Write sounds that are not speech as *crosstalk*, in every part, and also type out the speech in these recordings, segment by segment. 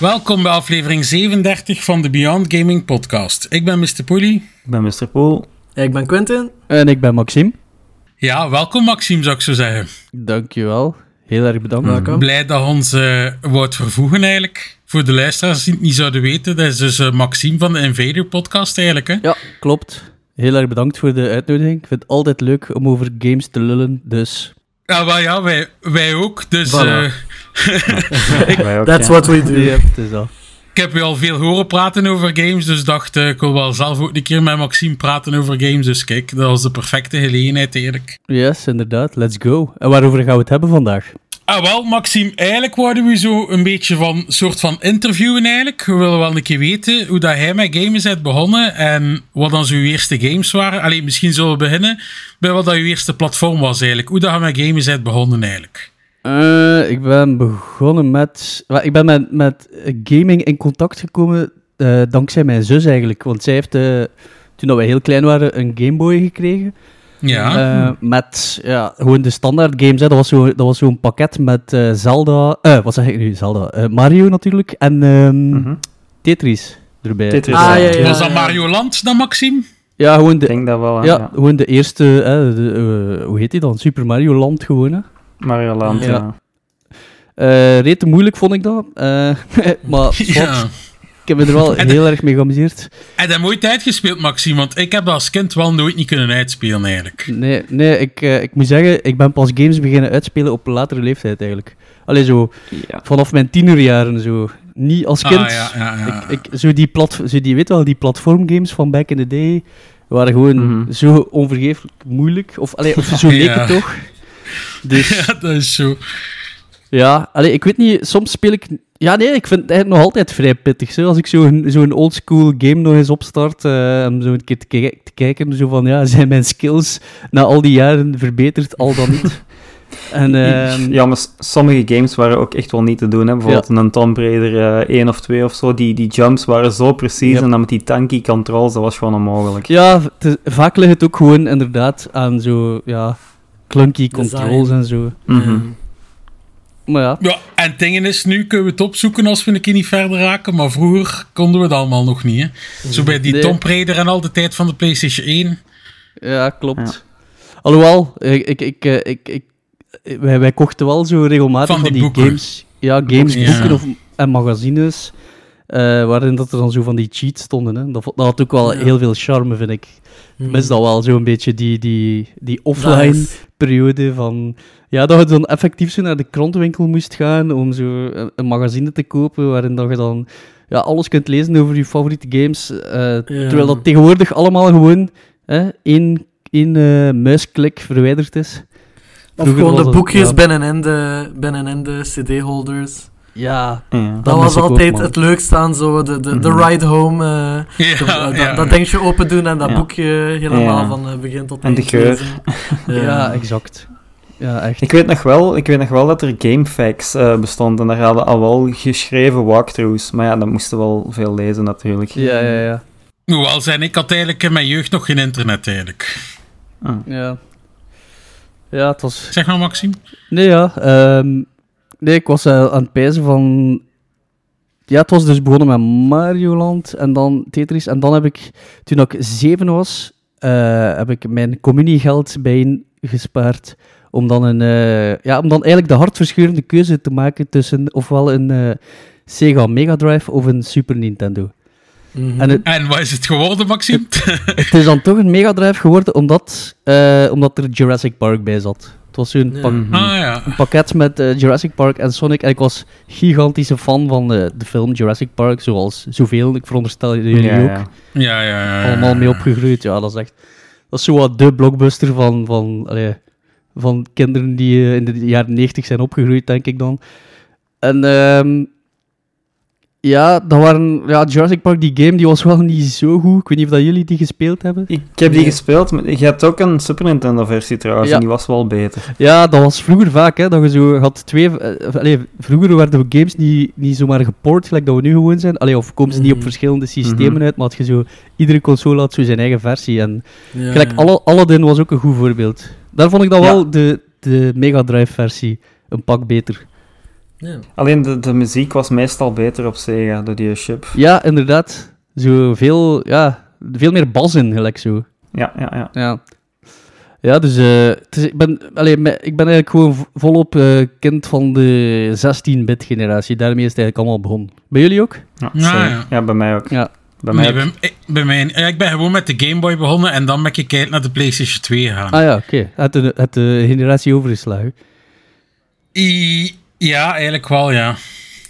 Welkom bij aflevering 37 van de Beyond Gaming Podcast. Ik ben Mr. Poelie. Ik ben Mr. Poel. Ik ben Quentin. En ik ben Maxime. Ja, welkom Maxime, zou ik zo zeggen. Dankjewel. Heel erg bedankt. Welkom. Blij dat ons eh wordt vervoegen eigenlijk. Voor de luisteraars die het niet zouden weten, dat is dus eh, Maxime van de Invader Podcast eigenlijk. Hè? Ja, klopt. Heel erg bedankt voor de uitnodiging. Ik vind het altijd leuk om over games te lullen, dus... Ja, wel ja, wij, wij ook. Dus Voilà. eh, *laughs* That's what we do. Ja, het is dat. ik heb je al veel horen praten over games, dus dacht eh, ik wil wel zelf ook een keer met Maxime praten over games. Dus kijk, dat was de perfecte gelegenheid eigenlijk. Yes, inderdaad. Let's go. En waarover gaan we het hebben vandaag? Ah, wel, Maxime, eigenlijk worden we zo een beetje van soort van interviewen eigenlijk. We willen wel een keer weten hoe dat hij met gamen is begonnen en wat dan zijn eerste games waren. Alleen misschien zullen we beginnen bij wat dat je eerste platform was eigenlijk. Hoe dat je met gamen bent begonnen eigenlijk. Eh, ik ben begonnen met... Ik ben met, met gaming in contact gekomen eh, dankzij mijn zus eigenlijk. Want zij heeft, eh, toen dat wij heel klein waren, een Game Boy gekregen. Ja. Eh, met ja, gewoon de standaard games. Hè. Dat was zo- dat was zo'n pakket met eh, Zelda... eh, wat zeg ik nu? Zelda. Eh, Mario natuurlijk. En ehm, Mhm. Tetris erbij. Tetris, Ah, ja, ja. was dat Mario Land dan, Maxime? Ja, gewoon Ik de, denk dat wel, hè, ja, ja. gewoon de eerste... hè, de, hoe heet die dan? Super Mario Land gewoon. Hè. Mario Land, Ja. ja. Eh rete moeilijk vond ik dat. Eh, *laughs* maar *laughs* Ja. ik heb me er wel heel erg mee geamuseerd. En dat nooit uitgespeeld, Maxime, want ik heb dat als kind wel nooit niet kunnen uitspelen eigenlijk. Nee, nee ik, eh, ik moet zeggen, ik ben pas games beginnen uitspelen op een latere leeftijd eigenlijk. Allee, zo ja. vanaf mijn tienerjaren zo. Niet als kind. Ah, ja, ja, ja. Ik, ik, zo die plat, zo die, weet wel, die platformgames van back in the day waren gewoon Mhm. zo onvergeeflijk moeilijk. Of, allee, of zo leek *laughs* Ja. het toch. Dus *laughs* Ja, dat is zo. ja, allee, ik weet niet, soms speel ik... Ja, nee, ik vind het eigenlijk nog altijd vrij pittig. Zo. Als ik zo'n zo'n oldschool game nog eens opstart, eh, om zo een keer te, ki- te kijken, zo van, ja, *laughs* zijn mijn skills na al die jaren verbeterd, al dan niet? *laughs* En, ehm, ja, maar s- sommige games waren ook echt wel niet te doen. Hè. Bijvoorbeeld een Tomb Raider eh 1 of 2 of zo. Die, die jumps waren zo precies. En dan met die tanky controls, dat was gewoon onmogelijk. Ja, vaak ligt het ook gewoon inderdaad aan zo, ja, clunky controls Design. en zo. Mhm. Maar ja, Ja, en het ding is, nu kunnen we het opzoeken als we een keer niet verder raken, maar vroeger konden we het allemaal nog niet. Hè? Zo bij die Nee. Tomb Raider en al de tijd van de PlayStation 1. ja klopt. Alhoewel, ik, ik, ik, eh, ik, ik, wij, wij kochten wel zo regelmatig Van van die die, boeken. games, ja, games, Ja. boeken of, en magazines, eh, waarin dat er dan zo van die cheats stonden. Hè. Dat, dat had ook wel Ja. heel veel charme, vind ik. Hmm. Mis dat wel, zo'n beetje die, die, die Dat is- offline periode van... Ja, dat je dan effectief zo naar de krantenwinkel moest gaan om zo een, een magazine te kopen waarin dat je dan ja, alles kunt lezen over je favoriete games. eh, Terwijl dat tegenwoordig allemaal gewoon hè, één, één eh, muisklik verwijderd is. Of gewoon de boekjes ja. binnenin de, binnenin de cd-holders. Ja, Ja. Dat, Dat was ook, altijd het leukste aan zo, de, de, de Mhm. ride home. eh, Ja, de- dat, ja. dat dingetje open doen en dat Ja. boekje helemaal Ja. van eh, begin tot En de eind geur. lezen. *laughs* ja. exact. Ja, echt. Ik weet, nog wel, ik weet nog wel dat er GameFAQs eh bestond. En daar hadden al wel geschreven walkthroughs. Maar ja, dat moesten wel veel lezen natuurlijk. Ja, ja, ja. Hoewel zijn, ik had eigenlijk in mijn jeugd nog geen internet eigenlijk. Ah. Ja, ja het was... Zeg maar, Maxime. Nee, ja. ehm, nee, ik was eh, aan het pijzen van... Ja, het was dus begonnen met Mario Land en dan Tetris. En dan heb ik, toen ik zeven was, eh, heb ik mijn communiegeld bijeen gespaard om dan, een, eh, ja, om dan eigenlijk de hartverscheurende keuze te maken tussen ofwel een eh, Sega Mega Drive of een Super Nintendo. Mhm. En het, En wat is het geworden, Maxime? het is dan toch een Mega Drive geworden omdat, eh, omdat er Jurassic Park bij zat. Het was zo'n Ja. pak- Mhm. ah ja. een pakket met eh, Jurassic Park en Sonic. En ik was gigantische fan van eh, de film Jurassic Park, zoals zoveel. Ik veronderstel jullie Ja, ook. ja. Ja, ja, ja. ja. Allemaal mee opgegroeid. Ja, dat is echt... Dat is zo wat de blockbuster van, van, allee, van kinderen die eh, in de jaren 90 zijn opgegroeid, denk ik dan. En ehm, ja, dat waren, ja, Jurassic Park, die game, die was wel niet zo goed. Ik weet niet of dat jullie die gespeeld hebben. Ik heb die gespeeld, maar je hebt ook een Super Nintendo versie trouwens, Ja. en die was wel beter. Ja, dat was vroeger vaak, hè, dat je zo had twee... eh, allee, vroeger werden games niet, niet zomaar geport, gelijk dat we nu gewoon zijn. Allee, of komen ze niet op Mhm. verschillende systemen uit, maar had je zo... Iedere console had zo zijn eigen versie. En Ja, gelijk ja. alle, Aladdin was ook een goed voorbeeld. Daar vond ik dan Ja. wel de, de Mega Drive versie een pak beter. Ja. Alleen de, de muziek was meestal beter op Sega, door die chip. Ja, inderdaad. Zo veel, ja, veel meer bas in, gelijk zo. Ja, ja, ja. Ja. Ja, dus eh, het is, ik, ben, allee, me- ik ben eigenlijk gewoon vo- volop eh, kind van de 16-bit generatie. Daarmee is het eigenlijk allemaal begonnen. Bij jullie ook? Ja, Ja, ja. ja, bij mij ook. Ja. Bij mij Nee, bij, ik, bij mij, ja, ik ben gewoon met de Game Boy begonnen en dan ben ik gekeken naar de PlayStation 2 gegaan. Ah ja, oké. Het, de, het de generatie overgeslagen. I- ja, eigenlijk wel, ja.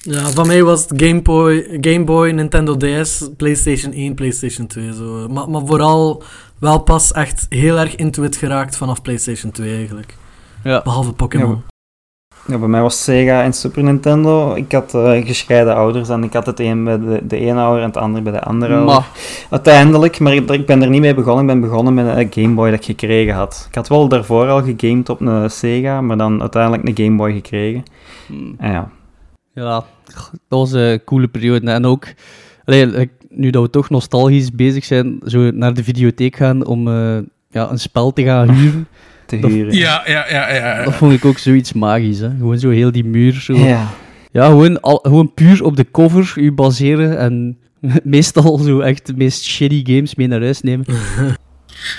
Ja, van mij was het Game Boy, Game Boy, Nintendo DS, PlayStation 1, PlayStation 2. Zo. Maar, maar vooral wel pas echt heel erg into it geraakt vanaf PlayStation 2 eigenlijk. Ja. Behalve Pokémon. Ja, bij mij was Sega en Super Nintendo. Ik had eh, gescheiden ouders en ik had het een bij de, de ene ouder en het ander bij de andere ouder. Maar, Uiteindelijk, maar ik, ik ben er niet mee begonnen. Ik ben begonnen met een Game Boy dat ik gekregen had. Ik had wel daarvoor al gegamed op een Sega, maar dan uiteindelijk een Game Boy gekregen. En ja, ja, dat was een coole periode. En ook, nu dat we toch nostalgisch bezig zijn, zo naar de videotheek gaan om eh, ja, een spel te gaan *laughs* huren. te Dat- huren. Ja, ja, ja, ja. Dat vond ik ook zoiets magisch. Hè? Gewoon zo heel die muur. Zo. Ja. Ja, gewoon, al, gewoon puur op de cover u baseren en *laughs* meestal zo echt de meest shitty games mee naar huis nemen. *laughs*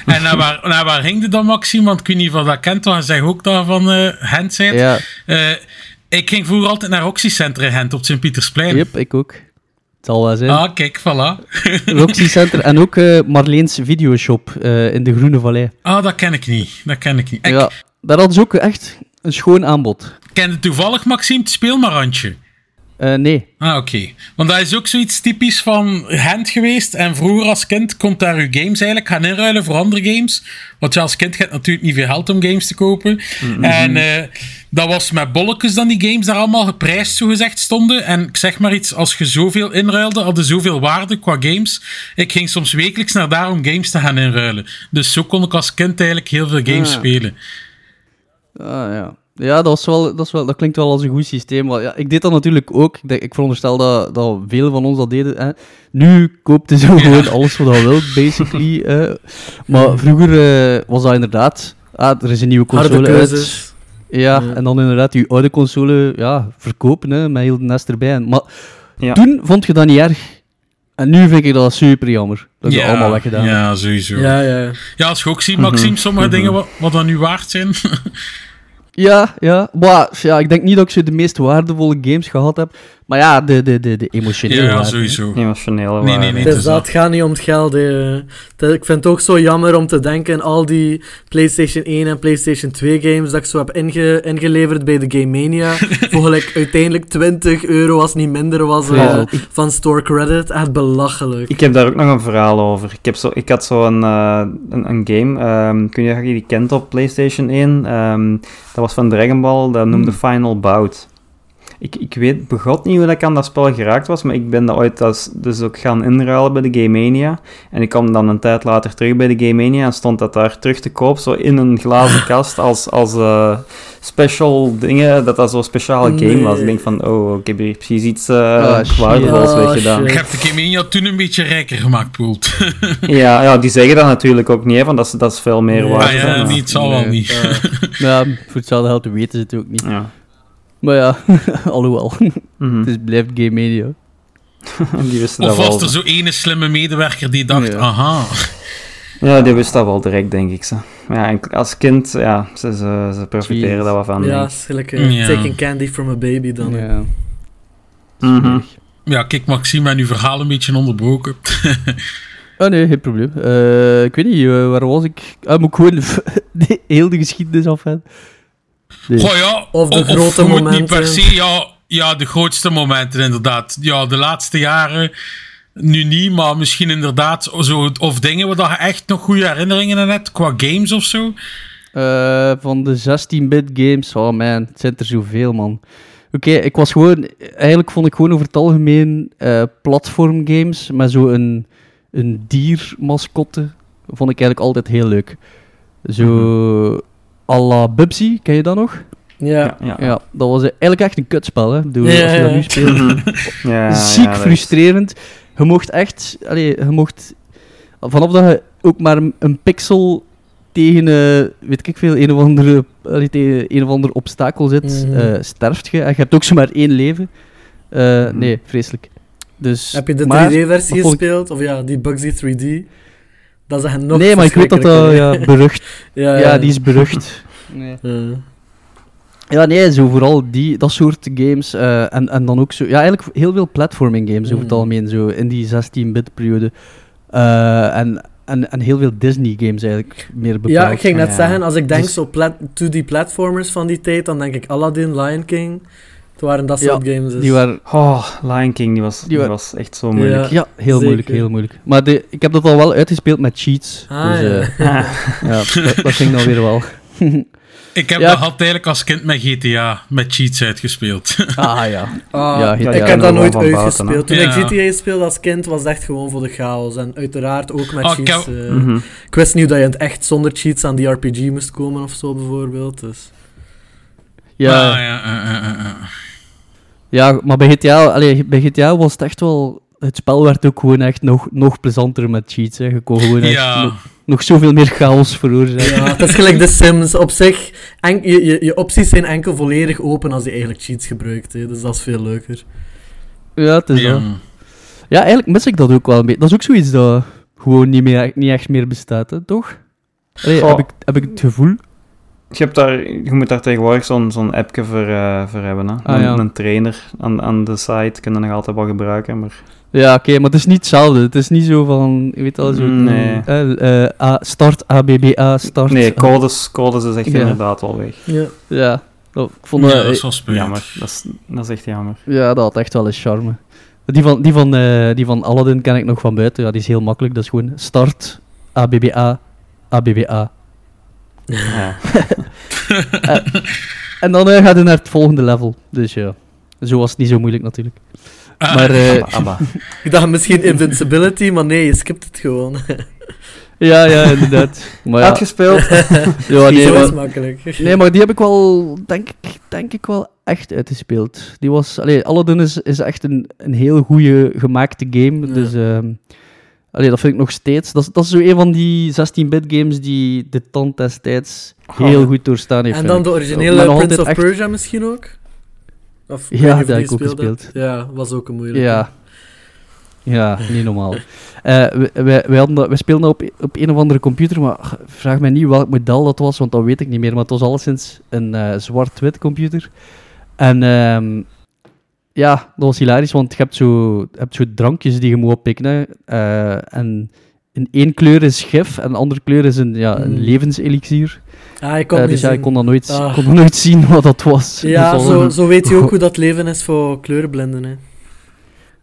En naar waar, naar waar ging je dan, Maxime? Want ik weet niet of dat kent, want hij zegt ook daar van eh Gent zijt. Ja, Eh, ik ging vroeger altijd naar Roxy Center in Gent op Sint-Pietersplein. yep, ik ook. Het zal wel zijn. Ah, kijk, voilà. *laughs* Roxy Center en ook eh, Marleens Videoshop eh, in de Groene Vallei. Ah, dat ken ik niet. Dat ken ik niet. Ik Ja, daar hadden ze ook echt een schoon aanbod. kende toevallig, Maxime, het speelmarantje. Eh, nee. Ah, oké. Want dat is ook zoiets typisch van Gent geweest. En vroeger als kind kon daar uw games eigenlijk gaan inruilen voor andere games. Want ja, als kind gaat natuurlijk niet veel geld om games te kopen. En eh, dat was met bolletjes dan die games daar allemaal geprijsd, zogezegd, stonden. En ik zeg maar iets, als je zoveel inruilde, hadden zoveel waarde qua games. Ik ging soms wekelijks naar daar om games te gaan inruilen. Dus zo kon ik als kind eigenlijk heel veel games Ah. spelen. Ah, ja. Ja, dat, was wel, dat, is wel, dat klinkt wel als een goed systeem. Maar ja, ik deed dat natuurlijk ook. Ik, denk, ik veronderstel dat, dat veel van ons dat deden. Hè. Nu koopt je zo gewoon alles wat je wilt, basically. *laughs* hè. Maar vroeger eh, was dat inderdaad... Ah, er is een nieuwe console uit. Ja, Ja. en dan inderdaad je oude console ja, verkopen, hè, met heel de nest erbij. Maar Ja. toen vond je dat niet erg. En nu vind ik dat super jammer. Dat je allemaal weggedaan. Ja, sowieso. Ja, ja. Ja, als je ook ziet, Maxime, sommige dingen wat, wat dan nu waard zijn. *laughs* Ja, ja. Maar ja, ik denk niet dat ik zo de meest waardevolle games gehad heb. Maar ja, de, de, de, de emotionele ja, sowieso. Emotionele Nee, nee, nee. Is dat, gaat niet om het geld. hè. Ik vind het ook zo jammer om te denken al die PlayStation 1 en PlayStation 2 games dat ik zo heb inge- ingeleverd bij de Game Mania. *laughs* voor gelijk uiteindelijk 20 euro als het niet minder was eh, van store credit. Echt belachelijk. Ik heb daar ook nog een verhaal over. Ik, heb zo, ik had zo een, eh, een, een game, ehm kun je dat je die kent op PlayStation 1? Ehm, dat was van Dragon Ball, dat noemde Final Bout. Ik, ik weet begot niet hoe dat ik aan dat spel geraakt was, maar ik ben dat ooit als, dus ook gaan inruilen bij de Game Mania. En ik kwam dan een tijd later terug bij de Game Mania en stond dat daar terug te koop, zo in een glazen *laughs* kast als, als eh, special dingen, dat dat zo'n speciale game was. Ik denk van, oh, ik heb hier precies iets eh Ah, waardevols Oh, weggedaan. Ik heb de Kimenia toen een beetje rijker gemaakt, Poelt. *laughs* Ja, ja, die zeggen dat natuurlijk ook niet, hè, van dat, is, dat is veel meer Nee. waard. ah ja, hè, maar- niet, het zal wel Nee. niet. *laughs* Ja, voor hetzelfde geld weten ze het ook niet. Ja. Maar ja, *laughs* alhoewel. Mhm. Het is, blijft Game Media. *laughs* Die wisten Of dat was wel. er zo ene slimme medewerker die dacht, Ja. aha. Ja, die wist dat wel direct, denk ik. Ze. Maar Ja, en als kind, ja, ze, ze, ze profiteren daar wel van. Ja, denk het is gelijk eh, taking candy from a baby dan. ik. Mhm. Ja, kijk, Maxime, en uw verhaal een beetje onderbroken. Oh *laughs* nee, geen probleem. Eh, ik weet niet, eh, waar was ik? Ah, moet ik gewoon de, heel de geschiedenis afgaan? Goh ja, Of de of grote momenten. Niet per se, ja, ja, de grootste momenten inderdaad. Ja, de laatste jaren. Nu niet, maar misschien inderdaad zo, of dingen waar je echt nog goede herinneringen aan hebt, qua games of zo. Eh, van de 16-bit games, oh man, het zijn er zoveel, man. Oké, ik was gewoon... Eigenlijk vond ik gewoon over het algemeen eh platformgames met zo'n een, een diermascotte, vond ik eigenlijk altijd heel leuk. Zo... à la Bubsy, ken je dat nog? Ja. Ja, Ja, dat was eigenlijk echt een kutspel, hè. Bedoel, Ja, als je ja, dat nu speelt, *laughs* ja, ziek frustrerend. Je mocht echt, allee, je mocht vanaf dat je ook maar een, pixel tegen, eh, weet ik veel, een of andere, allee, tegen een of ander obstakel zit, Mhm. eh, sterft je. En je hebt ook zomaar één leven. Eh, Mhm. Nee, vreselijk. Dus, Heb je de maar- 3D-versie dat vond ik- gespeeld? Of ja, die Bugsy 3D? Dat is echt nog Nee, maar ik weet dat dat ja, berucht. *laughs* ja, ja, die is berucht. *laughs* Nee. Ja. Ja, nee, zo vooral die, dat soort games. eh, en, en dan ook zo... Ja, eigenlijk heel veel platforming games over het Mm. algemeen, zo in die 16-bit periode. Eh, en, en, en heel veel Disney games eigenlijk, meer bepaald. Ja, ik ging net Ja. zeggen, als ik denk Dus- zo plat 2D-platformers van die tijd, dan denk ik Aladdin, Lion King. Het waren dat soort games. dus- Die waren... Oh, Lion King, die was, die wa- was echt zo moeilijk. Ja, heel zeker. moeilijk, heel moeilijk. Maar de, ik heb dat al wel uitgespeeld met cheats. Ah, dus ja. eh, Ja. *laughs* ja, dat, dat ging dan weer wel. *laughs* Ik heb Ja. dat had eigenlijk als kind met GTA, met cheats uitgespeeld. *laughs* Ah ja. Ah, Ja, GTA ik heb dat nooit uitgespeeld. Toen ik. GTA speelde als kind, was het echt gewoon voor de chaos. En uiteraard ook met ik cheats. eh. Mhm. Ik wist niet dat je in het echt zonder cheats aan die RPG moest komen of zo, bijvoorbeeld. Dus. Ja, Ah, ja, eh. Ja, maar bij GTA, allee, bij GTA was het echt wel... Het spel werd ook gewoon echt nog, nog plezanter met cheats. Hè. Je kon gewoon echt Ja. nog, nog zoveel meer chaos veroorzaken. Ja, het is gelijk de Sims. Op zich, en, je, je, je opties zijn enkel volledig open als je eigenlijk cheats gebruikt. Hè. Dus dat is veel leuker. Ja, het is Ja. dat. Ja, eigenlijk mis ik dat ook wel een beetje. Dat is ook zoiets dat gewoon niet, meer, niet echt meer bestaat, hè, toch? Allee, heb, ik, heb ik het gevoel? Je, hebt daar, je moet daar tegenwoordig zo'n zo'n appje voor, eh, voor hebben. Hè? Ah, een, ja. een trainer aan, aan de site kun je nog altijd wel gebruiken. Maar... Ja, oké, maar het is niet hetzelfde. Het is niet zo van, je weet wel, zo... Nee. eh, eh, A, start ABBA, start... Nee, codes, codes is echt Ja. inderdaad wel weg. Ja. Ja, dat, ik vond Ja, dat... dat is wel spijt. Jammer, dat is, dat is echt jammer. Ja, dat had echt wel een charme. Die van, die, van, eh, die van Aladdin ken ik nog van buiten. Ja, die is heel makkelijk. Dat is gewoon start, ABBA, ABBA. Ja. *laughs* En dan eh, gaat hij naar het volgende level. Dus ja, zo was het niet zo moeilijk natuurlijk. Ah, Maar eh, Abba, abba. *laughs* Ik dacht misschien Invincibility, maar nee, je skipt het gewoon. *laughs* ja, ja, inderdaad. Maar ja, Uitgespeeld. ja nee, Zo maar, makkelijk. nee, maar die heb ik wel, denk ik, denk ik wel echt uitgespeeld. Die was, allee, Aladdin is, is echt een, een heel goede gemaakte game. Ja. Dus ehm, allee, dat vind ik nog steeds. Dat, is- dat is zo een van die 16-bit games die de tand destijds heel goed doorstaan heeft. En vind dan ik. de Maar originele nog Prince of echt- Persia misschien ook? Of, Ja, weet je of dat die heb ik ook speelde? gespeeld. Ja, was ook een moeilijke. Ja. Ja, niet normaal. *laughs* Eh wij, wij, wij, hadden dat, wij speelden dat op, op een of andere computer, maar ach, vraag mij niet welk model dat was, want dat weet ik niet meer. Maar het was alleszins een eh, zwart-wit computer. En ehm, ja, dat was hilarisch, want je hebt zo, je hebt zo drankjes die je moet oppikken. Eh, en in één kleur is gif en de andere kleur is een, ja, een Mm. levenselixier. Ah, ik kon Eh, dus ja, zien. ik kon dat nooit, Ah. kon dat nooit zien wat dat was. Ja, Dus zo, een- zo weet je ook *laughs* hoe dat leven is voor kleurenblinden. Hè.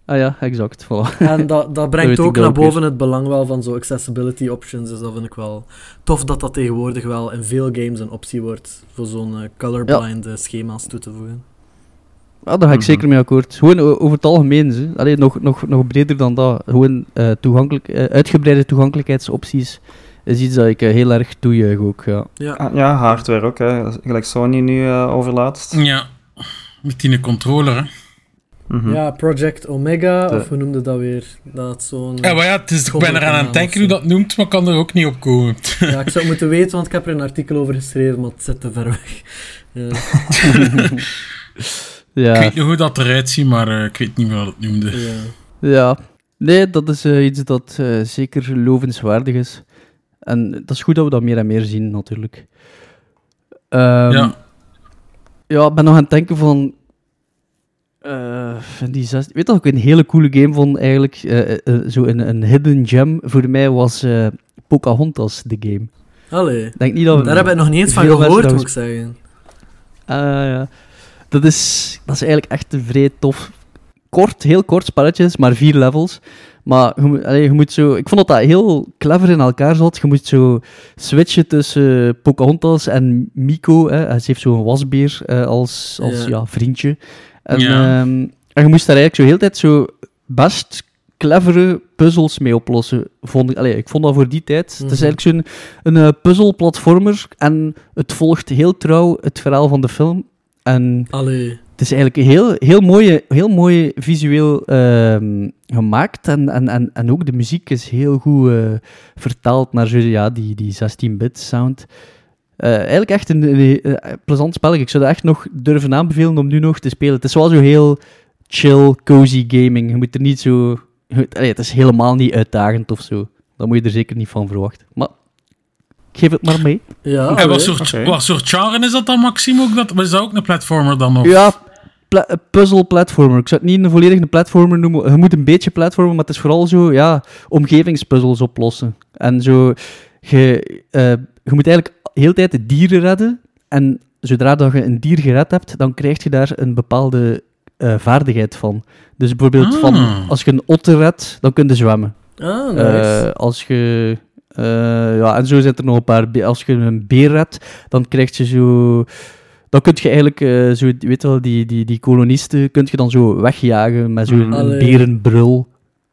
Ah ja, exact. Voilà. En dat, dat *laughs* brengt ook naar boven het belang wel van zo accessibility options. Dus dat vind ik wel tof dat dat tegenwoordig wel in veel games een optie wordt. Voor zo'n eh, colorblind schema's toe te voegen. Ja, daar ga ik Mhm. zeker mee akkoord. Gewoon over het algemeen. Allee, nog, nog, nog breder dan dat. Gewoon eh, toegankelijk, eh, uitgebreide toegankelijkheidsopties is iets dat ik eh, heel erg toejuich ook. Ja. Ja. Ah, Ja, hardware ook. Hè. Gelijk Sony nu eh, overlaatst. Ja, met die controller. Hè. Mhm. ja, Project Omega, De- of hoe noemde dat weer? Dat zo'n... Ja, maar ja, het is, ik ben eraan aan het denken hoe dat noemt, maar kan er ook niet op komen. Ja, ik zou het *laughs* moeten weten, want ik heb er een artikel over geschreven, maar het zit te ver weg. Ja. *laughs* *laughs* Ik Ja, weet niet hoe dat eruit ziet, maar eh, ik weet niet meer wat het noemde. Ja. ja. Nee, dat is eh, iets dat eh, zeker lovenswaardig is. En dat is goed dat we dat meer en meer zien, natuurlijk. Ehm, Ja. Ja, ik ben nog aan het denken van... eh, van die zes... Weet je wat ik een hele coole game vond, eigenlijk? Zo een, een hidden gem voor mij was eh, Pocahontas, de game. Allee. Ik denk niet dat... Daar heb ik nog niet eens van gehoord, dat moet ik zeggen. Ah, ja. Dat is, dat is eigenlijk echt een vrij tof kort, heel kort spelletje is, maar vier levels. Maar je, allee, je moet zo... Ik vond dat dat heel clever in elkaar zat. Je moet zo switchen tussen Pocahontas en Miko. Hè. Ze heeft zo'n wasbeer eh, als, als Ja. ja. vriendje. En, Ja. ehm, en je moest daar eigenlijk zo heel tijd zo best clevere puzzels mee oplossen. Vond ik, allee, ik vond dat voor die tijd. Het is Mhm. eigenlijk zo'n een, eh, puzzelplatformer en het volgt heel trouw het verhaal van de film. En Allee. het is eigenlijk heel, heel, mooi, heel mooi visueel ehm, gemaakt. En, en, en, en ook de muziek is heel goed eh, vertaald naar ja, die, die 16-bit sound. Eh, eigenlijk echt een, een, eh, plezant spel. Ik zou dat echt nog durven aanbevelen om nu nog te spelen. Het is wel zo heel chill, cozy gaming. Je moet er niet zo... je moet- allee, het is helemaal niet uitdagend of zo. Daar moet je er zeker niet van verwachten. Maar geef het maar mee. Ja, En wat soort, oké. wat soort genre is dat dan, Maxime? Ook dat, is dat ook een platformer dan nog? Ja, pla- eh, puzzle platformer. Ik zou het niet een volledige platformer noemen. Je moet een beetje platformen, maar het is vooral zo, ja, omgevingspuzzels oplossen. En zo, je, eh, je moet eigenlijk heel de tijd de dieren redden. En zodra dat je een dier gered hebt, dan krijg je daar een bepaalde eh, vaardigheid van. Dus bijvoorbeeld, Ah. van, als je een otter redt, dan kun je zwemmen. Ah, nice. Eh, als je... eh, ja, en zo zit er nog een paar... Als je een beer redt, dan krijg je zo... Dan kun je eigenlijk, eh, zo, weet je wel, die, die, die kolonisten kun je dan zo wegjagen met zo'n Allee. berenbrul.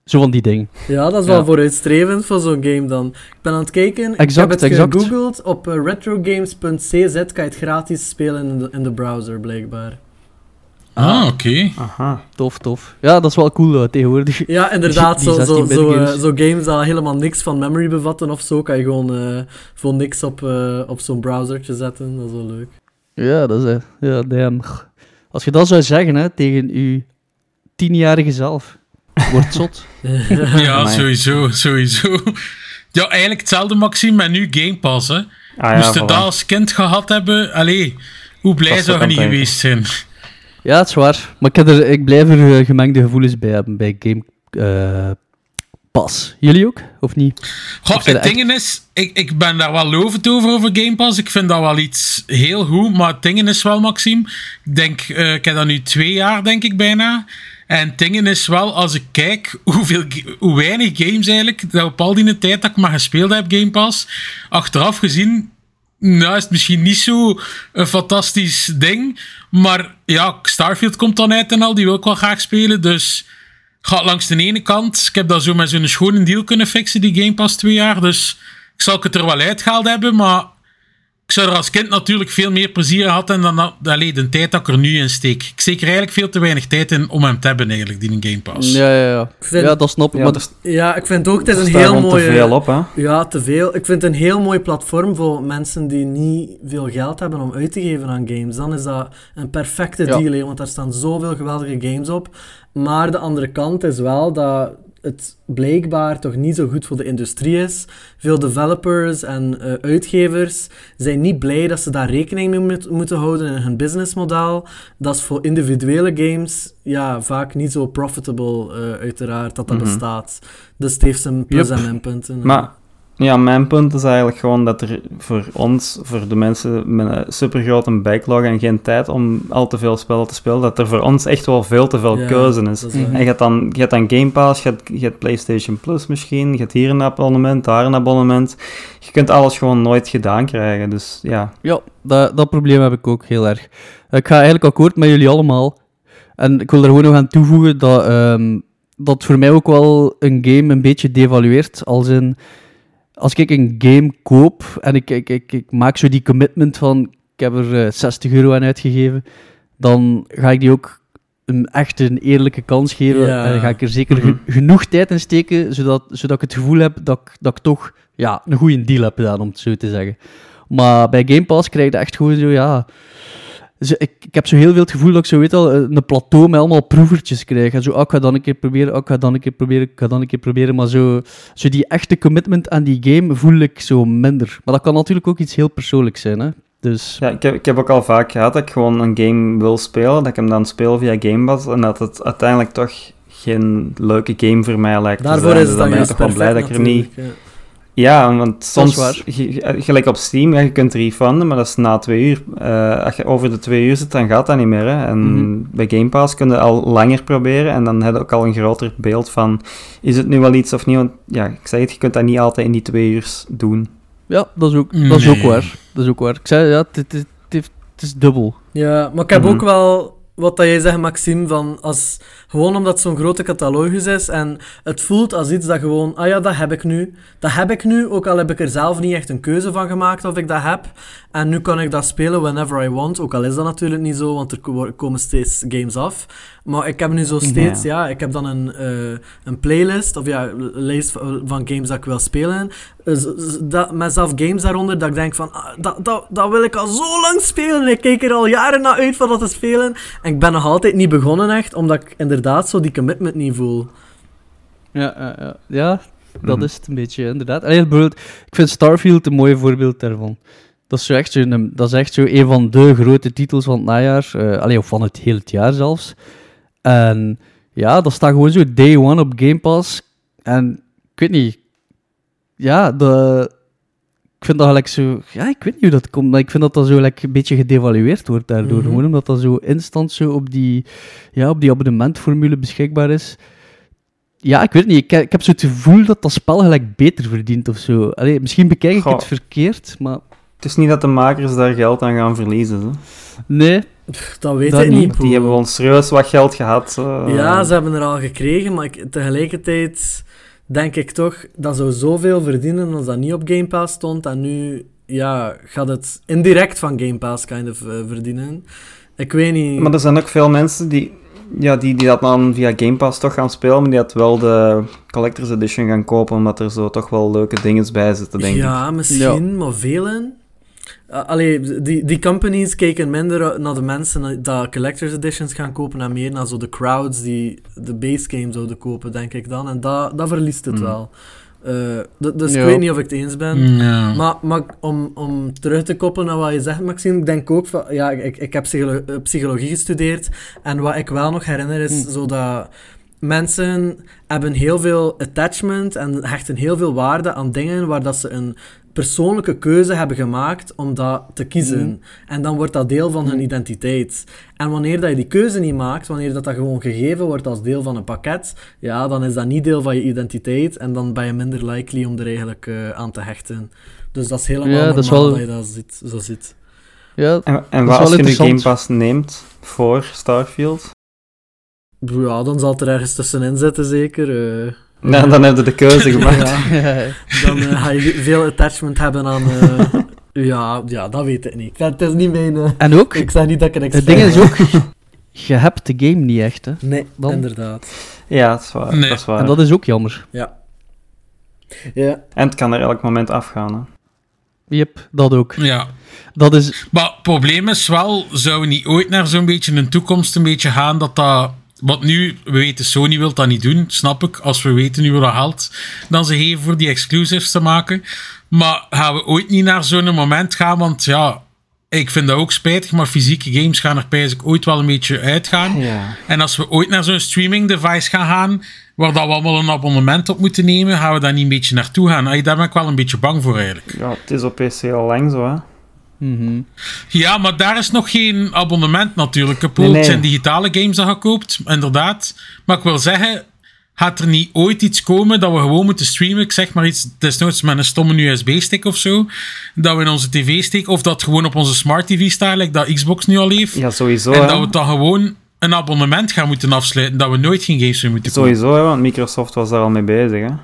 Zo van die dingen. Ja, dat is wel Ja. vooruitstrevend voor zo'n game dan. Ik ben aan het kijken, Exact, ik heb het gegoogeld. Op eh, retrogames.cz kan je het gratis spelen in de, in de browser, blijkbaar. Ah, oké. Aha. Tof, tof. Ja, dat is wel cool eh, tegenwoordig. Ja, inderdaad, *laughs* Die zo, zo, 16-bit zo, eh, games. zo games dat helemaal niks van memory bevatten of zo, kan je gewoon eh, voor niks op, eh, op zo'n browsertje zetten. Dat is wel leuk. Ja, dat is... eh, ja, damn. Als je dat zou zeggen hè, tegen je tienjarige zelf, wordt zot. *laughs* Ja, sowieso, sowieso. Ja, eigenlijk hetzelfde, Maxime, maar nu Game Pass, hè. Ah ja, Moest je voilà. dat als kind gehad hebben, allee, hoe blij zou je niet geweest zijn? Ja, het is waar. Maar ik, heb er, ik blijf er eh, gemengde gevoelens bij hebben bij Game eh, Pass. Jullie ook? Of niet? Goh, Of het ding is, ik, ik ben daar wel lovend over, over Game Pass. Ik vind dat wel iets heel goed, maar het ding is wel, Maxime, ik denk, eh, ik heb dat nu twee jaar, denk ik bijna. En het ding is wel, als ik kijk hoeveel, hoe weinig games eigenlijk, dat op al die tijd dat ik maar gespeeld heb, Game Pass, achteraf gezien, nou is het misschien niet zo een fantastisch ding, maar ja, Starfield komt dan uit en al, die wil ik wel graag spelen, dus gaat langs de ene kant. Ik heb dat zo met zo'n schone deal kunnen fixen, die Game Pass twee jaar. Dus ik zal het er wel uitgehaald hebben, maar ik zou er als kind natuurlijk veel meer plezier gehad en dan dat- allee, de tijd dat ik er nu in steek. Ik steek er eigenlijk veel te weinig tijd in om hem te hebben, eigenlijk, die Game Pass. Ja, ja, ja. vind- Ja, dat snap ik. Ja, maar Ja, ik vind ook, het is een heel mooie... te veel op, hè. Ja, te veel. Ik vind het een heel mooi platform voor mensen die niet veel geld hebben om uit te geven aan games. Dan is dat een perfecte Ja. deal, want daar staan zoveel geweldige games op. Maar de andere kant is wel dat het blijkbaar toch niet zo goed voor de industrie is. Veel developers en eh, uitgevers zijn niet blij dat ze daar rekening mee moet- moeten houden in hun businessmodel. Dat is voor individuele games ja, vaak niet zo profitable, eh, uiteraard, dat dat Mhm. bestaat. Dus het heeft zijn plus Yep. en minpunten. Maar ja, mijn punt is eigenlijk gewoon dat er voor ons, voor de mensen met een supergrote backlog en geen tijd om al te veel spellen te spelen, dat er voor ons echt wel veel te veel Ja, keuze is. En je hebt dan, je hebt dan Game Pass, je hebt, je hebt PlayStation Plus misschien, je hebt hier een abonnement, daar een abonnement. Je kunt alles gewoon nooit gedaan krijgen, dus ja. Ja, dat, dat probleem heb ik ook heel erg. Ik ga eigenlijk akkoord met jullie allemaal. En ik wil er gewoon nog aan toevoegen dat, ehm, dat voor mij ook wel een game een beetje devalueert. Als in, als ik een game koop en ik, ik, ik, ik maak zo die commitment van ik heb er eh, 60 euro aan uitgegeven, dan ga ik die ook een echt een eerlijke kans geven. Ja. En ga ik er zeker Mhm. ge- genoeg tijd in steken, zodat, zodat ik het gevoel heb dat, ik- dat ik toch ja, een goede deal heb gedaan, om het zo te zeggen. Maar bij Game Pass krijg je echt gewoon zo, ja... Zo, ik, ik heb zo heel veel het gevoel dat ik zo, weet al, een plateau met allemaal proevertjes krijg. En zo, ah, ik ga dan een keer proberen, ah, ik ga dan een keer proberen, ik ga dan een keer proberen. Maar zo, zo die echte commitment aan die game voel ik zo minder. Maar dat kan natuurlijk ook iets heel persoonlijks zijn, hè. Dus... ja ik, heb, ik heb ook al vaak gehad dat ik gewoon een game wil spelen, dat ik hem dan speel via Game Pass, en dat het uiteindelijk toch geen leuke game voor mij lijkt te Daarvoor zijn. is Dus het dan dan ben ik toch wel blij dat ik er niet Ja, want soms, ge- gelijk op Steam, ja, je kunt refunden, maar dat is na twee uur. Eh, als je over de twee uur zit, dan gaat dat niet meer. Hè. En Mhm. bij Game Pass kun je al langer proberen en dan heb je ook al een groter beeld van, is het nu wel iets of niet? Want ja, ik zeg het, je kunt dat niet altijd in die twee uur doen. Ja, dat is ook, dat is ook waar. Dat is ook waar. Ik zei, ja, het, het, het is dubbel. Ja, maar ik heb Mhm. ook wel wat dat jij zegt, Maxime, van als, gewoon omdat het zo'n grote catalogus is en het voelt als iets dat gewoon, ah ja, dat heb ik nu. Dat heb ik nu, ook al heb ik er zelf niet echt een keuze van gemaakt of ik dat heb. En nu kan ik dat spelen whenever I want, ook al is dat natuurlijk niet zo, want er ko- komen steeds games af. Maar ik heb nu zo steeds, ja, ik heb dan een, eh, een playlist, of ja, een lijst van games dat ik wil spelen. Dat, met zelf games daaronder, dat ik denk van, ah, dat, dat, dat wil ik al zo lang spelen. Ik kijk er al jaren naar uit van dat te spelen. En ik ben nog altijd niet begonnen echt, omdat ik inderdaad zo die commitment niet voel. Ja, ja, ja. ja dat Mhm. is het een beetje, inderdaad. Allee, bijvoorbeeld, ik vind Starfield een mooi voorbeeld daarvan. Dat is, zo echt zo een, dat is echt zo een van de grote titels van het najaar. eh allee, of van het hele jaar zelfs. En ja, dat staat gewoon zo day one op Game Pass. En ik weet niet... Ja, de, ik vind dat gelijk zo... Ja, ik weet niet hoe dat komt, maar ik vind dat dat zo gelijk een beetje gedevalueerd wordt daardoor. Mhm. Gewoon omdat dat zo instant zo op die, ja, op die abonnementformule beschikbaar is. Ja, ik weet niet. Ik, ik heb zo het gevoel dat dat spel gelijk beter verdient of zo. Allee, misschien bekijk ik Goh. het verkeerd, maar Het is niet dat de makers daar geld aan gaan verliezen. Hè. nee. Pff, Dat weet Dat ik niet, die hebben wel serieus wat geld gehad. eh. Ja, ze hebben er al gekregen, maar ik, tegelijkertijd denk ik toch, dat zou zoveel verdienen als dat niet op Game Pass stond. En nu ja, gaat het indirect van Game Pass kind of, eh, verdienen. Ik weet niet. Maar er zijn ook veel mensen die, ja, die, die dat dan via Game Pass toch gaan spelen, maar die dat wel de Collector's Edition gaan kopen, omdat er zo toch wel leuke dingen bij zitten, denk ik. ja, misschien, maar velen. Uh, allee, die, die companies kijken minder naar de mensen die collector's editions gaan kopen en meer naar zo de crowds die de base game zouden kopen, denk ik dan. En dat, dat verliest het Mm. wel. Uh, d- dus Ja. ik weet niet of ik het eens ben. Ja. Maar, maar om, om terug te koppelen naar wat je zegt, Maxime, ik denk ook van... Ja, ik, ik heb psycholo- eh, psychologie gestudeerd en wat ik wel nog herinner is Hm. zo dat mensen hebben heel veel attachment en hechten heel veel waarde aan dingen waar dat ze een persoonlijke keuze hebben gemaakt om dat te kiezen. Mhm. En dan wordt dat deel van hun identiteit. En wanneer dat je die keuze niet maakt, wanneer dat, dat gewoon gegeven wordt als deel van een pakket, ja, dan is dat niet deel van je identiteit en dan ben je minder likely om er eigenlijk eh, aan te hechten. Dus dat is helemaal Ja, normaal dat is wel- dat je dat ziet, zo ziet. Ja, En, wat als wel je nu Game. Pass neemt voor Starfield? Ja, dan zal het er ergens tussenin zitten, zeker. eh. Nou, dan heb je de keuze *laughs* gemaakt. Ja. Dan eh, ga je veel attachment hebben aan... eh, ja, ja, dat weet ik niet. Het is niet mijn... eh, en ook, ik zeg niet dat ik een het expert ding is ook, *laughs* je hebt de game niet echt, hè. Nee, Dan- inderdaad. Ja, dat is waar. Nee. Dat is waar. En dat is ook jammer. Ja. Ja. En het kan er elk moment afgaan. Hè. Yep, dat ook. ja. Dat is... Maar het probleem is wel, zouden we niet ooit naar zo'n beetje een toekomst een beetje gaan dat dat... Want nu, we weten, Sony wil dat niet doen, snap ik. Als we weten nu wat geld dan ze geven voor die exclusives te maken. Maar gaan we ooit niet naar zo'n moment gaan, want ja... Ik vind dat ook spijtig, maar fysieke games gaan er pijs ik ooit wel een beetje uitgaan. Ja. En als we ooit naar zo'n streaming device gaan gaan, waar dat we allemaal een abonnement op moeten nemen, gaan we daar niet een beetje naartoe gaan. Daar ben ik wel een beetje bang voor eigenlijk. ja, het is op PC al lang zo, hè. Mhm. Ja, maar daar is nog geen abonnement natuurlijk. Kapot. Nee, zijn digitale games dat je koopt, inderdaad. Maar ik wil zeggen, gaat er niet ooit iets komen dat we gewoon moeten streamen? Ik zeg maar iets, desnoods met een stomme USB-stick of zo. Dat we in onze tv steken, of dat gewoon op onze smart tv staat, like dat Xbox nu al heeft. Ja, sowieso. en hè. dat we dan gewoon een abonnement gaan moeten afsluiten, dat we nooit geen games meer moeten kopen. Sowieso, hè, want Microsoft was daar al mee bezig. Hè.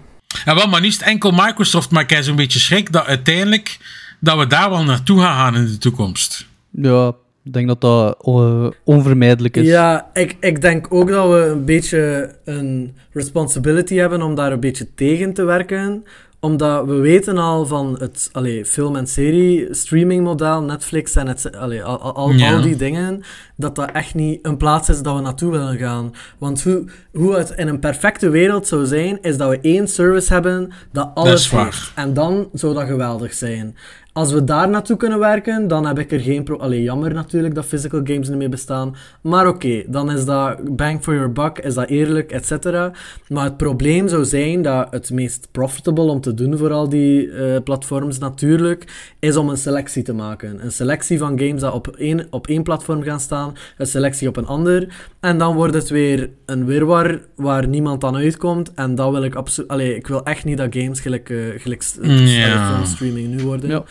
Ja, wel, maar nu is het enkel Microsoft, maar ik heb zo'n beetje schrik dat uiteindelijk dat we daar wel naartoe gaan gaan in de toekomst. Ja, ik denk dat dat eh, onvermijdelijk is. Ja, ik, ik denk ook dat we een beetje een responsibility hebben om daar een beetje tegen te werken. Omdat we weten al van het allee, film- en serie-streamingmodel, Netflix en het, allee, al, al, al- Ja. al die dingen, dat dat echt niet een plaats is dat we naartoe willen gaan. Want hoe, hoe het in een perfecte wereld zou zijn, is dat we één service hebben dat alles waar. heeft. En dan zou dat geweldig zijn. Als we daar naartoe kunnen werken, dan heb ik er geen pro... Allee, jammer natuurlijk dat physical games niet meer bestaan. Maar oké, dan is dat bang for your buck, is dat eerlijk, et cetera. Maar het probleem zou zijn dat het meest profitable om te doen voor al die eh, platforms natuurlijk, is om een selectie te maken. Een selectie van games dat op één, op één platform gaan staan, een selectie op een ander. En dan wordt het weer een wirwar waar niemand aan uitkomt. En dat wil ik absoluut... Allee, ik wil echt niet dat games gelijk, eh, gelijk s- Ja. allee, filmstreaming nu worden. Ja.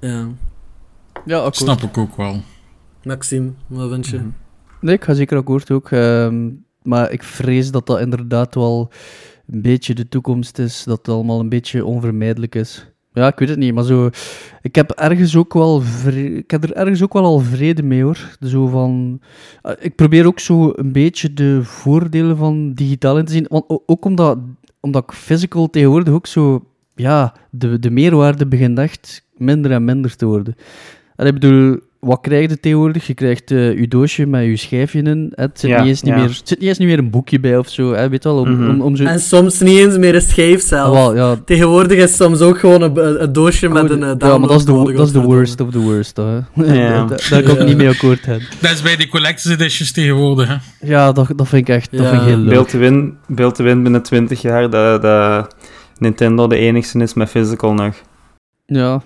Ja. Ja, akkoord. Snap ik ook wel. Maxime, wat vind je? Nee, ik ga zeker akkoord ook. ehm, maar ik vrees dat dat inderdaad wel een beetje de toekomst is. Dat het allemaal een beetje onvermijdelijk is. Ja, ik weet het niet, maar zo... Ik heb ergens ook wel... vre- Ik heb er ergens ook wel al vrede mee, hoor. Zo van... eh, Ik probeer ook zo een beetje de voordelen van digitaal in te zien. Want ook omdat, omdat ik physical tegenwoordig ook zo... Ja, de, de meerwaarde begint echt minder en minder te worden. En ik bedoel, wat krijg je tegenwoordig? Je krijgt eh, je doosje met je schijfje in. Het zit, Ja, niet eens niet meer, het zit niet eens niet meer een boekje bij of zo. Hè, weet wel, om, Mhm. om, om zo... En soms niet eens meer een schijf zelf. Ah, wel, ja, Tegenwoordig is soms ook gewoon een, een doosje met een uh, ja, maar dat is de, dat is de worst of the worst. Hè. *laughs* Ja. daar, daar kan ik Ja. niet mee akkoord gaan. Dat is bij de collector's editions tegenwoordig. Hè. Ja, dat, dat vind ik echt dat vind ik heel leuk. Beeld te win, beeld te win binnen 20 jaar dat, dat Nintendo de enigste is met physical nog. Ja.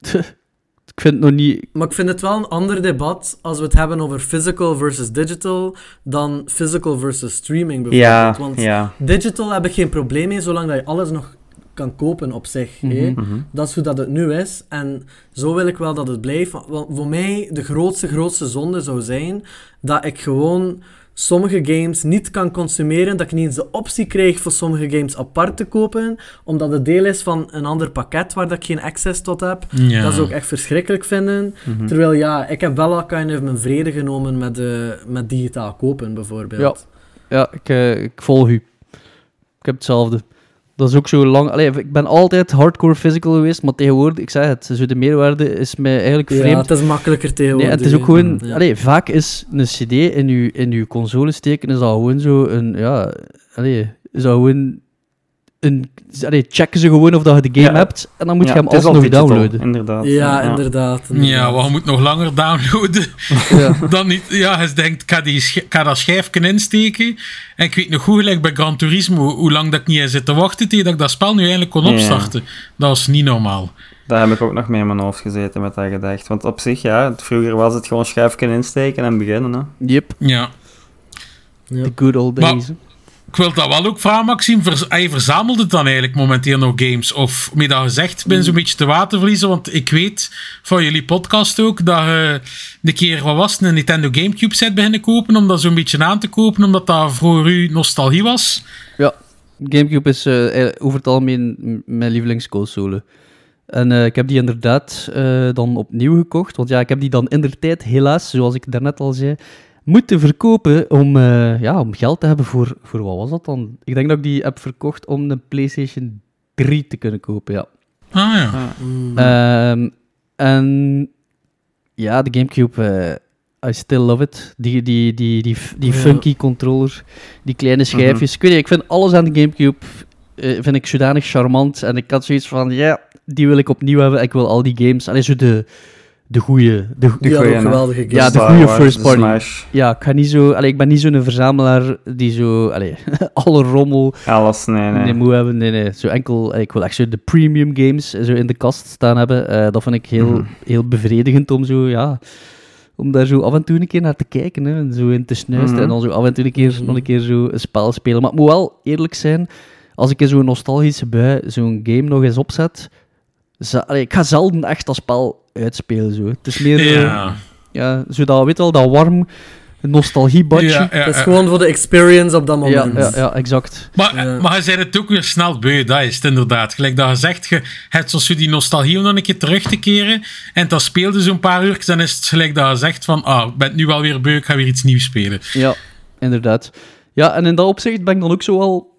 *laughs* ik vind het nog niet... Maar ik vind het wel een ander debat als we het hebben over physical versus digital dan physical versus streaming bijvoorbeeld. Ja, Want ja. digital heb ik geen probleem mee zolang dat je alles nog kan kopen op zich. hè. Mhm. Mhm. Dat is hoe dat het nu is. En zo wil ik wel dat het blijft. Want voor mij de grootste, grootste zonde zou zijn dat ik gewoon sommige games niet kan consumeren. Dat ik niet eens de optie krijg voor sommige games apart te kopen. Omdat het deel is van een ander pakket waar dat ik geen access tot heb. Ja. Dat zou ik echt verschrikkelijk vinden. Mhm. Terwijl ja, ik heb wel al kind of mijn vrede genomen met, eh, met digitaal kopen bijvoorbeeld. Ja, ik, eh, ik volg u. Ik heb hetzelfde. Dat is ook zo lang... Allee, ik ben altijd hardcore physical geweest, maar tegenwoordig, ik zeg het, zo de meerwaarde is mij eigenlijk Ja, vreemd. het is makkelijker Nee, tegenwoordig. het is ook gewoon... Ja. Allee, vaak is een cd in uw, in uw console steken, is dat gewoon zo een... Ja, allee, is dat gewoon... Een, allee, checken ze gewoon of dat je de game Ja. hebt, en dan moet Ja, je hem alsnog digital, downloaden. Inderdaad. Ja, inderdaad. Ja, je moet nog langer downloaden *laughs* Ja. *laughs* dan niet. Ja, je denkt, ik ga, die sch- ik ga dat schijfje insteken. En ik weet nog goed, gelijk bij Gran Turismo, hoe lang dat ik niet heb zitten wachten tegen dat ik dat spel nu eindelijk kon Ja. opstarten. Dat was niet normaal. Daar heb ik ook nog mee in mijn hoofd gezeten met dat gedacht. Want op zich, ja, vroeger was het gewoon schuifje insteken en beginnen. Hè. Yep, Ja. The good old days. Ik wil dat wel ook vragen, Maxime. Hij verzamelt het dan eigenlijk momenteel nog games? Of, met dat gezegd, ben zo'n beetje te water verliezen. Want ik weet van jullie podcast ook dat je een keer, wat was een Nintendo Gamecube set beginnen kopen. Om dat zo'n beetje aan te kopen, omdat dat voor u nostalgie was. Ja, Gamecube is eh, eh, over het algemeen mijn lievelingsconsole. En eh, ik heb die inderdaad eh, dan opnieuw gekocht. Want ja, ik heb die dan in de tijd, helaas, zoals ik daarnet al zei, moeten verkopen om, eh, ja, om geld te hebben voor, voor, wat was dat dan? Ik denk dat ik die heb verkocht om een PlayStation 3 te kunnen kopen, ja. Ah ja. Mm. Ehm, en ja, de Gamecube, eh, I still love it. Die, die, die, die, die Ja. funky controller, die kleine schijfjes. Ik weet niet, ik vind alles aan de Gamecube eh, vind ik zodanig charmant. En ik had zoiets van, ja, die wil ik opnieuw hebben. Ik wil al die games, alleen zo de, de goede. De, Die hadden goeie, ook hè. geweldige games. Ja, de goede first de party. Smash, ja, ik, ga niet zo, allee, ik ben niet zo'n verzamelaar die zo, allee, *laughs* alle rommel alles, nee, nee. Nee, moet hebben. Nee, nee. Zo enkel, ik wil echt zo de premium games zo in de kast staan hebben. Eh, dat vind ik heel, Mhm. heel bevredigend om zo, ja... Om daar zo af en toe een keer naar te kijken, hè, en zo in te snuisteren. Mhm. En dan zo af en toe een keer, Mhm. nog een keer zo een spel spelen. Maar het moet wel eerlijk zijn, als ik in zo'n nostalgische bui zo'n game nog eens opzet... allee, ik ga zelden echt dat spel uitspelen, zo. Het is meer, zo, Ja. ja, zo dat, weet wel, dat warm nostalgiebadje. Ja, Ja, ja, Het is ja. gewoon voor de experience op dat ja, moment. ja, exact. Maar, Ja. maar je zei het ook weer snel beu, dat is het inderdaad. Gelijk dat je zegt, je hebt zoals je die nostalgie om dan een keer terug te keren. En dat speelde zo'n paar uur, dan is het gelijk dat je zegt van, ah, ik ben nu wel weer beu, ik ga weer iets nieuws spelen. Ja, inderdaad. Ja, en in dat opzicht ben ik dan ook zo wel...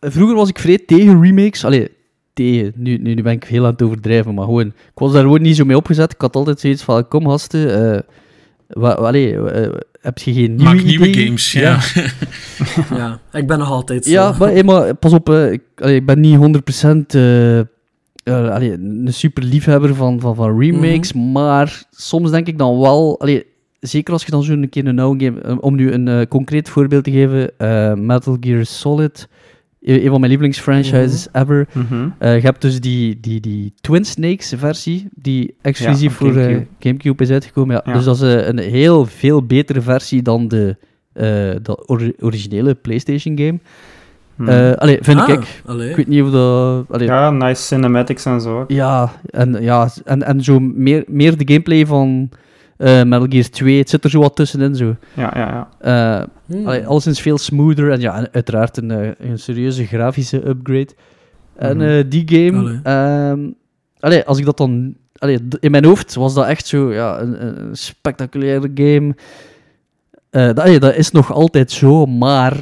Vroeger was ik vrij tegen remakes. Allee, tegen. Nu, nu, nu ben ik heel aan het overdrijven, maar gewoon... Ik was daar gewoon niet zo mee opgezet. Ik had altijd zoiets van, kom gasten, eh, wa, allee, eh, heb je geen nieuwe Maak nieuwe ideeën? games, ja. Ja, *laughs* ik ben nog altijd zo. Ja, maar, hey, maar pas op, eh, ik, allee, ik ben niet 100% eh eh, allee, een super liefhebber van, van, van remakes, maar soms denk ik dan wel, allee, zeker als je dan zo'n keer een oude game, om nu een eh, concreet voorbeeld te geven, eh, Metal Gear Solid, een van mijn lievelingsfranchises ever. Mhm. Eh, je hebt dus die, die, die Twin Snakes versie, die exclusief voor eh, Gamecube. Gamecube is uitgekomen. Ja. Ja. Dus dat is eh, een heel veel betere versie dan de, eh, de ori- originele PlayStation game. Mhm. Eh, allee, vind Ah, ik. allee. Ik weet niet of dat... Allee, ja. ja, nice cinematics en zo. en, ja, en, en zo meer, meer de gameplay van eh Metal Gear 2. Het zit er zo wat tussenin. Zo. Ja, ja, ja. Eh, Hmm. Allee, alleszins veel smoother en ja, uiteraard een, eh, een serieuze grafische upgrade. En Mhm. eh, die game, Allee. ehm, allee, als ik dat dan, in mijn hoofd was dat echt zo, ja, een, een spectaculaire game. Eh, dat, allee, dat is nog altijd zo, maar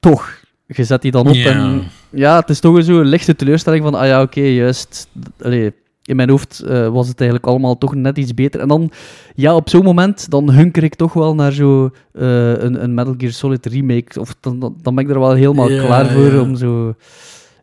toch, je zet die dan op Ja. en ja, het is toch zo een lichte teleurstelling van, ah ja, oké, juist, allee, in mijn hoofd eh, was het eigenlijk allemaal toch net iets beter. En dan, ja, op zo'n moment, dan hunker ik toch wel naar zo eh, een, een Metal Gear Solid remake. Of dan, dan, dan ben ik er wel helemaal Ja, klaar voor ja. om zo...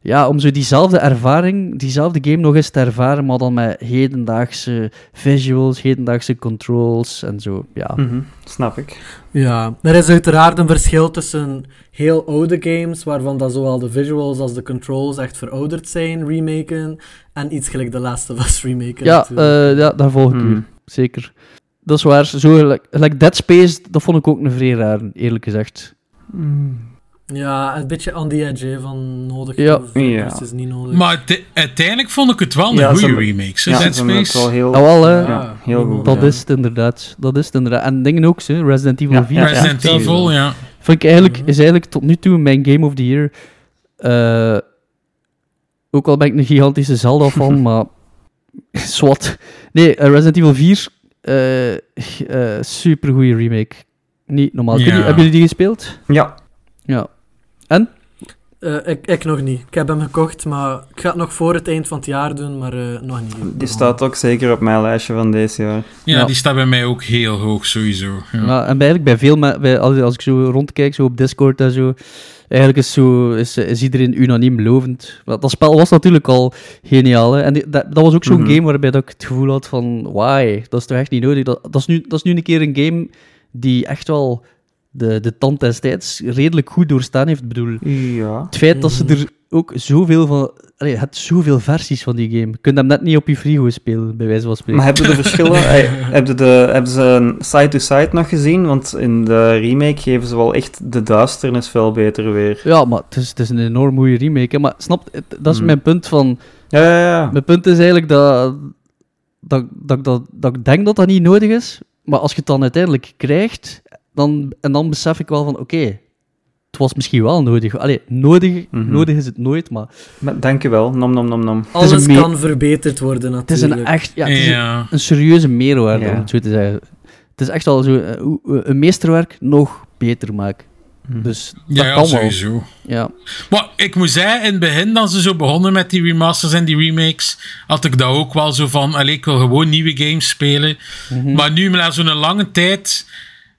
Ja, om zo diezelfde ervaring, diezelfde game nog eens te ervaren, maar dan met hedendaagse visuals, hedendaagse controls en zo, ja. Mhm, Snap ik. Ja, er is uiteraard een verschil tussen heel oude games, waarvan dat zowel de visuals als de controls echt verouderd zijn, remaken, en iets gelijk The Last of Us remaken. Ja, eh, ja, daar volg ik u. Mhm. Zeker. Dat is waar. Zo, gelijk like Dead Space, dat vond ik ook een vrij raar, eerlijk gezegd. Ja, een beetje on the edge hè, van nodig Ja. versus niet nodig. Maar uite- uiteindelijk vond ik het wel een Ja, goede remake. Ja, Dead het Space. wel heel... Ah, wel. Ja, heel goed. Dat ja. is het inderdaad. Dat is het inderdaad. En dingen ook, hè. Resident Evil Ja, 4. ja, Resident ja. Evil, ja. Vind ik eigenlijk, Mhm. is eigenlijk tot nu toe mijn Game of the Year. Eh, ook al ben ik een gigantische Zelda-fan, *laughs* maar... *laughs* Swat. Nee, eh, Resident Evil 4. eh eh super goede remake. Niet normaal. Hebben jullie die gespeeld? Ja, Ja. Eh, ik, ik nog niet. Ik heb hem gekocht, maar ik ga het nog voor het eind van het jaar doen, maar eh, nog niet. die staat ook zeker op mijn lijstje van deze jaar. ja. Ja. die staat bij mij ook heel hoog, sowieso. Ja. En bij, eigenlijk bij veel, bij, als, als ik zo rondkijk, zo op Discord en zo, eigenlijk is, zo, is, is iedereen unaniem lovend. Want dat spel was natuurlijk al geniaal. Hè? En die- dat, dat was ook zo'n Mhm. game waarbij dat ik het gevoel had van, why, dat is toch echt niet nodig. Dat, dat, is nu, dat is nu een keer een game die echt wel de, de tand des tijds redelijk goed doorstaan heeft. Ik bedoel, Ja. het feit dat ze er ook zoveel van... Allee, je hebt zoveel versies van die game. Je kunt hem net niet op je frigo spelen, bij wijze van spreken. Maar heb je de verschillen... *laughs* Hey, heb je de, hebben ze een side-to-side nog gezien? Want in de remake geven ze wel echt de duisternis veel beter weer. Ja, maar het is, het is een enorm goede remake. Hè. Maar snap, het- dat is Hmm. mijn punt van... Ja, ja, ja. Mijn punt is eigenlijk dat, dat, dat, dat, dat ik denk dat dat niet nodig is. Maar als je het dan uiteindelijk krijgt, dan, en dan besef ik wel van, oké, het was misschien wel nodig. Allee, nodig, Mhm. nodig is het nooit, maar Maar Dankjewel. Nom, nom, nom, nom. is Alles kan verbeterd worden, het is natuurlijk. een echt... Ja, het is een, Ja. een serieuze meerwaarde, Ja. om het zo te zeggen. Het is echt wel zo, eh, hoe- een meesterwerk nog beter maken. Mhm. Dus dat Ja, ja, kan wel. sowieso. Ja. Maar ik moet zeggen, in het begin, dan ze zo begonnen met die remasters en die remakes, had ik dat ook wel zo van, allee, ik wil gewoon nieuwe games spelen. Mhm. Maar nu, na zo'n lange tijd,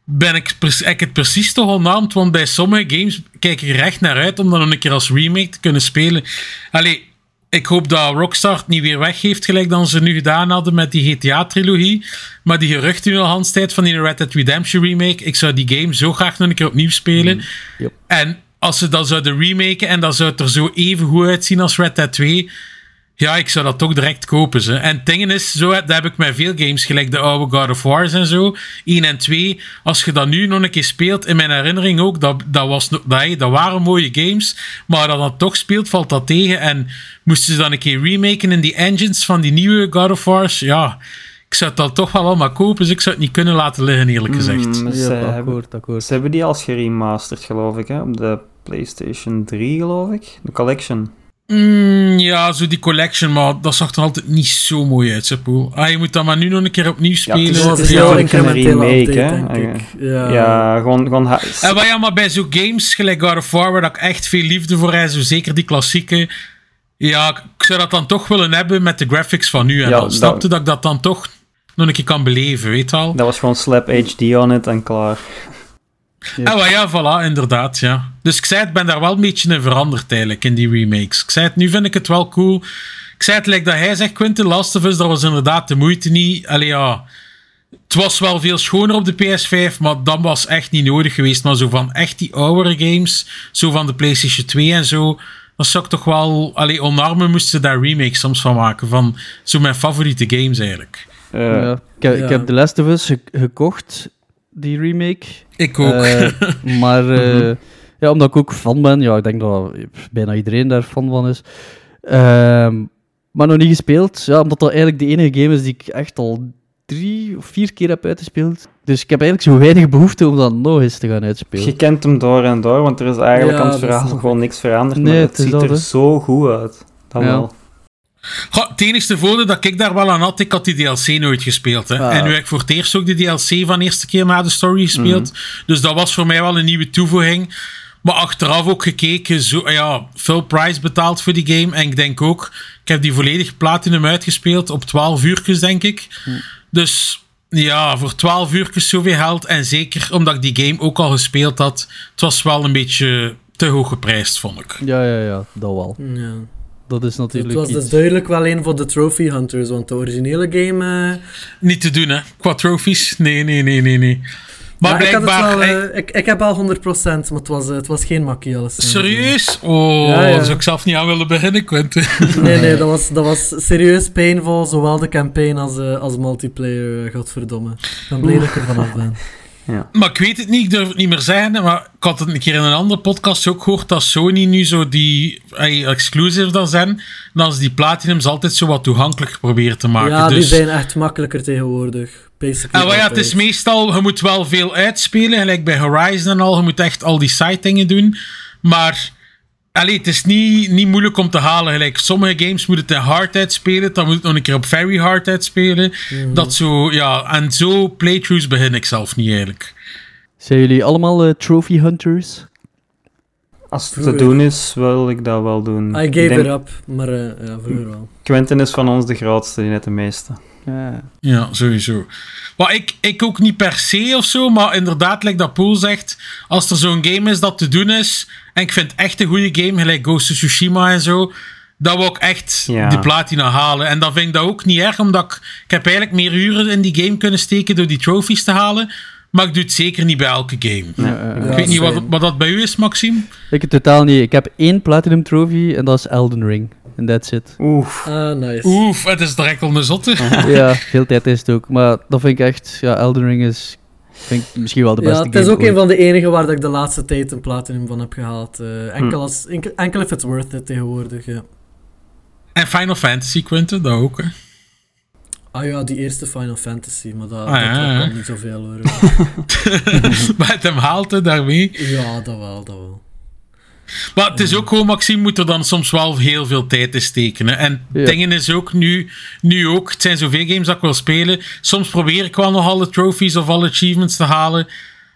ben ik, ik het precies toch onnaamd, want bij sommige games kijk ik er echt naar uit om dan een keer als remake te kunnen spelen. Allee, ik hoop dat Rockstar het niet weer weggeeft, gelijk dan ze nu gedaan hadden met die GTA-trilogie. Maar die geruchten in de handstijd van die Red Dead Redemption remake, ik zou die game zo graag nog een keer opnieuw spelen. Yep. En als ze dat zouden remaken en dat zou het er zo even goed uitzien als Red Dead 2, ja, ik zou dat toch direct kopen. Ze. En het ding is, zo, dat heb ik met veel games, gelijk de oude God of Wars en zo, 1 en 2. Als je dat nu nog een keer speelt, in mijn herinnering ook, dat, dat, was, dat, dat waren mooie games, maar dat dat toch speelt, valt dat tegen. En moesten ze dan een keer remaken in die engines van die nieuwe God of Wars, ja, ik zou het dan toch wel allemaal kopen, dus ik zou het niet kunnen laten liggen, eerlijk gezegd. Mm, Ja, ze, hebben, akkoord, akkoord. ze hebben die als geremasterd, geloof ik, hè? op de PlayStation 3, geloof ik. De collection. Mm, ja, zo die collection, maar dat zag er altijd niet zo mooi uit, Sepoel. Ah, je moet dat maar nu nog een keer opnieuw het spelen. is- Dat was het een is eigenlijk een incrementele remake, update, hè? denk ik. Ja. Ja, gewoon... gewoon ha- En maar ja, maar bij zo'n games, gelijk God of War, waar dat ik echt veel liefde voor heb, zo zeker die klassieke, ja, ik zou dat dan toch willen hebben met de graphics van nu en Ja, al. dat- Snapte dat ik dat dan toch nog een keer kan beleven, weet je wel? Dat was gewoon slap HD on it en klaar. Ah, maar ja, voilà, inderdaad, ja. Dus ik zei, het ben daar wel een beetje in veranderd eigenlijk, in die remakes. Ik zei het, nu vind ik het wel cool. Ik zei het like dat hij zegt, Quentin, Last of Us, dat was inderdaad de moeite niet. Allee, ja. Het was wel veel schoner op de PS5, maar dat was echt niet nodig geweest. Maar zo van echt die oudere games, zo van de PlayStation 2 en zo, dat zou ik toch wel... Allee, onarmen moesten ze daar remakes soms van maken. Van zo mijn favoriete games eigenlijk. Eh, ja. Ik, heb, ja. ik heb The Last of Us ge- gekocht, die remake. Ik ook. Eh, *laughs* maar eh, ja, omdat ik ook fan ben, ja, ik denk dat bijna iedereen daar fan van is. Ehm, maar nog niet gespeeld, ja, omdat dat eigenlijk de enige game is die ik echt al drie of vier keer heb uitgespeeld. Dus ik heb eigenlijk zo weinig behoefte om dat nog eens te gaan uitspelen. Je kent hem door en door, want er is eigenlijk Ja, aan het verhaal gewoon ik. niks veranderd. Nee, maar het ziet dat, er zo goed uit. Dat Ja. wel. Goh, het enige voordeel dat ik daar wel aan had, ik had die DLC nooit gespeeld. Hè. Ah. En nu heb ik voor het eerst ook de DLC van de eerste keer na de story gespeeld. Dus dat was voor mij wel een nieuwe toevoeging. Maar achteraf ook gekeken, zo, ja, veel price betaald voor die game. En ik denk ook, ik heb die volledig platinum uitgespeeld op 12 uurtjes, denk ik. Dus ja, voor 12 uurtjes zoveel geld. En zeker omdat ik die game ook al gespeeld had, het was wel een beetje te hoog geprijsd, vond ik. Ja, ja, ja, dat wel. Ja. Dat is Het natuurlijk was dus iets. duidelijk wel een voor de Trophy Hunters, want de originele game... eh, Niet te doen, hè? Qua trophies? Nee, nee, nee, nee, nee. Maar ja, ik, het wel, eh, ik, ik heb al 100%, maar het was, eh, het was geen makkie alles. Serieus? Oh, Ja, zou ik zelf niet aan willen beginnen, Quentin. *laughs* Nee, nee, dat was, dat was serieus painful, zowel de campaign als, eh, als multiplayer, godverdomme. Ik ben blij dat ik er vanaf ben. Maar ik weet het niet, ik durf het niet meer zeggen. Maar ik had het een keer in een andere podcast ook gehoord dat Sony nu zo die eh, exclusive dan zijn. Dan als die Platinums altijd zo wat toegankelijker proberen te maken. Ja, die dus... zijn echt makkelijker tegenwoordig. Basically En wel ja, het is meestal, je moet wel veel uitspelen, gelijk bij Horizon en al. Je moet echt al die side dingen doen. Maar allee, het is niet, niet moeilijk om te halen. Gelijk, sommige games moet het in hard uitspelen, dan moet het nog een keer op very hard uitspelen. Mhm. Dat zo, ja, en zo playthroughs begin ik zelf niet eigenlijk. Zijn jullie allemaal eh, trophy hunters? Als het te doen is, wil ik dat wel doen. I Ik gave denk- it up, maar eh, ja, vroeger wel. Quentin is van ons de grootste, die net de meeste. Ja. Ja, sowieso. Maar ik, ik ook niet per se of zo, maar inderdaad, like dat Poel zegt, als er zo'n game is dat te doen is, en ik vind echt een goede game, gelijk Ghost of Tsushima en zo, dan wil ik echt Ja. die platina halen. En dan vind ik dat ook niet erg, omdat ik, ik heb eigenlijk meer uren in die game kunnen steken door die trophies te halen, maar ik doe het zeker niet bij elke game. Ja, ja, ja. ik weet niet wat, wat dat bij u is, Maxime. Ik het totaal niet. Ik heb één platinum trophy en dat is Elden Ring. En that's it. Oef. Ah, nice. Oef, het is direct al een zotte. ja, veel tijd is het ook. Maar dat vind ik echt... Ja, Elden Ring is... Vind ik misschien wel de beste Ja, het is ook een van de enige waar dat ik de laatste tijd een platinum van heb gehaald. eh, enkel, als, enkel, enkel if it's worth it tegenwoordig, ja. En Final Fantasy, Quentin, dat ook. Hè. Ah ja, die eerste Final Fantasy, maar dat, Ah, ja, dat, dat ja. niet zoveel hoor. *laughs* maar het hem haalt hè, daarmee. ja, dat wel, dat wel. Maar het is ook gewoon, Maxime moet er dan soms wel heel veel tijd in steken. hè. En Ja. dingen is ook nu, nu ook, het zijn zoveel games dat ik wil spelen. Soms probeer ik wel nog alle trophies of alle achievements te halen.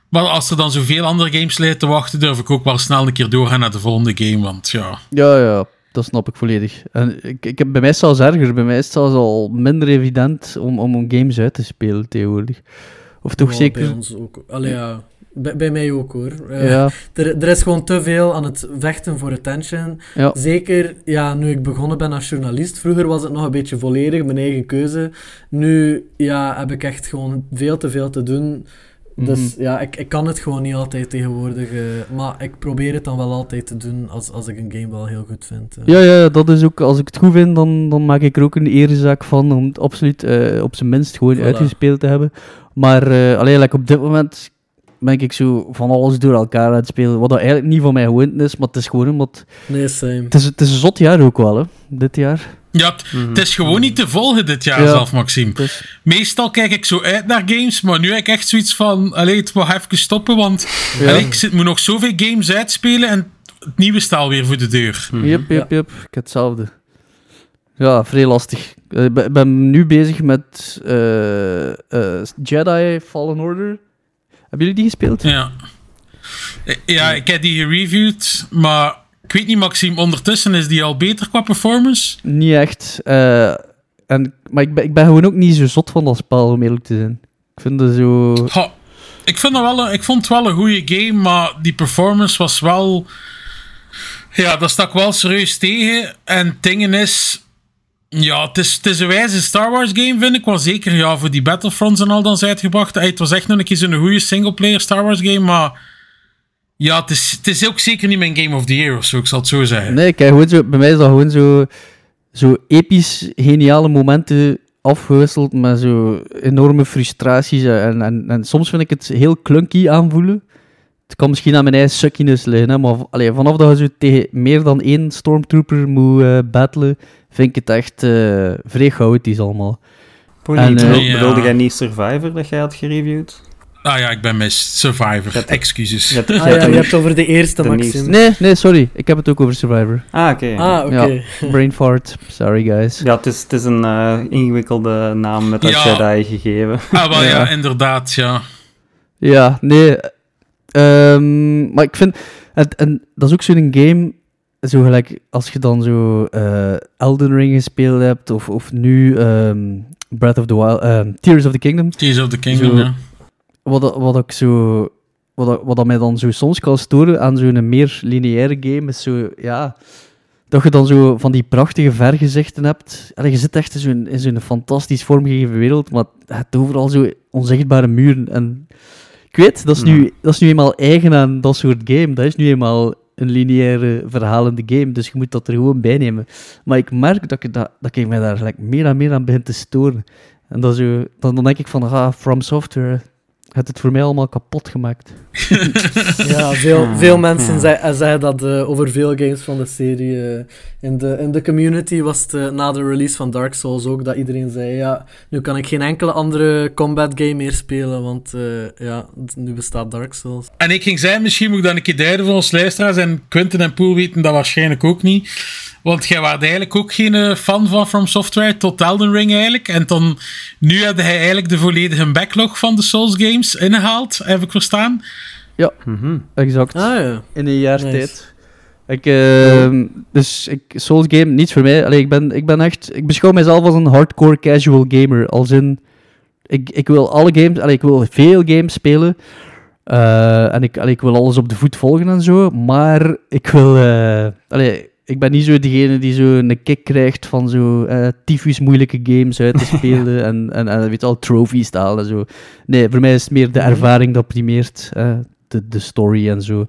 Maar als er dan zoveel andere games lijkt te wachten, durf ik ook wel snel een keer doorgaan naar de volgende game. Want ja, Ja, ja. Dat snap ik volledig. En ik, ik heb, bij mij is het zelfs erger. Bij mij is het zelfs al minder evident om, om games uit te spelen tegenwoordig. Of toch zeker... Bij ons ook. Allee, ja. Bij, bij mij ook hoor. Eh, Ja, er, er is gewoon te veel aan het vechten voor attention. ja. Zeker ja, nu ik begonnen ben als journalist. Vroeger was het nog een beetje volledig mijn eigen keuze. Nu ja, heb ik echt gewoon veel te veel te doen. Dus Mhm. ja, ik, ik kan het gewoon niet altijd tegenwoordig. eh, maar ik probeer het dan wel altijd te doen als, als ik een game wel heel goed vind. eh. Ja, ja, dat is ook, als ik het goed vind, dan, dan maak ik er ook een erezaak van om het absoluut op zijn minst gewoon Voilà. uitgespeeld te hebben. Maar alleen like op dit moment ben ik zo van alles door elkaar aan het spelen, wat dat eigenlijk niet van mij gewoond is, maar het is gewoon omdat... Nee, same. Het is, het is een zot jaar ook wel, hè, dit jaar. ja het, het is gewoon niet te volgen dit jaar Ja. zelf, Maxime. Meestal kijk ik zo uit naar games, maar nu heb ik echt zoiets van, allee, het mag even stoppen, want ja. allee, ik zit, moet nog zoveel games uitspelen en het nieuwe staat weer voor de deur. Yep, yep, yep. Ik heb hetzelfde. Ja, vrij lastig. Eh, Ik ben, ben nu bezig met eh, eh, Jedi Fallen Order. Hebben jullie die gespeeld? Ja. Ja, ik heb die gereviewd, maar ik weet niet, Maxime, ondertussen is die al beter qua performance? Niet echt. eh, en, maar ik ben, ik ben gewoon ook niet zo zot van dat spel, om eerlijk te zijn. Ik vind het zo... Ik, vind dat wel een, ik vond het wel een goede game, maar die performance was wel... Ja, dat stak wel serieus tegen. En het ding is... Ja, het is, het is een wijze Star Wars game, vind ik wel zeker. Ja, voor die Battlefronts en al dan zijn uitgebracht. Het was echt nog een keer zo'n goede singleplayer Star Wars game, maar... Ja, het is, het is ook zeker niet mijn Game of the Year of zo, ik zal het zo zeggen. Nee, kijk, gewoon zo, bij mij is dat gewoon zo, zo episch geniale momenten afgewisseld met zo enorme frustraties. En, en, en soms vind ik het heel clunky aanvoelen. Het kan misschien aan mijn eigen suckiness liggen, hè, maar allee, vanaf dat je zo tegen meer dan één stormtrooper moet eh, battlen, vind ik het echt eh vrij chaotisch allemaal. Pony, En, eh, bedoelde jij niet Survivor dat jij had gereviewd? Ah ja, ik ben mis. Survivor. Dat- Excuses. Je hebt- Ah je ja, hebt je hebt over de eerste, de Maxim. nieuwste. Nee, nee, sorry. Ik heb het ook over Survivor. Ah, oké. Ah, oké. Brain fart. Sorry, guys. Ja, het is, het is een eh, ingewikkelde naam met dat Ja. Jedi gegeven. Ah, wel ja, Ja. inderdaad, ja. Ja, nee. ehm, maar ik vind... En, en dat is ook zo'n game... Zo gelijk als je dan zo eh, Elden Ring gespeeld hebt, of, of nu ehm, Breath of the Wild... ehm, Tears of the Kingdom. Tears of the Kingdom, Zo. ja. Wat, wat ik zo... Wat, dat- wat dat mij dan zo soms kan storen aan zo'n meer lineaire game, is zo... Ja... Dat je dan zo van die prachtige vergezichten hebt. Allee, je zit echt in zo'n, in zo'n fantastisch vormgegeven wereld, maar je hebt overal zo onzichtbare muren. En ik weet, dat is, nu, dat is nu eenmaal eigen aan dat soort game. Dat is nu eenmaal een lineaire verhalende game, dus je moet dat er gewoon bij nemen. Maar ik merk dat ik, dat, dat mij daar gelijk meer en meer aan begin te storen. En dat dan, dan denk ik van, ah, From Software, het het voor mij allemaal kapot gemaakt. *laughs* Ja, veel, Ah, veel mensen ja. zei- zeiden dat eh, over veel games van de serie. eh, in, de, in de community was het eh, na de release van Dark Souls ook dat iedereen zei: Ja, nu kan ik geen enkele andere combat game meer spelen, want eh, ja, nu bestaat Dark Souls. En ik ging zeggen, misschien moet ik dan een keer duiden voor ons luisteraars. En Quentin en Poel weten dat waarschijnlijk ook niet. Want jij was eigenlijk ook geen eh, fan van From Software tot Elden Ring eigenlijk. En dan, nu had hij eigenlijk de volledige backlog van de Souls games ingehaald, heb ik verstaan. Mhm. Exact. Ah ja. In een jaar Nice. tijd. Ik, ehm, dus ik, Souls game, niets voor mij. Allee, ik, ben, ik ben echt... Ik beschouw mezelf als een hardcore casual gamer. Als in... Ik, ik wil alle games... Allee, ik wil veel games spelen. Eh, en ik, allee, ik wil alles op de voet volgen en zo. Maar ik wil... eh, allee, ik ben niet zo degene die zo een kick krijgt van zo eh tyfus moeilijke games uit te *laughs* spelen. en, en, en weet je al, trophies te halen en zo. Nee, voor mij is het meer de ervaring dat primeert. eh, de, de story en zo.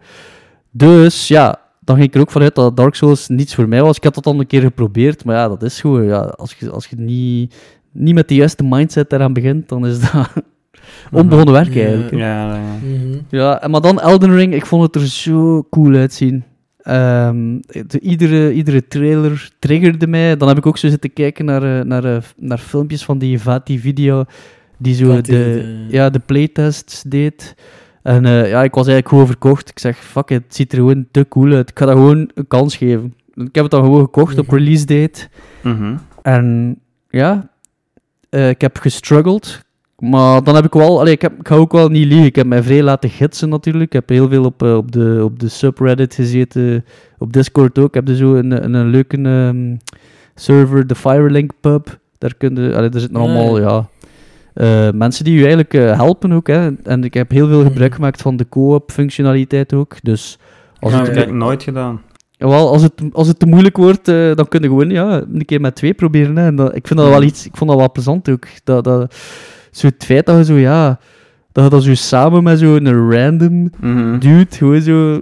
Dus ja, dan ging ik er ook vanuit dat Dark Souls niets voor mij was. Ik had dat al een keer geprobeerd, maar ja, dat is gewoon... Ja, als je, als je niet, niet met de juiste mindset eraan begint, dan is dat *laughs* onbegonnen werk Ja. eigenlijk. Ja, ja. Mhm. Ja, en maar dan Elden Ring, ik vond het er zo cool uitzien. Ehm, de, iedere, iedere trailer triggerde mij. Dan heb ik ook zo zitten kijken naar, eh, naar, eh, naar filmpjes van die Vati Video, die zo Vati, de, de- ja, de playtests deed. En eh, ja, ik was eigenlijk gewoon verkocht. Ik zeg, fuck it, het ziet er gewoon te cool uit. Ik ga dat gewoon een kans geven. Ik heb het dan gewoon gekocht op Mhm. release date. Mhm. En ja, ik heb gestruggeld. Maar dan heb ik wel, allee, ik, heb, ik ga ook wel niet liegen. Ik heb mij vrij laten gidsen natuurlijk. Ik heb heel veel op, eh, op, de, op de subreddit gezeten, op Discord ook. Ik heb dus zo een, een, een leuke ehm, server, de Firelink Pub. Daar, kun je, allee, daar zitten Ja, allemaal ja. eh, mensen die je eigenlijk eh, helpen ook. Hè. En ik heb heel veel gebruik Mhm. gemaakt van de co-op functionaliteit ook. Dus als het, heb ik nooit gedaan. Jawel, als het, als het te moeilijk wordt, dan kun je gewoon ja, een keer met twee proberen. Hè. En dat, ik vind dat wel iets, ik vond dat wel plezant ook. Dat, dat, zo het feit dat je zo, ja, dat je dan zo samen met zo'n random Mhm. dude gewoon zo,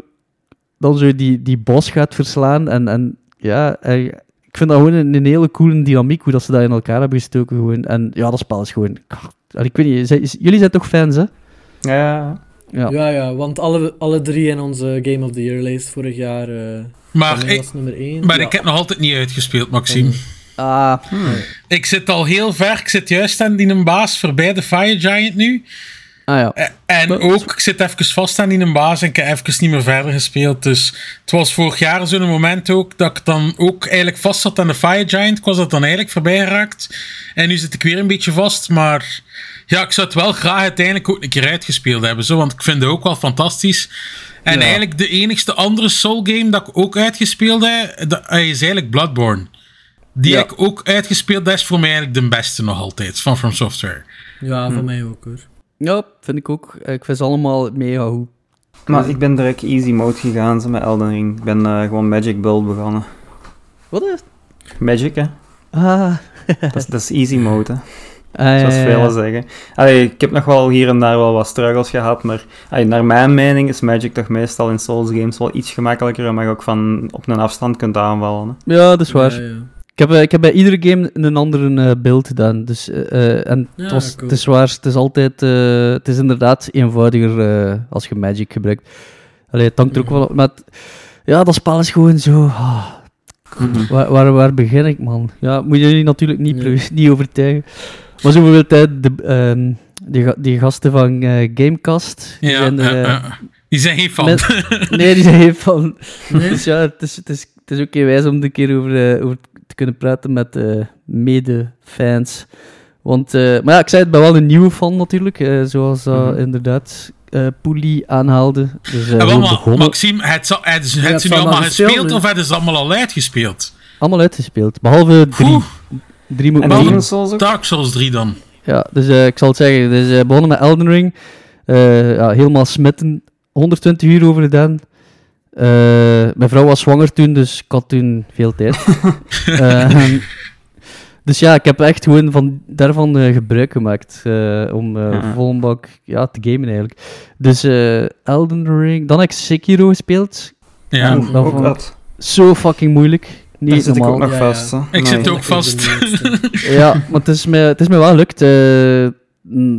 dan zo die, die boss gaat verslaan. En, en ja, eh, ik vind dat gewoon een, een hele coole dynamiek, hoe dat ze dat in elkaar hebben gestoken gewoon. En ja, dat spel is gewoon, ik weet niet, zijn- jullie zijn toch fans, hè? Ja, Ja. Ja, ja, want alle, alle drie in onze Game of the Year lijst vorig jaar. eh Maar, ik, was nummer 1. maar ik heb nog altijd niet uitgespeeld, Maxime. Ah, Ik zit al heel ver. Ik zit juist aan die een baas voorbij de Fire Giant nu. ah ja. Eh, En Maar- ook, ik zit even vast aan die een baas en ik heb even niet meer verder gespeeld. Dus het was vorig jaar zo'n moment ook dat ik dan ook eigenlijk vast zat aan de Fire Giant. Ik was dat dan eigenlijk voorbij geraakt. En nu zit ik weer een beetje vast, maar ja, ik zou het wel graag uiteindelijk ook een keer uitgespeeld hebben. Zo, want ik vind het ook wel fantastisch. En Ja. eigenlijk de enigste andere Soul game dat ik ook uitgespeeld heb, dat is eigenlijk Bloodborne. Die Ja. ik ook uitgespeeld. Dat is voor mij eigenlijk de beste nog altijd van From Software. Ja, van mij ook hoor. Ja, vind ik ook. Ik vind ze allemaal mega goed. maar ik ben direct easy mode gegaan zo met Elden Ring. Ik ben eh, gewoon Magic Build begonnen. Wat is Magic, hè? Ah, *laughs* Dat is, dat is easy mode, hè. *laughs* ah, zoals ja, ja, velen zeggen. Allee, ik heb nog wel hier en daar wel wat struggles gehad, maar allee, naar mijn mening is Magic toch meestal in Souls games wel iets gemakkelijker, omdat je ook van op een afstand kunt aanvallen. Hè. Ja, dat is waar. Ik, heb, eh, ik heb bij iedere game een andere eh, beeld gedaan. Dus, eh, en Ja, het, was, cool. het is waar, het is altijd... het is inderdaad eenvoudiger als je Magic gebruikt. Allee, het hangt er ook wel op. Maar het- ja, dat spel is gewoon zo... ah, waar, waar, waar begin ik, man? Ja, moet je jullie natuurlijk niet, *laughs* niet overtuigen. Maar zo bijvoorbeeld de, ehm, die, die gasten van Gamecast. die Ja, zijn die zijn geen fan. met- *laughs* nee, die zijn geen. Nee? Dus ja, het is, het is, het is ook geen wijs om een keer over, over te kunnen praten met eh, mede-fans. Want, eh, maar ja, ik zei het, ik ben wel een nieuwe fan natuurlijk, eh, zoals dat Mhm. inderdaad eh Poelie aanhaalde. Dus eh gewoon maar, Maxime, het, zal- het, het, ze nu allemaal gespeeld of hebben ze allemaal al uitgespeeld? allemaal uitgespeeld, behalve drie. Oeh, Drie moet ik Souls ook? Dark Souls 3 dan. Ja, dus eh, ik zal het zeggen. Dus eh begonnen met Elden Ring. Eh, ja, helemaal smitten. 120 uur over gedaan. Eh, mijn vrouw was zwanger toen, dus ik had toen veel tijd. *laughs* Eh, dus ja, ik heb echt gewoon van, daarvan eh, gebruik gemaakt. eh, om eh Ja. vol een bak ja, te gamen eigenlijk. Dus eh, Elden Ring. Dan heb ik Sekiro gespeeld. Ja. En dat ook vond- dat. Zo fucking moeilijk. Daar Niet zit ik ook nog Ja, ja. vast. Ik Nee. zit ook vast. *laughs* Ja, maar het is me, het is me wel gelukt. eh,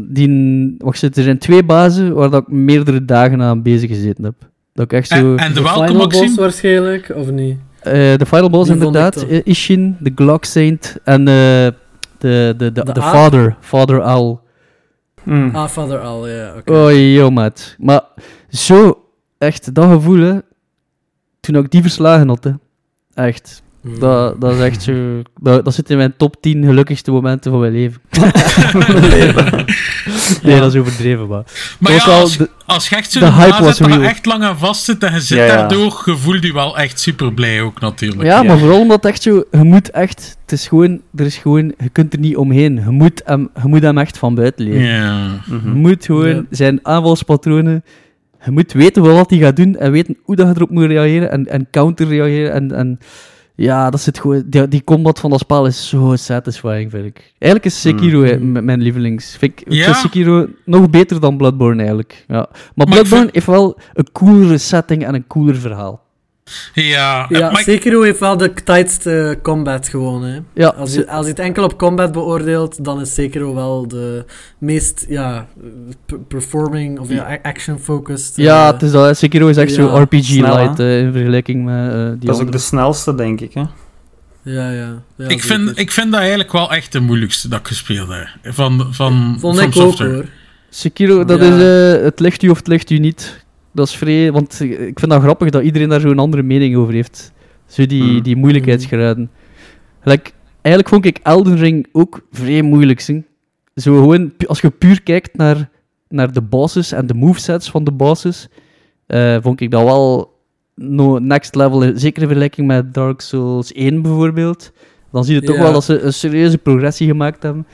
die, wacht, er zijn twee bazen waar dat ik meerdere dagen aan bezig gezeten heb. Dat ik echt zo... En, en de De final boss waarschijnlijk, of niet? eh, de Final Boss Die inderdaad. Ishin, de Glock Saint en eh, de, de, de, de? Father, Father Owl. Hmm. Ah, Father Al, ja, oké. Oh, yo, maat. Maar zo, echt, dat gevoel, hè, toen ik die verslagen had, hè. Echt. Hmm. Dat, dat is echt zo... Dat, dat zit in mijn top 10 gelukkigste momenten van mijn leven. *laughs* nee, dat is overdreven, maar... Maar Ook ja, al als, de- als je echt zo de hype naast was zit, dat real. je echt lang aan vast zit en je zit Ja, ja. daardoor, je voelt je wel echt super blij ook natuurlijk. Ja, Ja. maar vooral omdat het echt zo... Je moet echt... Het is gewoon... Er is gewoon... Je kunt er niet omheen. Je moet hem, je moet hem echt van buiten leren. Ja. Je Mhm. moet gewoon Ja. zijn aanvalspatronen... Je moet weten wat hij gaat doen en weten hoe dat je erop moet reageren en, en counter-reageren. En, en ja, dat zit gewoon... Die, die combat van dat spel is zo satisfying, vind ik. Eigenlijk is Sekiro Mm. eh, mijn lievelings. Vind ik, ik Ja? vind Sekiro nog beter dan Bloodborne, eigenlijk. Ja. Maar Bloodborne vind- heeft wel een coolere setting en een cooler verhaal. Ja, Ja, Sekiro heeft wel de tightste combat gewoon, hè. Ja, Als je, als je het enkel op combat beoordeelt, dan is Sekiro wel de meest, ja, performing, of ja, action-focused. Ja, eh, het is dat, hè. Sekiro is echt zo ja, RPG snel, hè? light eh, in vergelijking met eh, die Dat is ook de snelste, denk ik. Hè? ja, ja. ja ik, vind, ik vind dat eigenlijk wel echt de moeilijkste dat ik gespeeld heb. Van, van, Vond ik ook, Software. hoor. Sekiro, dat Ja. is eh, het ligt u of het ligt u niet. Dat is vrij, want ik vind dat grappig dat iedereen daar zo'n andere mening over heeft. Zo die, Hmm. die moeilijkheidsgraden. Like, eigenlijk vond ik Elden Ring ook vrij moeilijk. Zing. Zo gewoon, als je puur kijkt naar, naar de bosses en de movesets van de bosses, eh, vond ik dat wel no, next level. eh, Zeker in vergelijking met Dark Souls 1 bijvoorbeeld. Dan zie je toch Ja. wel dat ze een serieuze progressie gemaakt hebben.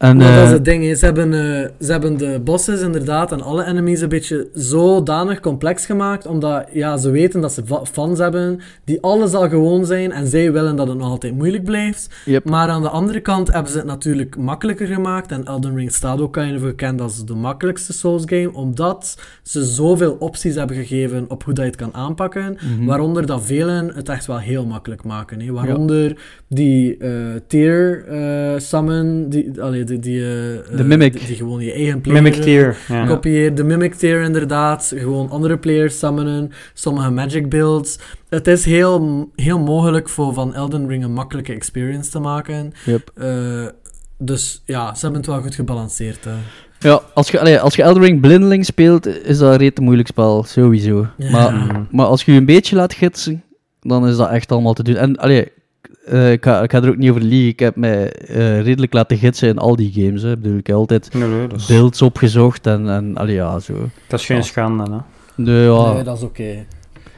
En, dat is eh, het ding. Ze, hebben, eh, ze hebben de bosses inderdaad en alle enemies een beetje zodanig complex gemaakt, omdat ja, ze weten dat ze fans hebben die alles al gewoon zijn en zij willen dat het nog altijd moeilijk blijft. Yep. Maar aan de andere kant hebben ze het natuurlijk makkelijker gemaakt en Elden Ring staat ook kind of gekend als de makkelijkste Souls game, omdat ze zoveel opties hebben gegeven op hoe dat je het kan aanpakken, mhm. waaronder dat velen het echt wel heel makkelijk maken. Hè. Waaronder die eh tier eh, summon, die, allee, die, die, eh, De eh, mimic. Die, die gewoon je eigen player Mimic eh, Tier. Ja. kopieert. De mimic tier inderdaad, gewoon andere players summonen, sommige magic builds. Het is heel, heel mogelijk voor van Elden Ring een makkelijke experience te maken. Yep. Eh, dus ja, ze hebben het wel goed gebalanceerd. hè. Ja, als je, allee, als je Elden Ring blindeling speelt, is dat een rete moeilijk spel, sowieso. Ja. Maar, maar als je je een beetje laat gidsen, dan is dat echt allemaal te doen. En allee, eh, ik, ga, ik ga er ook niet over liegen. Ik heb mij eh, redelijk laten gidsen in al die games. Hè. Ik bedoel, ik heb altijd Nee, nee, dat, is, builds opgezocht en, en allee, ja, zo. dat is geen Ja. schande. Hè? Nee, ja, Nee, dat is oké.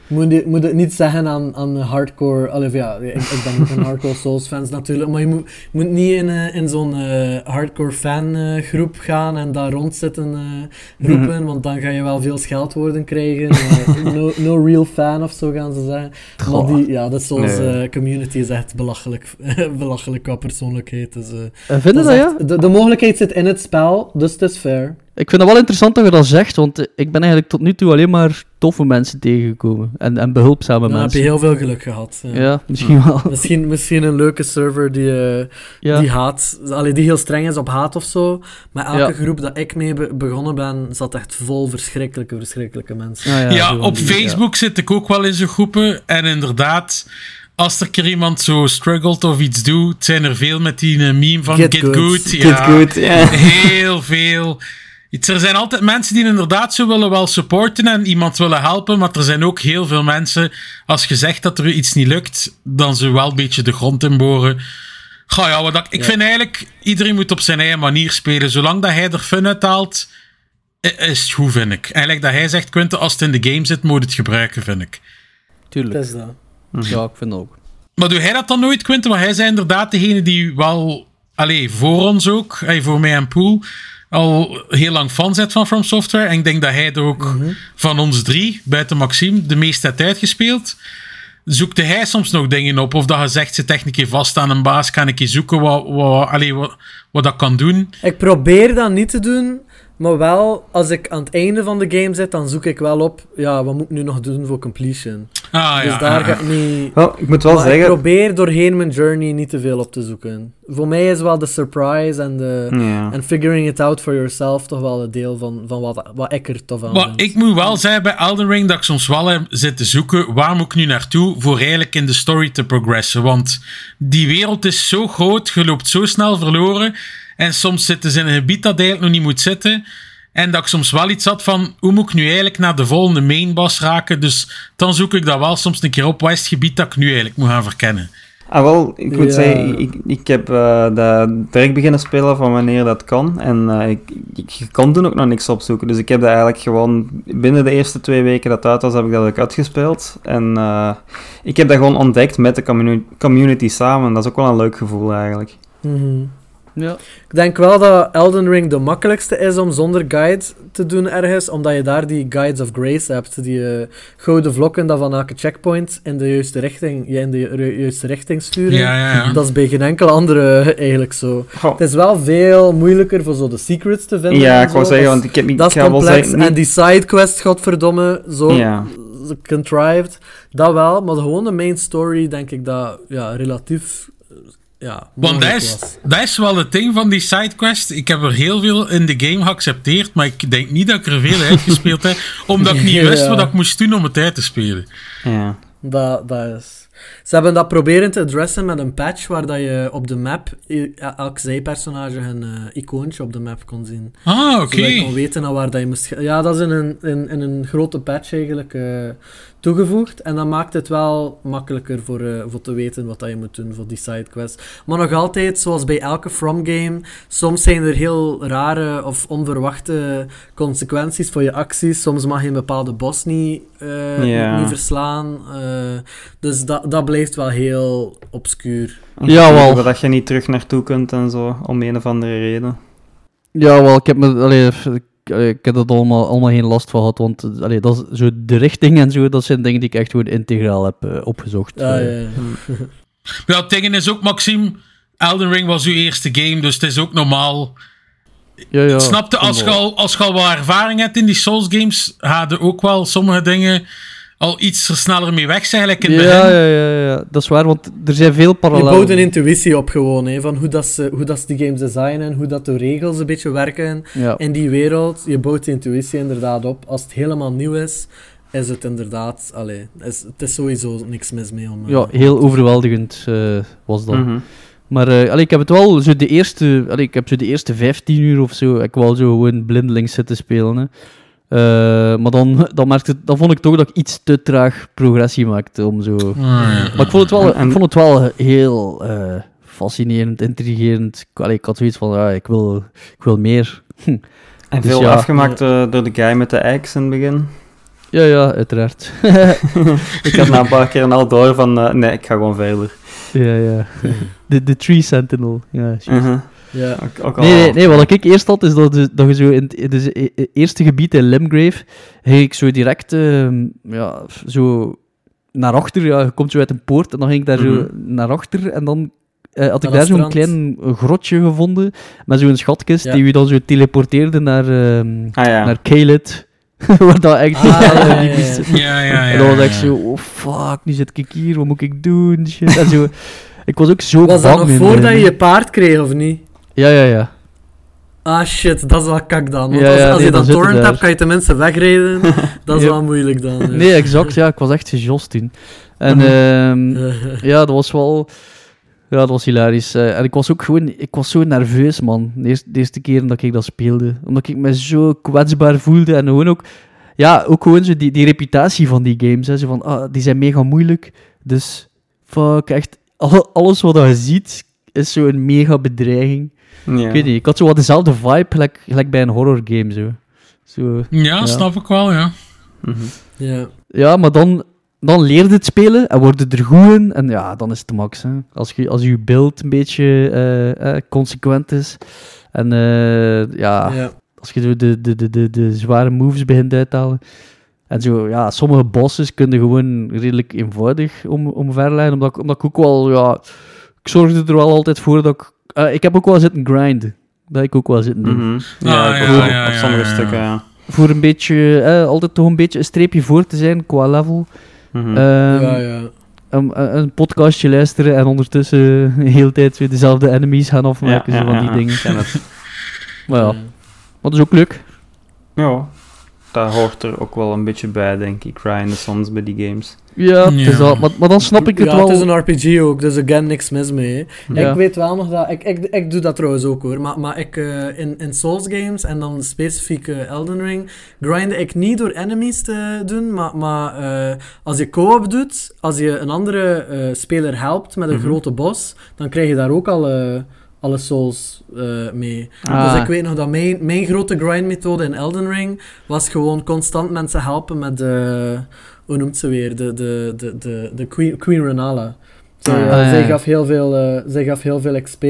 Moet, je- moet het niet zeggen aan, aan hardcore... Allee, ja, ik, ik ben een hardcore Souls fans natuurlijk, maar je moet, moet niet in, eh, in zo'n eh, hardcore fan eh, groep gaan en daar rond zitten eh, roepen, want dan ga je wel veel scheldwoorden krijgen. Eh, *laughs* no, no real fan of zo gaan ze zeggen. Maar die, ja, de Souls Nee. eh, community is echt belachelijk, *laughs* belachelijk qua persoonlijkheid. Dus, eh, En vinden dat dat, ja? de, de mogelijkheid zit in het spel, dus het is fair. Ik vind het wel interessant dat je dat zegt, want ik ben eigenlijk tot nu toe alleen maar toffe mensen tegengekomen. En, en behulpzame Dan heb je mensen. heel veel geluk gehad. ja. Ja, misschien wel. *laughs* Misschien, misschien een leuke server die, eh, Ja. die haat, allee, die heel streng is op haat of zo. Maar elke Ja. groep dat ik mee be- begonnen ben, zat echt vol verschrikkelijke, verschrikkelijke mensen. Ah, Ja, op die- Facebook zit ik ook wel in zo'n groepen. En inderdaad, als er een keer iemand zo struggelt of iets doet, zijn er veel met die eh, meme van Get Get, good. Good. Get Ja, good, ja. Heel veel. Iets- Er zijn altijd mensen die inderdaad zo willen wel supporten en iemand willen helpen, maar er zijn ook heel veel mensen, als je zegt dat er iets niet lukt, dan ze wel een beetje de grond inboren. Ga ja, wat dat, ik vind eigenlijk, iedereen moet op zijn eigen manier spelen. Zolang dat hij er fun uit haalt, is het goed, vind ik. Eigenlijk dat hij zegt, Quinten, als het in de game zit, moet je het gebruiken, vind ik. Tuurlijk. Het is dat. Ja, ik vind dat ook. Maar doe hij dat dan nooit, Quinten? Want hij is inderdaad degene die wel, allee, voor ons ook, eh, voor mij en Poel, al heel lang fan zit van From Software. En ik denk dat hij er ook van ons drie, buiten Maxime, de meeste heeft uitgespeeld. Zoekte hij soms nog dingen op? Of dat je zegt, zit echt een keer vast aan een baas, kan ik eens zoeken wat, wat, allee, wat, wat dat kan doen? Ik probeer dat niet te doen, maar wel, als ik aan het einde van de game zit, dan zoek ik wel op, ja, wat moet ik nu nog doen voor completion? Ah, dus ja, daar ga ik niet... Wel, ik moet wel Maar ik zeggen... probeer doorheen mijn journey niet te veel op te zoeken. Voor mij is wel de surprise en de... Ja. En figuring it out for yourself toch wel een deel van, van wat, wat ik er tof aan Maar vind. ik moet wel zeggen bij Elden Ring dat ik soms wel heb zitten zoeken waar moet ik nu naartoe voor eigenlijk in de story te progressen. Want die wereld is zo groot, je loopt zo snel verloren. En soms zitten ze in een gebied dat eigenlijk nog niet moet zitten. En dat ik soms wel iets had van hoe moet ik nu eigenlijk naar de volgende main boss raken. Dus dan zoek ik dat wel soms een keer op. Wat is het gebied dat ik nu eigenlijk moet gaan verkennen? Ah, wel, ik moet Ja. zeggen, ik, ik heb eh dat direct beginnen spelen van wanneer dat kan. En eh, ik, ik, kon toen ook nog niks opzoeken. Dus ik heb dat eigenlijk gewoon binnen de eerste twee weken dat het uit was, heb ik dat ook uitgespeeld. En eh, ik heb dat gewoon ontdekt met de communi- community samen. Dat is ook wel een leuk gevoel eigenlijk. Mhm. Ja. Ik denk wel dat Elden Ring de makkelijkste is om zonder guide te doen ergens, omdat je daar die Guides of Grace hebt, die eh, gouden vlokken dat van elke checkpoint in de juiste richting, je in de ju- juiste richting sturen. Ja, ja, ja. Dat is bij geen enkele andere eigenlijk zo. Goh. Het is wel veel moeilijker voor zo de secrets te vinden. Ja, ik wou zeggen, Dat is- want ik heb ik Dat is ga wel complex. zeggen, niet- En die sidequest, godverdomme, zo Ja. contrived. Dat wel, maar gewoon de main story denk ik dat ja, relatief eh, ja, Want dat is, dat is wel het ding van die sidequest. Ik heb er heel veel in de game geaccepteerd, maar ik denk niet dat ik er veel uitgespeeld heb, *laughs* omdat ik niet Ja. wist wat ik moest doen om het uit te spelen. Ja. Dat, dat is... Ze hebben dat proberen te addressen met een patch waar dat je op de map elk zijpersonage een eh, icoontje op de map kon zien. Ah, oké. Zodat je kon weten naar waar dat je moest... Ja, dat is in een, in, in een grote patch eigenlijk eh, toegevoegd. En dat maakt het wel makkelijker voor, eh, voor te weten wat dat je moet doen voor die sidequest. Maar nog altijd, zoals bij elke From game, soms zijn er heel rare of onverwachte consequenties voor je acties. Soms mag je een bepaalde boss niet, eh, Ja. niet verslaan. eh, dus dat, dat blijft wel heel obscuur. Jawel. Waar dat je niet terug naartoe kunt en zo, om een of andere reden. Ja, wel, ik heb, me, allee, ik, allee, ik heb er allemaal, allemaal geen last van gehad, want eh, allee, dat is, zo de richting en zo, dat zijn dingen die ik echt gewoon integraal heb eh, opgezocht. Ah, Eh, ja. *laughs* Ja, het ding is ook, Maxime, Elden Ring was uw eerste game, dus het is ook normaal. ja, ja, Snapte, als je, al, als je al wat ervaring hebt in die Souls games, hadden ook wel sommige dingen al iets sneller mee weg, zijn, eigenlijk in het Ja, begin. ja, ja, ja, dat is waar, want er zijn veel Je parallellen. bouwt een intuïtie op gewoon, hè, van hoe, dat ze, hoe dat ze die games designen, hoe dat de regels een beetje werken Ja. in die wereld. Je bouwt die intuïtie inderdaad op. Als het helemaal nieuw is, is het inderdaad... Allee, is, het is sowieso niks mis mee om... eh, ja, heel overweldigend eh, was dat. Mhm. Maar eh, allee, ik heb het wel zo de eerste, allee, ik heb zo de eerste 15 uur of zo, ik wel zo gewoon blindelings zitten spelen. Hè. Eh, maar dan, *laughs* dan, merkte, dan vond ik toch dat ik iets te traag progressie maakte om zo. Ah, ja. Maar ik vond het wel, En- ik vond het wel heel eh, fascinerend, intrigerend. Ik, allee, ik had zoiets van, ja, ik wil, ik wil meer. En Dus veel ja. afgemaakt door, door de guy met de axe in het begin. Ja, ja, uiteraard. *laughs* *laughs* Ik had na een paar keer al door van, eh, nee, ik ga gewoon verder. ja, ja. De, de Tree Sentinel. Ja, juist. Ja. Ook, ook al- Nee, nee, nee, wat ik eerst had, is dat, je- dat je zo in het, in het e- e- eerste gebied in Limgrave, ging ik zo direct ehm, ja, zo naar achter. Ja, je komt zo uit een poort en dan ging ik daar zo Mhm. naar achter en dan eh, had ik daar dat zo'n klein grotje gevonden met zo'n schatkist Ja. die je dan zo teleporteerde naar, Ah ja. naar. *laughs* Waar dat echt Ah, *laughs* ja, ja, niet ja. wist. Ja, ja, ja. En dan was ik zo, oh fuck, nu zit ik hier, wat moet ik doen? Shit. En zo, ik was ook zo Was dat bang nog in, voordat eh, je je paard kreeg, of niet? Ja, ja, ja. Ah shit, dat is wel kak dan. Want Ja, als, ja, als nee, je dan dan zit je torrent hebt, kan je tenminste wegrijden. *laughs* dat is wel moeilijk dan. ja. Nee, exact, ja, ik was echt gejost toen. En *laughs* Eh, *laughs* ja, dat was wel... Ja, dat was hilarisch. Eh, en ik was ook gewoon... Ik was zo nerveus, man. De eerste, de eerste keer dat ik dat speelde. Omdat ik me zo kwetsbaar voelde. En gewoon ook... Ja, ook gewoon zo die, die reputatie van die games. Hè. Zo van, ah, die zijn mega moeilijk. Dus, fuck, echt... alle- alles wat je ziet, is zo'n mega bedreiging. Ja. Ik weet niet, ik had zo wat dezelfde vibe, gelijk, gelijk bij een horror game, zo. Zo... Ja, snap ik wel, ja. Mhm. ja. Ja, maar dan, dan leer je het spelen en word je er goed in. En ja, dan is het de max. Hè. Als, je, als je beeld een beetje eh, eh, consequent is. En eh, ja, als je de, de, de, de, de zware moves begint uit te halen. En zo, ja, sommige bosses kunnen gewoon redelijk eenvoudig om, omverleggen. Omdat, ik- omdat ik ook wel, ja... Ik zorgde er wel altijd voor dat ik... eh, ik heb ook wel zitten grinden. Dat ik ook wel zitten doen. Mhm. Ja, Ah, ik ja, ook ja, op sommige ja, ja. stukken, ja. Voor een beetje... eh, altijd toch een beetje een streepje voor te zijn qua level. Mhm. Ehm, ja, ja. een, een podcastje luisteren en ondertussen *laughs* de hele tijd weer dezelfde enemies gaan afmaken. Ja, zo ja, van die ja, dingen. ik ken het. Maar ja, Ja. maar dat is ook leuk. Ja, daar hoort er ook wel een beetje bij, denk ik, grinden soms bij die games. Ja, is dat, maar, maar dan snap ik het ja, wel. het is een RPG ook, dus again, niks mis mee. Ja. Ik weet wel nog dat... Ik, ik, ik doe dat trouwens ook hoor, maar, maar ik, eh, in, in Souls games en dan specifiek eh, Elden Ring, grinde ik niet door enemies te doen, maar, maar eh, als je co-op doet, als je een andere eh, speler helpt met een Mhm. grote boss, dan krijg je daar ook alle, alle Souls eh, mee. Ah. Dus ik weet nog dat mijn, mijn grote grindmethode in Elden Ring was gewoon constant mensen helpen met de... Hoe noemt ze weer? De, de, de, de, de Queen, Queen Renala. Zij, Ah, eh, ja, zij, ja. gaf heel veel, eh, zij gaf heel veel XP.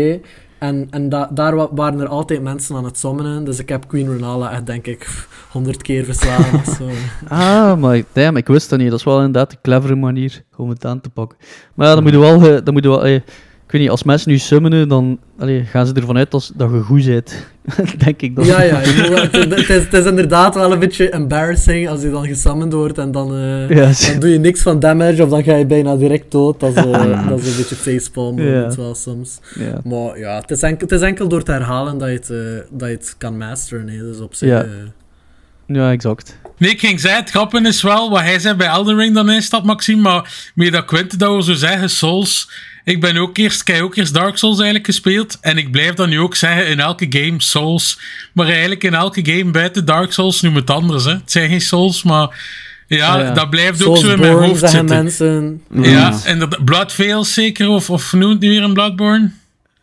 En, en da- daar wa- waren er altijd mensen aan het summonen. Dus ik heb Queen Renala echt, denk ik, honderd keer verslagen of zo. *laughs* Ah, maar damn, ik wist dat niet. Dat is wel inderdaad een clevere manier om het aan te pakken. Maar ja, dan moet je wel... eh, Dan moet je wel eh, ik weet niet, als mensen nu summonen, dan allee, gaan ze ervan uit als, dat je goed bent. *laughs* denk ik dan. Ja, ja. *laughs* Het is, het, inderdaad wel een beetje embarrassing als je dan gesummoned wordt en dan... eh, Ja, Dan doe je niks van damage of dan ga je bijna direct dood. Dat is, eh, *laughs* dat is een beetje facepalm moment wel soms. ja. Maar ja, het is, enkel, het is enkel door te herhalen dat je het, eh, dat je het kan masteren. Hè. Dus op zich... Ja. ja, exact. Nee, ik ging zeggen, het grappige is wel, wat hij zei bij Elden Ring dan is dat, Maxime, maar meer dat Quinte dat we zo zeggen, Souls, ik ben ook eerst, ik heb ook eerst Dark Souls eigenlijk gespeeld, en ik blijf dan nu ook zeggen, in elke game Souls, maar eigenlijk in elke game buiten Dark Souls noem het anders, hè. Het zijn geen Souls, maar ja, ja. dat blijft ook zo in mijn hoofd zitten. mensen. Ja, en dat Bloodveil zeker, of, of noemt het nu weer een Bloodborne?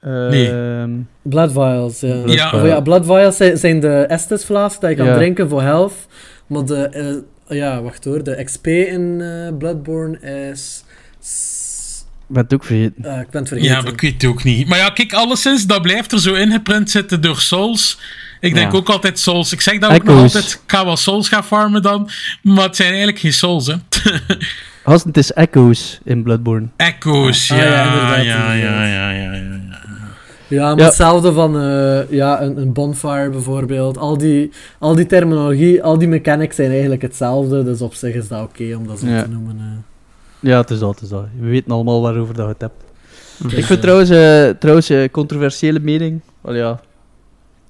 Nee. Ehm, Blood vials, ja. Ja. Of ja, blood vials zijn, zijn de Estus flasks dat je kan Ja. drinken voor health. Maar de... eh, ja, wacht hoor. De XP in eh, Bloodborne is... ben het ook vergeten. ah, ik ben het vergeten. Ja, maar ik weet het ook niet. Maar ja, kijk, alleszins, dat blijft er zo ingeprint zitten door Souls. Ik denk Ja. ook altijd Souls. Ik zeg dat ook nog altijd. Ik ga wel Souls gaan farmen dan. Maar het zijn eigenlijk geen Souls, hè. *laughs* Gast, het is Echoes in Bloodborne. Echoes, Ah, ja. ja, Ja, inderdaad, ja, ja, ja, ja, ja, maar Ja. hetzelfde van eh, ja, een, een bonfire bijvoorbeeld. Al die, al die terminologie, al die mechanics zijn eigenlijk hetzelfde. Dus op zich is dat oké om dat zo Ja. te noemen. eh. Ja, het is dat, het is dat. We weten allemaal waarover dat je het hebt. Ik vind eh, trouwens, eh trouwens eh, controversiële mening. Wel ja,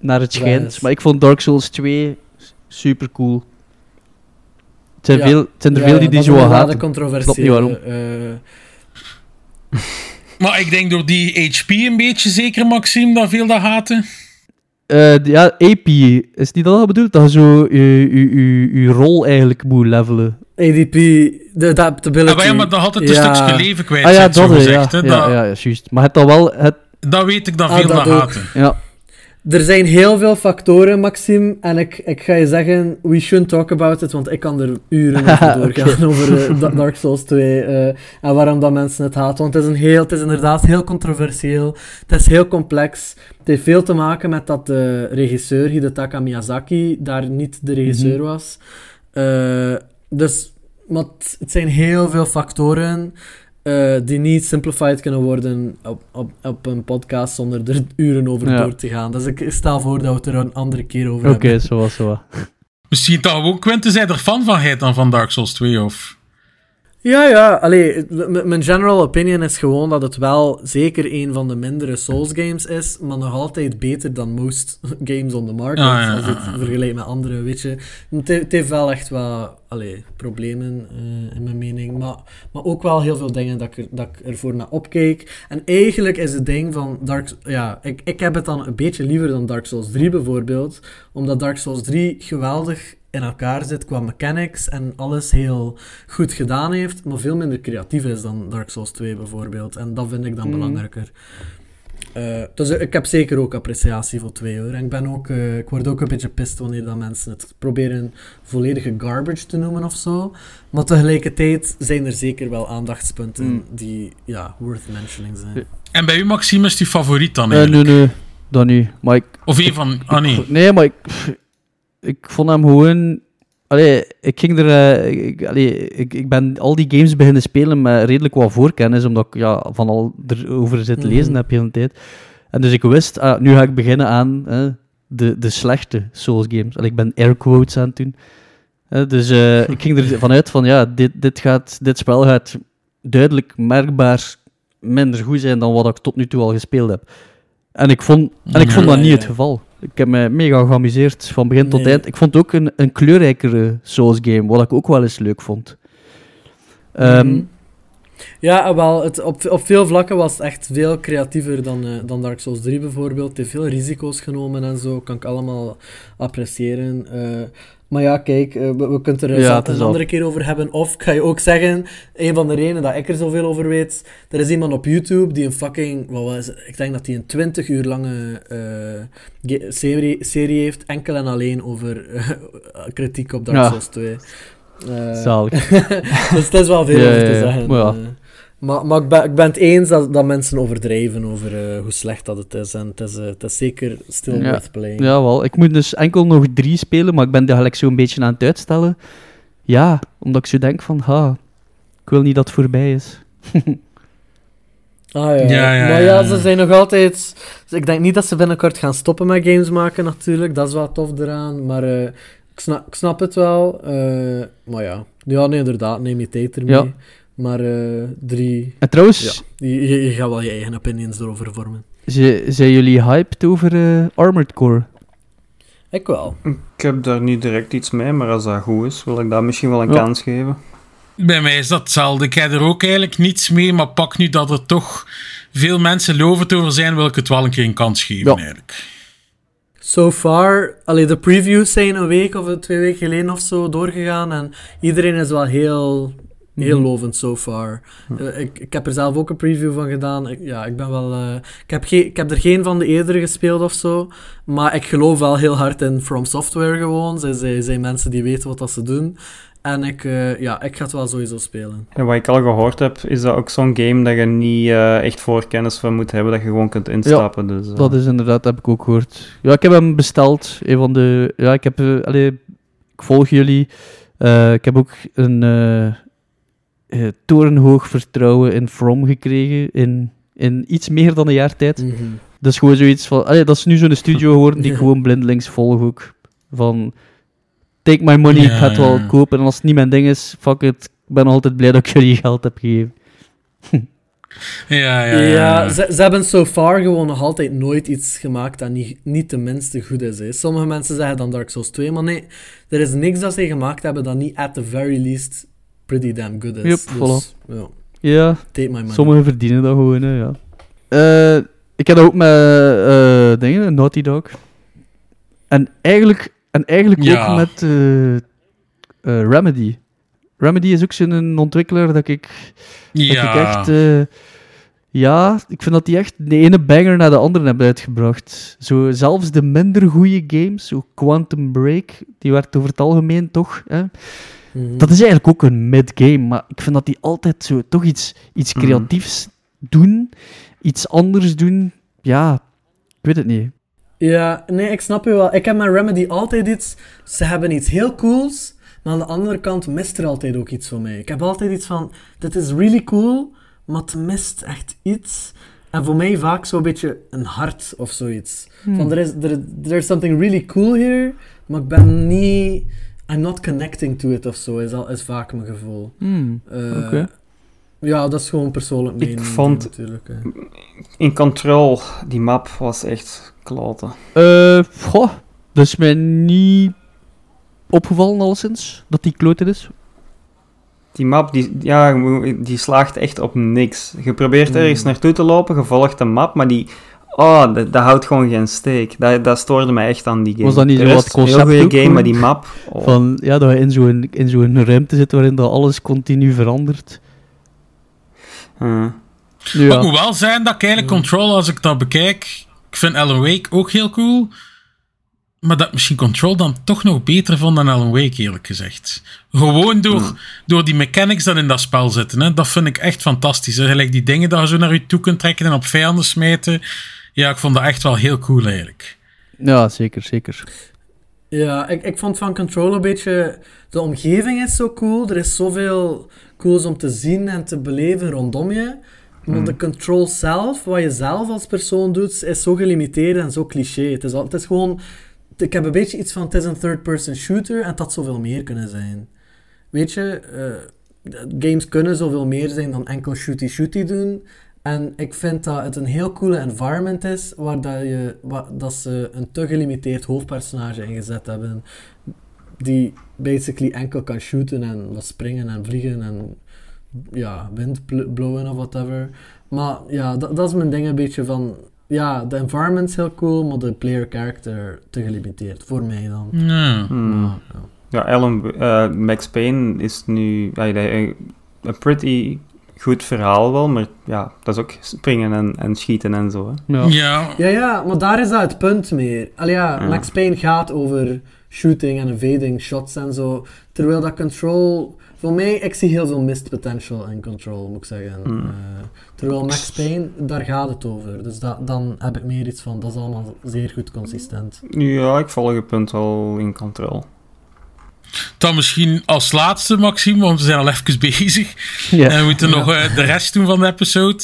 naar het schijnt. Maar ik vond Dark Souls 2 super cool. Het zijn, Ja. veel, het zijn er ja, veel die die zo haten. Snap niet waarom. *laughs* Maar ik denk door die HP een beetje zeker, Maxime, dat veel dat haten. Eh, d- ja, AP, is niet dat bedoeld? Dat je zo je, je, je, je rol eigenlijk moet levelen. ADP, de adaptability. Ah, maar ja, maar dat had het een Ja. stukje leven kwijt, Ah ja, zo dat is, ja. hè. Ja, Dat, ja, ja, juist. Maar het dat wel... Het, dat weet ik dat Ah, veel dat ook. haten. ja, er zijn heel veel factoren, Maxime. En ik, ik ga je zeggen, we shouldn't talk about it, want ik kan er uren *laughs* over doorgaan over eh, Da- *laughs* Dark Souls 2 eh, en waarom dat mensen het haten. Want het is, een heel, het is inderdaad heel controversieel. Het is heel complex. Het heeft veel te maken met dat de regisseur Hidetaka Miyazaki daar niet de regisseur was. Eh, dus maar het, zijn heel veel factoren eh, die niet simplified kunnen worden op, op, op een podcast zonder er uren over Ja. door te gaan. Dus ik stel voor dat we het er een andere keer over Oké, hebben. zo was zo. Misschien toch ook Quinten zij er fan van heet dan van Dark Souls 2 of... Ja, ja. Allee, mijn general opinion is gewoon dat het wel zeker een van de mindere Souls games is, maar nog altijd beter dan most *laughs* games on the market. Ah, ja, als je ah. het vergelijkt met andere, weet je. Het, he- het heeft wel echt wat allee, problemen, eh, in mijn mening. Maar, maar ook wel heel veel dingen dat ik, er, dat ik ervoor naar opkijk. En eigenlijk is het ding van Dark... Ja, ik, ik heb het dan een beetje liever dan Dark Souls 3 bijvoorbeeld. Omdat Dark Souls 3 geweldig in elkaar zit qua mechanics en alles heel goed gedaan heeft, maar veel minder creatief is dan Dark Souls 2 bijvoorbeeld. En dat vind ik dan Mm. belangrijker. Eh, dus ik heb zeker ook appreciatie voor 2 hoor. En ik, ben ook, eh, ik word ook een beetje pist wanneer dat mensen het proberen volledige garbage te noemen of zo. Maar tegelijkertijd zijn er zeker wel aandachtspunten Mm. die ja, worth mentioning zijn. En bij u, Maxime, is die favoriet dan Eh, eigenlijk? nee, nee, dat niet. Maar ik, Of een van... Ah, nee. Nee, maar ik, ik vond hem gewoon... Allee, ik ging er... eh, ik, allee, ik, ik ben al die games beginnen spelen met redelijk wat voorkennis, omdat ik ja, van al erover zit lezen Mhm. heb de hele tijd. En dus ik wist, ah, nu ga ik beginnen aan de, de slechte Souls games. Allee, ik ben air quotes aan het doen. Dus eh, ik ging *laughs* ervan uit van, ja, dit, dit, gaat, dit spel gaat duidelijk merkbaar minder goed zijn dan wat ik tot nu toe al gespeeld heb. En ik vond, en ik vond dat niet het geval. Ik heb me mega geamuseerd van begin tot eind. Ik vond ook een, een kleurrijkere Souls game, wat ik ook wel eens leuk vond. Ehm, Mhm. Ja, wel, het, op, op veel vlakken was het echt veel creatiever dan, eh, dan Dark Souls 3 bijvoorbeeld. Het heeft veel risico's genomen en zo, kan ik allemaal appreciëren. Eh, maar ja, kijk, eh, we, we kunnen er Ja, een andere keer over hebben. Of ik ga je ook zeggen, een van de redenen dat ik er zoveel over weet, er is iemand op YouTube die een fucking, wat was ik denk dat hij een 20 uur lange eh, serie, serie heeft, enkel en alleen over eh, *laughs* kritiek op Dark Ja. Souls 2. Eh, zalig. *laughs* dus het is wel veel Ja, over ja, te ja. zeggen. Maar ja. Maar maar ik, ben, ik ben het eens dat, dat mensen overdrijven over eh, hoe slecht dat het is. En het is, eh, het is zeker still Ja. worth playing. Ja, wel. Ik moet dus enkel nog drie spelen, maar ik ben daar gelijk zo'n beetje aan het uitstellen. Ja, omdat ik zo denk van, ha, ik wil niet dat het voorbij is. *laughs* Ah, ja. Ja, ja, maar ja, ze zijn nog altijd... dus ik denk niet dat ze binnenkort gaan stoppen met games maken, natuurlijk. Dat is wel tof eraan. Maar eh, ik, snap, ik snap het wel. eh, maar ja. Ja, nee, inderdaad. Neem je tijd ermee. Maar eh, drie... En trouwens, Ja, je, je, je gaat wel je eigen opinions erover vormen. zijn jullie hyped over eh, Armored Core? Ik wel. Ik heb daar niet direct iets mee, maar als dat goed is, wil ik dat misschien wel een Ja. kans geven. Bij mij is dat hetzelfde. Ik heb er ook eigenlijk niets mee, maar pak nu dat er toch veel mensen lovend over zijn, wil ik het wel een keer een kans geven Ja. eigenlijk. So far, allee, de previews zijn een week of twee weken geleden of zo doorgegaan en iedereen is wel heel, heel Mhm. lovend so far. Eh, ik, ik heb er zelf ook een preview van gedaan. Ik, ja, ik ben wel... eh, ik, heb geen, ik heb er geen van de eerdere gespeeld of zo, maar ik geloof wel heel hard in From Software gewoon. Zij, zij zijn mensen die weten wat dat ze doen. En ik, eh, ja, ik ga het wel sowieso spelen. En wat ik al gehoord heb, is dat ook zo'n game dat je niet eh, echt voorkennis van moet hebben, dat je gewoon kunt instappen. dus, eh, Dat is inderdaad, heb ik ook gehoord. Ja, ik heb hem besteld. Een van de... Ja, ik heb... allee, ik volg jullie. Eh, ik heb ook een eh, eh, torenhoog vertrouwen in From gekregen. In, in iets meer dan een jaar tijd. Mhm. Dat is gewoon zoiets van... Allee, dat is nu zo'n studio *laughs* geworden die ik gewoon blindelings volg ook. Van... Take my money, ik ga het Ja, wel ja. kopen. En als het niet mijn ding is, fuck it. Ik ben altijd blij dat ik jullie geld heb gegeven. Ja, ja, Ja, ja. ze, ze hebben so far gewoon nog altijd nooit iets gemaakt dat niet, niet tenminste goed is. Hè. Sommige mensen zeggen dan Dark Souls 2, maar nee, er is niks dat ze gemaakt hebben dat niet at the very least pretty damn good is. Yep, dus, ja, Ja, take my money. Sommigen verdienen dat gewoon, hè, ja. Eh, ik heb dat ook met eh, dingen, Naughty Dog. En eigenlijk, en eigenlijk Ja. ook met eh, eh, Remedy. Remedy is ook zo'n ontwikkelaar dat ik, dat ik Ja. echt... eh, Ja, ik vind dat die echt de ene banger naar de andere hebben uitgebracht. Zo, zelfs de minder goede games, zo Quantum Break, die werd over het algemeen toch... Hè? Mhm. Dat is eigenlijk ook een mid-game, maar ik vind dat die altijd zo toch iets, iets Mhm. creatiefs doen, iets anders doen. Ja, ik weet het niet. Ja, nee, ik snap je wel. Ik heb met Remedy altijd iets... Ze hebben iets heel cools, maar aan de andere kant mist er altijd ook iets voor mij. Ik heb altijd iets van, dit is really cool, maar het mist echt iets. En voor mij vaak zo'n beetje een hart of zoiets. Van, er is there, there's something really cool here, maar ik ben niet... I'm not connecting to it of zo, is, al, is vaak mijn gevoel. Hmm, Eh, Oké. Ja, dat is gewoon persoonlijk Ik mening vond- natuurlijk. hè. In Control, die map was echt kloten. Eh, goh, dat is mij niet opgevallen alleszins, dat die kloten is. Die map, die, ja, die slaagt echt op niks. Je probeert Hmm. ergens naartoe te lopen, je volgt de map, maar die... Oh, dat, dat houdt gewoon geen steek. Dat, dat stoorde mij echt aan die game. Was dat niet De zo rest, wat Heel concept goede game, maar die map... oh. Van, ja, dat je in zo'n, in zo'n ruimte zit waarin dat alles continu verandert. Hm. Nu, het ja. moet wel zijn dat ik eigenlijk Control, als ik dat bekijk, ik vind Alan Wake ook heel cool. Maar dat misschien Control dan toch nog beter vond dan Alan Wake, eerlijk gezegd. Gewoon door, door die mechanics dat in dat spel zitten. Hè. Dat vind ik echt fantastisch. Hè. Gelijk die dingen dat je zo naar je toe kunt trekken en op vijanden smijten. Ja, ik vond dat echt wel heel cool eigenlijk. ja, zeker, zeker. Ja, ik, ik vond van Control een beetje... De omgeving is zo cool. Er is zoveel cools om te zien en te beleven rondom je. Maar de control zelf, wat je zelf als persoon doet, is zo gelimiteerd en zo cliché. Het is, al, het is gewoon... Ik heb een beetje iets van, het is een third-person shooter en het had zoveel meer kunnen zijn. Weet je, eh, games kunnen zoveel meer zijn dan enkel shooty-shooty doen. En ik vind dat het een heel coole environment is, waar dat, je, dat ze een te gelimiteerd hoofdpersonage ingezet hebben. Die basically enkel kan shooten en wat springen en vliegen en ja, wind bl- blowen of whatever. Maar ja, dat, dat is mijn ding een beetje van... Ja, de environment is heel cool, maar de player character te gelimiteerd. Voor mij dan. Ja. Hmm. Ja. Ja, Alan, eh, Max Payne is nu ja, een, een pretty goed verhaal wel, maar ja, dat is ook springen en, en schieten en zo. Hè. Ja. Ja, Ja, ja, maar daar is dat het punt meer. Allee, ja, Ja. Max Payne gaat over shooting en evading shots en zo. Terwijl dat Control... Voor mij, ik zie heel veel missed potential in Control, moet ik zeggen. Hmm. Eh, terwijl Max Payne, daar gaat het over. Dus dat, dan heb ik meer iets van, dat is allemaal zeer goed consistent. Ja, ik volg je punt wel in controle. Dan misschien als laatste, Maxime, want we zijn al even *laughs* bezig. Ja. En we moeten nog eh, de rest doen van de episode.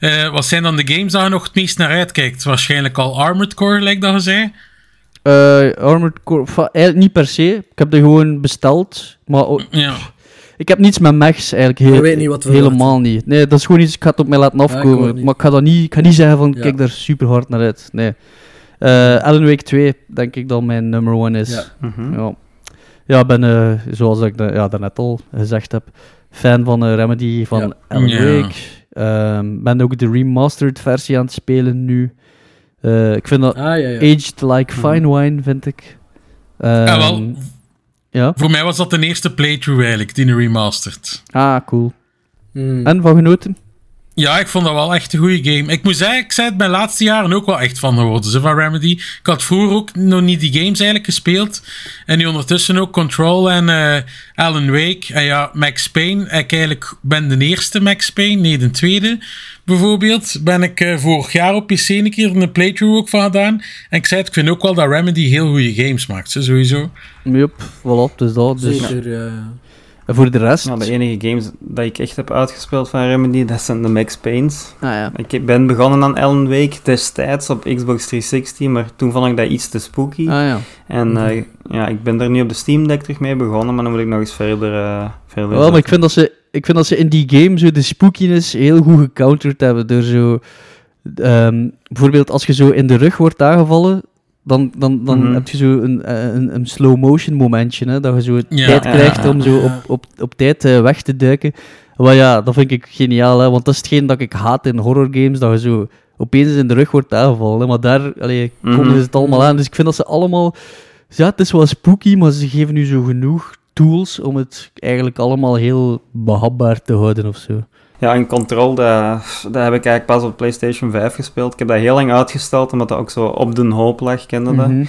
Eh, wat zijn dan de games waar je nog het meest naar uitkijkt? Waarschijnlijk al Armored Core, lijkt dat je zei. Eh, Armored Core, eigenlijk niet per se. Ik heb die gewoon besteld. Maar Ja. ik heb niets met mechs eigenlijk. Heel, Je weet niet wat we Helemaal niet. Nee, dat is gewoon iets, ik ga het op mij laten ik afkomen. maar ik ga, dat niet, ik ga niet zeggen van, Ja. kijk daar super hard naar uit. Nee. Eh Alan Wake 2, denk ik dat mijn number one is. Ja. Mhm. Ja, ja ik ben, eh, zoals ik da- ja, daarnet al gezegd heb, fan van de Remedy van Ja. Wake. Ehm, ben ook de remastered versie aan het spelen nu. Eh, ik vind dat Ah, ja, ja. aged like fine wine, vind ik. Ja, Ehm, wel, ja. voor mij was dat de eerste playthrough eigenlijk, die remastered. Ah, cool. Hmm. En van genoten? Ja, ik vond dat wel echt een goede game. Ik moet zeggen, ik zei het mijn laatste jaren ook wel echt van geworden, ze van Remedy. Ik had vroeger ook nog niet die games eigenlijk gespeeld. En nu ondertussen ook Control en eh, Alan Wake. En ja, Max Payne. Ik eigenlijk ben de eerste Max Payne, nee, de tweede bijvoorbeeld. Ben ik eh, vorig jaar op PC een keer een playthrough ook van gedaan. En ik zei het, ik vind ook wel dat Remedy heel goede games maakt, ze, sowieso. Yup, voilà, dus dat. Dus. Zeker, ja, ja. En voor de rest? Nou, de enige games dat ik echt heb uitgespeeld van Remedy, dat zijn de Max Payne's. Ah ja. Ik ben begonnen aan Alan Wake destijds op Xbox 360, maar toen vond ik dat iets te spooky. Ah ja. En eh, ja, ik ben er nu op de Steam Deck terug mee begonnen, maar dan moet ik nog eens verder... eh verder Wel, maar ik vind, dat ze, ik vind dat ze in die game zo de spookiness heel goed gecounterd hebben. Door zo... ehm, bijvoorbeeld als je zo in de rug wordt aangevallen, dan, dan, dan Mhm. heb je zo een, eh, een, een slow motion momentje. Hè, dat je zo Ja. tijd krijgt ja, om zo op, op, op tijd eh, weg te duiken. Maar ja, dat vind ik geniaal. Hè, want dat is hetgeen dat ik haat in horrorgames. Dat je zo opeens in de rug wordt aangevallen. Hè, maar daar allee, komen Mhm. ze het allemaal aan. Dus ik vind dat ze allemaal... Ja, het is wel spooky, maar ze geven nu zo genoeg tools om het eigenlijk allemaal heel behapbaar te houden of zo. Ja, en Control, dat, dat heb ik eigenlijk pas op PlayStation 5 gespeeld. Ik heb dat heel lang uitgesteld, omdat dat ook zo op de hoop lag, kende dat. Mhm.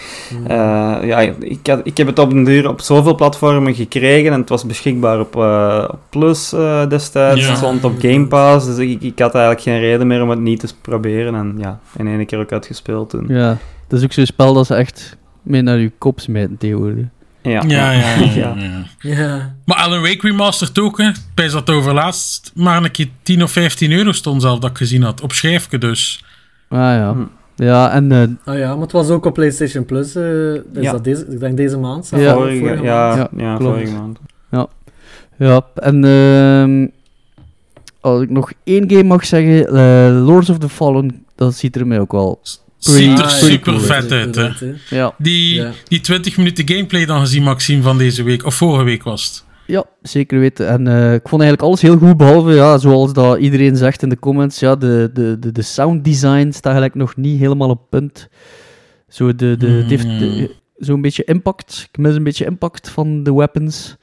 Eh, ja, ik, had, ik heb het op den duur op zoveel platformen gekregen en het was beschikbaar op, eh, op Plus eh, destijds. Ja. Het stond op Game Pass, dus ik, ik had eigenlijk geen reden meer om het niet te proberen. En ja, in één keer ook uitgespeeld toen. Ja, dat is ook zo'n spel dat ze echt mee naar je kop smijten tegenwoordig. Ja, Ja, ja, ja. *laughs* Ja. ja. Ja. Maar Alan Wake Remastered ook, hè. Bij dat overlaatst maar een keer 10 of 15 euro stond zelf dat ik gezien had. Op schijfje dus. Ah ja. Hm. Ja, en eh, Ah ja, maar het was ook op PlayStation Plus. eh, is Ja. dat deze, ik denk deze maand. Ja. of Vorige, vorige ja, maand. ja, Ja, klopt. vorige maand. Ja, en ehm, als ik nog één game mag zeggen, eh, Lords of the Fallen, dat ziet er mij ook wel. Ziet er Ah, ja, super vet hè. uit, hè. Ja, Die, Ja. die 20 minuten gameplay dan gezien, Maxime, van deze week. Of vorige week was het. ja zeker weten. En eh, ik vond eigenlijk alles heel goed, behalve, ja, zoals dat iedereen zegt in de comments, ja, de, de, de, de sound design staat eigenlijk nog niet helemaal op punt. Zo de, de, het heeft, Hmm. de- zo'n beetje impact. Ik mis een beetje impact van de weapons.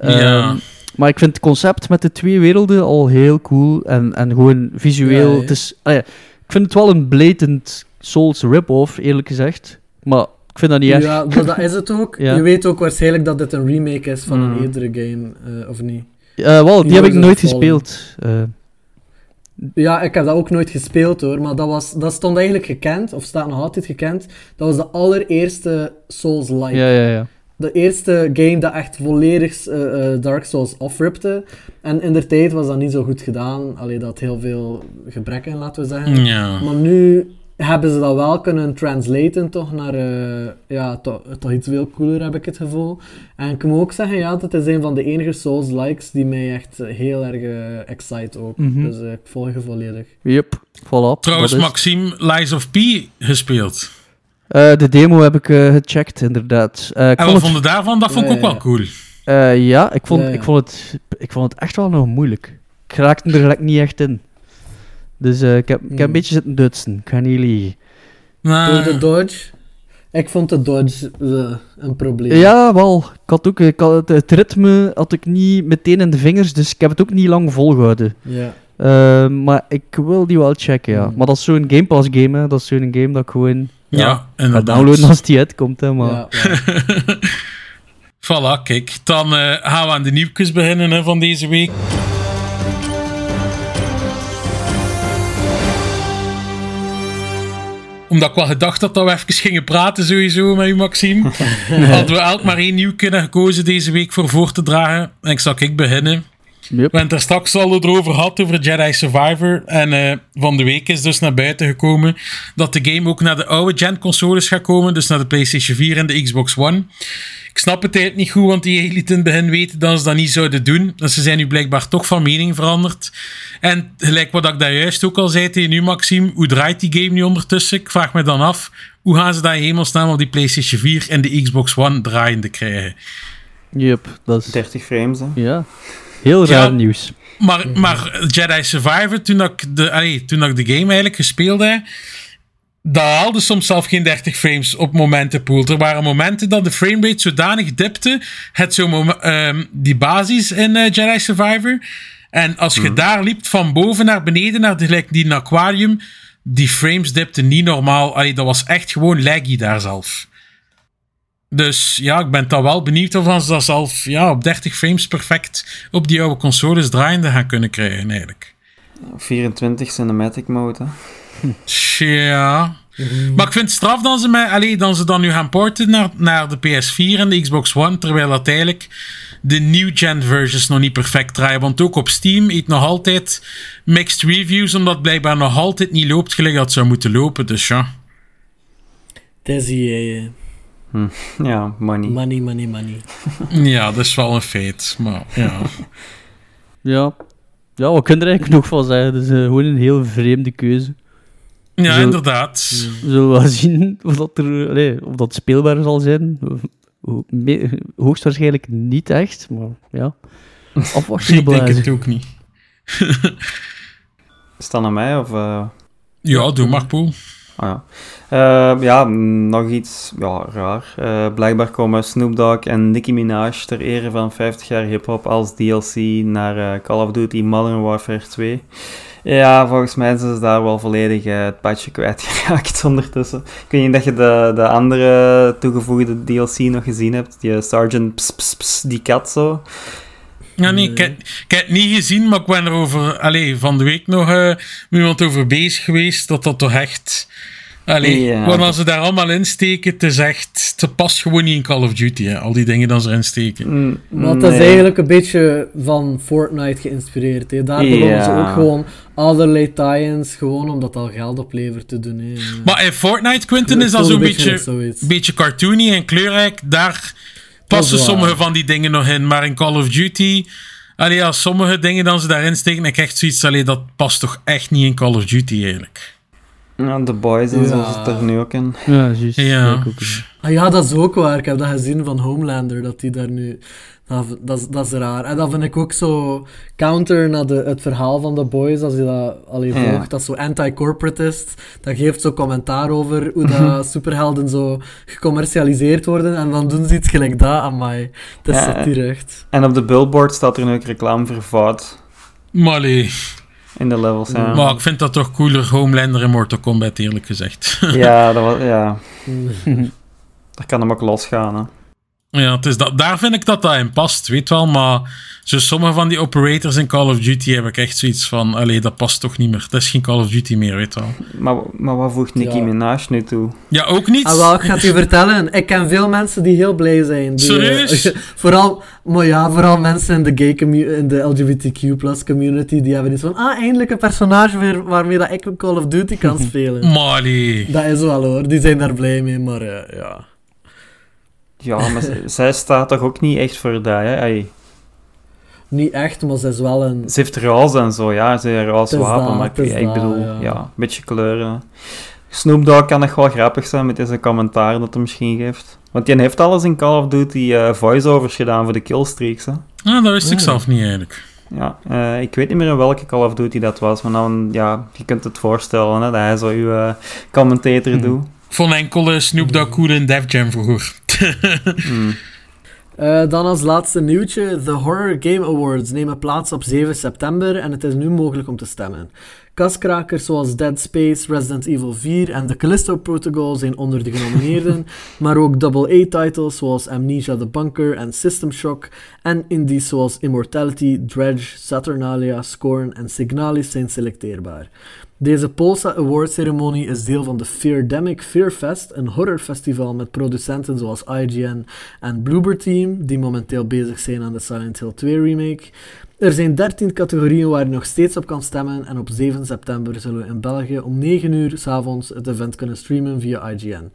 Ja. Ehm, maar ik vind het concept met de twee werelden al heel cool. En, en gewoon visueel. Ja, ja. Het is, ah ja, ik vind het wel een blatant Souls rip-off, eerlijk gezegd. Maar ik vind dat niet echt. Ja, dat, dat is het ook. *laughs* Ja. Je weet ook waarschijnlijk dat dit een remake is van Mm. een eerdere game, eh, of niet? Eh, wel, die heb ik nooit gespeeld. Eh, Ja, ik heb dat ook nooit gespeeld hoor, maar dat, was, dat stond eigenlijk gekend, of staat nog altijd gekend. Dat was de allereerste Souls-like. ja, ja, ja. De eerste game dat echt volledig Dark Souls offripte. En in der tijd was dat niet zo goed gedaan. Allee, dat had heel veel gebrekken, laten we zeggen. Ja. Maar nu hebben ze dat wel kunnen translaten toch naar eh, ja, toch, toch iets veel cooler, heb ik het gevoel. En ik moet ook zeggen, ja, dat is een van de enige Souls-likes die mij echt heel erg eh, excite ook. Mhm. Dus eh, ik volg je volledig. Yep, voilà. Trouwens, is- Maxime, Lies of P gespeeld. Eh, de demo heb ik gecheckt, inderdaad. Eh, ik En vond wat het, vond je daarvan? Dat vond ik Ja, ook ja, wel cool. eh, ja, ik vond, Ja, ja. Ik, vond het, ik vond het echt wel nog moeilijk. Ik raakte er gelijk niet echt in. Dus eh, ik, heb, ik heb een Hmm. beetje zitten dutsen. Ik ga niet liegen. Door de dodge. Ik vond de dodge eh, een probleem. Ja, wel. Ik had ook, ik had het, het ritme had ik niet meteen in de vingers, dus ik heb het ook niet lang volgehouden. Ja. Eh, maar ik wil die wel checken, ja. Hmm. Maar dat is zo'n Game Pass game, hè. Dat is zo'n game dat ik gewoon ja, ja, ga inderdaad. downloaden als die uitkomt, hè. Maar... Ja, ja. *laughs* Voilà, kijk. Dan eh, gaan we aan de nieuwtjes beginnen hè, van deze week. Omdat ik wel gedacht had dat we even gingen praten sowieso met u, Maxime. *laughs* Hadden we elk maar één nieuw kunnen gekozen deze week voor voor te dragen. En ik zal ik beginnen. Yep. We hebben het er straks al erover gehad, over Jedi Survivor. En eh, van de week is dus naar buiten gekomen dat de game ook naar de oude gen consoles gaat komen. Dus naar de PlayStation 4 en de Xbox One. Ik snap het eigenlijk niet goed, want die lieten in het begin weten dat ze dat niet zouden doen. Dus ze zijn nu blijkbaar toch van mening veranderd. En gelijk wat ik daar juist ook al zei tegen u, Maxime, hoe draait die game nu ondertussen? Ik vraag me dan af, hoe gaan ze dat in hemelsnaam op die PlayStation 4 en de Xbox One draaiende krijgen? Yep, dat is... 30 frames, hè. Ja. Heel Ja. raar nieuws. Maar, maar Jedi Survivor, toen ik, de, allee, toen ik de game eigenlijk gespeeld heb, dat haalde soms zelf geen 30 frames op momenten pool. Er waren momenten dat de framerate zodanig dipte, het zo ehm, die basis in eh, Jedi Survivor. En als je daar liep van boven naar beneden, naar de, gelijk die aquarium, die frames dipten niet normaal. Allee, dat was echt gewoon laggy daar zelf. Dus ja, ik ben dan wel benieuwd of ze dat zelf ja, op 30 frames perfect op die oude consoles draaiende gaan kunnen krijgen, eigenlijk. 24 cinematic mode, hè. Tja. Maar ik vind het straf dat ze, mij, allee, dat ze dan nu gaan porten naar, naar de PS4 en de Xbox One, terwijl dat eigenlijk de new-gen versions nog niet perfect draaien. Want ook op Steam heeft nog altijd mixed reviews, omdat het blijkbaar nog altijd niet loopt gelijk dat het zou moeten lopen. Dus ja. Het is EA, eh. Ja, money. Money, money, money. *laughs* Ja, dat is wel een feit. Maar ja. *laughs* Ja. Ja, wat kun je er eigenlijk nog van zeggen? Het is eh, gewoon een heel vreemde keuze. Ja, inderdaad. We zullen wel zien of dat, er, allee, of dat speelbaar zal zijn. Hoogstwaarschijnlijk niet echt, maar ja. *laughs* Afwachten Ik denk het ook niet. Is dat aan mij, of... eh? Ja, doe maar, Poel. Ah, ja. Eh, ja, nog iets ja, raar. Eh, blijkbaar komen Snoop Dogg en Nicki Minaj ter ere van 50 jaar hip-hop als DLC naar eh, Call of Duty Modern Warfare 2. Ja, volgens mij zijn ze daar wel volledig eh, het padje kwijtgeraakt *laughs* ondertussen. Ik weet niet dat je de, de andere toegevoegde DLC nog gezien hebt. Die Sergeant Ps, Ps, Ps, die kat zo. Ja, nee, ik, heb- ik heb het niet gezien, maar ik ben er over, allee, van de week nog eh, met iemand over bezig geweest, dat dat toch echt... Allee, Ja. want als ze daar allemaal in steken, het is echt... Het past gewoon niet in Call of Duty, hè, al die dingen dat ze erin steken. Mm, Maar het is nee. eigenlijk een beetje van Fortnite geïnspireerd. Hè. Daar begonnen ze ook gewoon allerlei tie-ins, gewoon omdat dat al geld oplevert te doen. Hè. Maar in Fortnite, Quinten, is dat zo'n een beetje beetje cartoony en kleurrijk. Daar passen sommige van die dingen nog in. Maar in Call of Duty... Allee, ja, sommige dingen dan ze daarin steken, ik echt zoiets... Allee, dat past toch echt niet in Call of Duty, eigenlijk. Ja, The Boys en zo zit er nu ook in. Ja, juist. Ja. Ah ja, dat is ook waar. Ik heb dat gezien van Homelander, dat die daar nu... Dat, dat, is- dat is raar. En dat vind ik ook zo counter naar de, het verhaal van The Boys, als je dat alleen Ja. volgt, dat zo anti-corporatist. Dat geeft zo commentaar over hoe dat *laughs* superhelden zo gecommercialiseerd worden. En dan doen ze iets gelijk dat. Amai, het is Ja. satire echt. En op de billboard staat er nu ook reclame voor Maar allee, in de levels. Ja, maar ik vind dat toch cooler Homelander in Mortal Kombat, eerlijk gezegd. ja, dat was, ja. *laughs* dat kan hem ook losgaan. Hè. Ja, het is dat, daar vind ik dat dat in past, weet wel. Maar zo sommige van die operators in Call of Duty heb ik echt zoiets van... Allee, dat past toch niet meer. Het is geen Call of Duty meer, weet wel. Maar, maar wat voegt Nicki Ja. Minaj nu toe? Ja, ook niet. Ah, wel, ik ga het je vertellen. Ik ken veel mensen die heel blij zijn. Die, Serieus? eh, *laughs* vooral, maar ja, vooral mensen in de gay in de LGBTQ plus community, die hebben iets van, ah, eindelijk een personage weer waarmee dat ik Call of Duty kan *laughs* spelen. Allee. dat is wel hoor, die zijn daar blij mee, maar eh, ja. Ja, maar *laughs* zij staat toch ook niet echt voor dat, hè? Niet echt, maar ze is wel een... Ze heeft roze en zo, ja. Ze heeft een roze wapen, dat, maar ik, dat, bedoel, ja. ja. een beetje kleuren. Snoop Dogg kan nog wel grappig zijn met deze commentaar dat hij misschien geeft. Want die heeft alles in Call of Duty eh voiceovers gedaan voor de killstreaks, hè. Ah, dat wist ik zelf niet, eigenlijk. Ja, eh, ik weet niet meer in welke Call of Duty dat was, maar dan, ja, je kunt het voorstellen, hè, dat hij zo uw eh, commentator Hmm. doet. Vond enkel Snoop Dogg cool in Def Jam vroeger. Hmm. *laughs* Eh, dan als laatste nieuwtje. De Horror Game Awards nemen plaats op 7 september en het is nu mogelijk om te stemmen. Kaskrakers zoals Dead Space, Resident Evil 4 en The Callisto Protocol zijn onder de genomineerden, *laughs* maar ook AA-titles zoals Amnesia the Bunker en System Shock en indies zoals Immortality, Dredge, Saturnalia, Scorn en Signalis zijn selecteerbaar. Deze Polsa Award-ceremonie is deel van de Feardemic Fearfest, een horrorfestival met producenten zoals IGN en Bloober Team, die momenteel bezig zijn aan de Silent Hill 2 remake. Er zijn 13 categorieën waar je nog steeds op kan stemmen en op 7 september zullen we in België om 9 uur s'avonds het event kunnen streamen via IGN.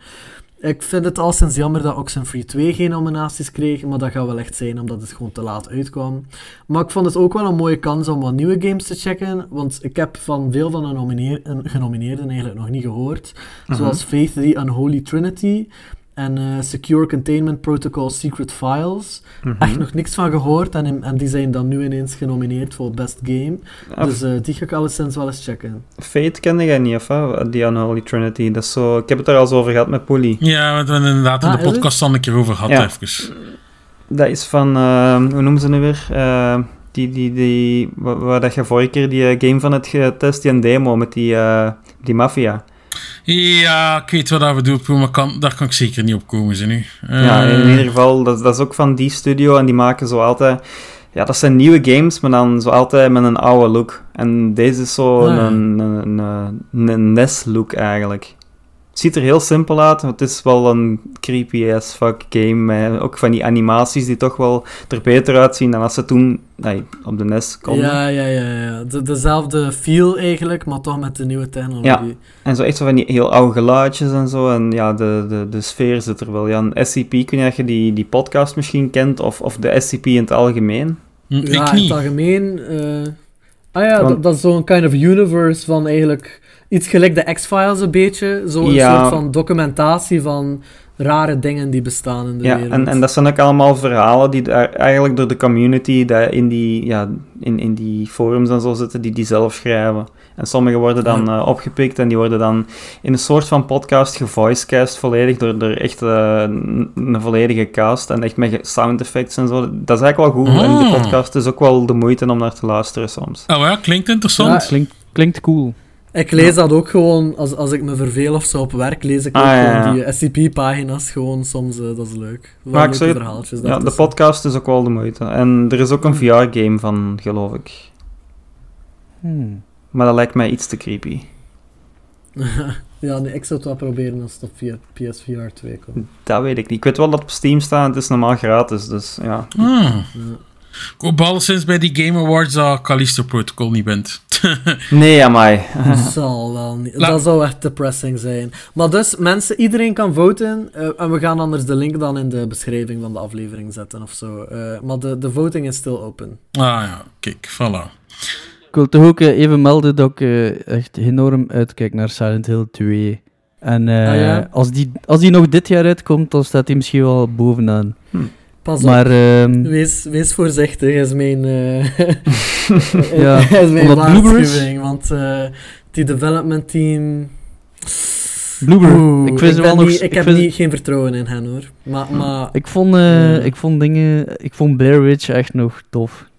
Ik vind het al sinds jammer dat Oxenfree 2 geen nominaties kreeg, maar dat gaat wel echt zijn omdat het gewoon te laat uitkwam. Maar ik vond het ook wel een mooie kans om wat nieuwe games te checken, want ik heb van veel van de nomineer- genomineerden eigenlijk nog niet gehoord. Zoals Faith the Unholy Trinity en eh, Secure Containment Protocol Secret Files. Mhm. Echt nog niks van gehoord en, en die zijn dan nu ineens genomineerd voor Best Game. Ja, Dus eh, die ga ik alleszins wel eens checken. Fate kende jij niet, of hè? Die Unholy Trinity. Dat is zo... Ik heb het er al eens over gehad met Polly. Ja, we hebben het inderdaad in Ah, de podcast al een keer over gehad, Ja. even. Dat is van... eh, hoe noemen ze nu weer? Eh, die, die, die... Waar, waar dat je vorige keer die eh, game van het getest, die een demo met die, eh, die maffia. Ja, ik weet wat dat bedoelt, maar kan, daar kan ik zeker niet op komen, ze nu. Ja, in Eh, ieder geval, dat, dat is ook van die studio en die maken zo altijd... Ja, dat zijn nieuwe games, maar dan zo altijd met een oude look. En deze is zo Ah, ja. een, een, een, een NES-look eigenlijk. Het ziet er heel simpel uit, het is wel een creepy as fuck game. Met ook van die animaties die toch wel er beter uitzien dan als ze toen nee, op de NES konden. Ja, ja, ja. ja. De, dezelfde feel eigenlijk, maar toch met de nieuwe technologie. Ja. En zo echt zo van die heel oude geluidjes en zo. En ja, de, de, de sfeer zit er wel. Ja, een SCP, kun je dat je die, die podcast misschien kent, of, of de SCP in het algemeen. hm, Ja, in het algemeen. eh, ah ja, Want- dat, dat is zo'n kind of universe van eigenlijk iets gelijk de X-Files een beetje. Zo'n Ja. soort van documentatie van rare dingen die bestaan in de Ja, wereld. en, en dat zijn ook allemaal verhalen die daar eigenlijk door de community die in, die, ja, in, in die forums en zo zitten, die die zelf schrijven. En sommige worden dan eh, opgepikt en die worden dan in een soort van podcast gevoicecast volledig door, door echt eh, een, een volledige cast en echt met sound effects en zo. Dat is eigenlijk wel goed en die Ah. podcast is ook wel de moeite om naar te luisteren soms. Oh ja, klinkt interessant. Klinkt, klinkt cool. Ik lees dat ook gewoon, als, als ik me verveel of zo op werk, lees ik ook Ah, ja, gewoon ja. die SCP-pagina's gewoon soms, eh, dat is leuk. Wel Maar ik verhaaltjes Ja, de podcast is ook wel de moeite. En er is ook een VR-game van, geloof ik. Hmm. Maar dat lijkt mij iets te creepy. *laughs* ja, nee, ik zou het wel proberen als het op via PSVR 2 komt. Dat weet ik niet. Ik weet wel dat het op Steam staat. Het is normaal gratis, dus ja. Ah. Ja. Ik hoop alleszins bij die Game Awards dat Callisto Protocol niet bent. *laughs* Nee, amai. Dat zal wel niet. La- Dat zou echt depressing zijn. Maar dus, mensen, iedereen kan voten. eh, en we gaan anders de link dan in de beschrijving van de aflevering zetten of zo. Eh, maar de, de voting is still open. Ah ja, kijk, voilà. Ik wil toch ook eh, even melden dat ik eh, echt enorm uitkijk naar Silent Hill 2. En eh, Ah, ja? als, die, als die nog dit jaar uitkomt, dan staat hij misschien wel bovenaan. Pas op. Maar ehm, Wees, wees voorzichtig, is mijn, eh *laughs* *laughs* Ja, is mijn waarschuwing. Want eh, die development team... Bloober, Oeh, ik wel nog... ik, heb vind- niet, geen vertrouwen in hen hoor. Maar, maar Ik vond, eh, ik vond dingen... Ik vond Blair Witch echt nog tof.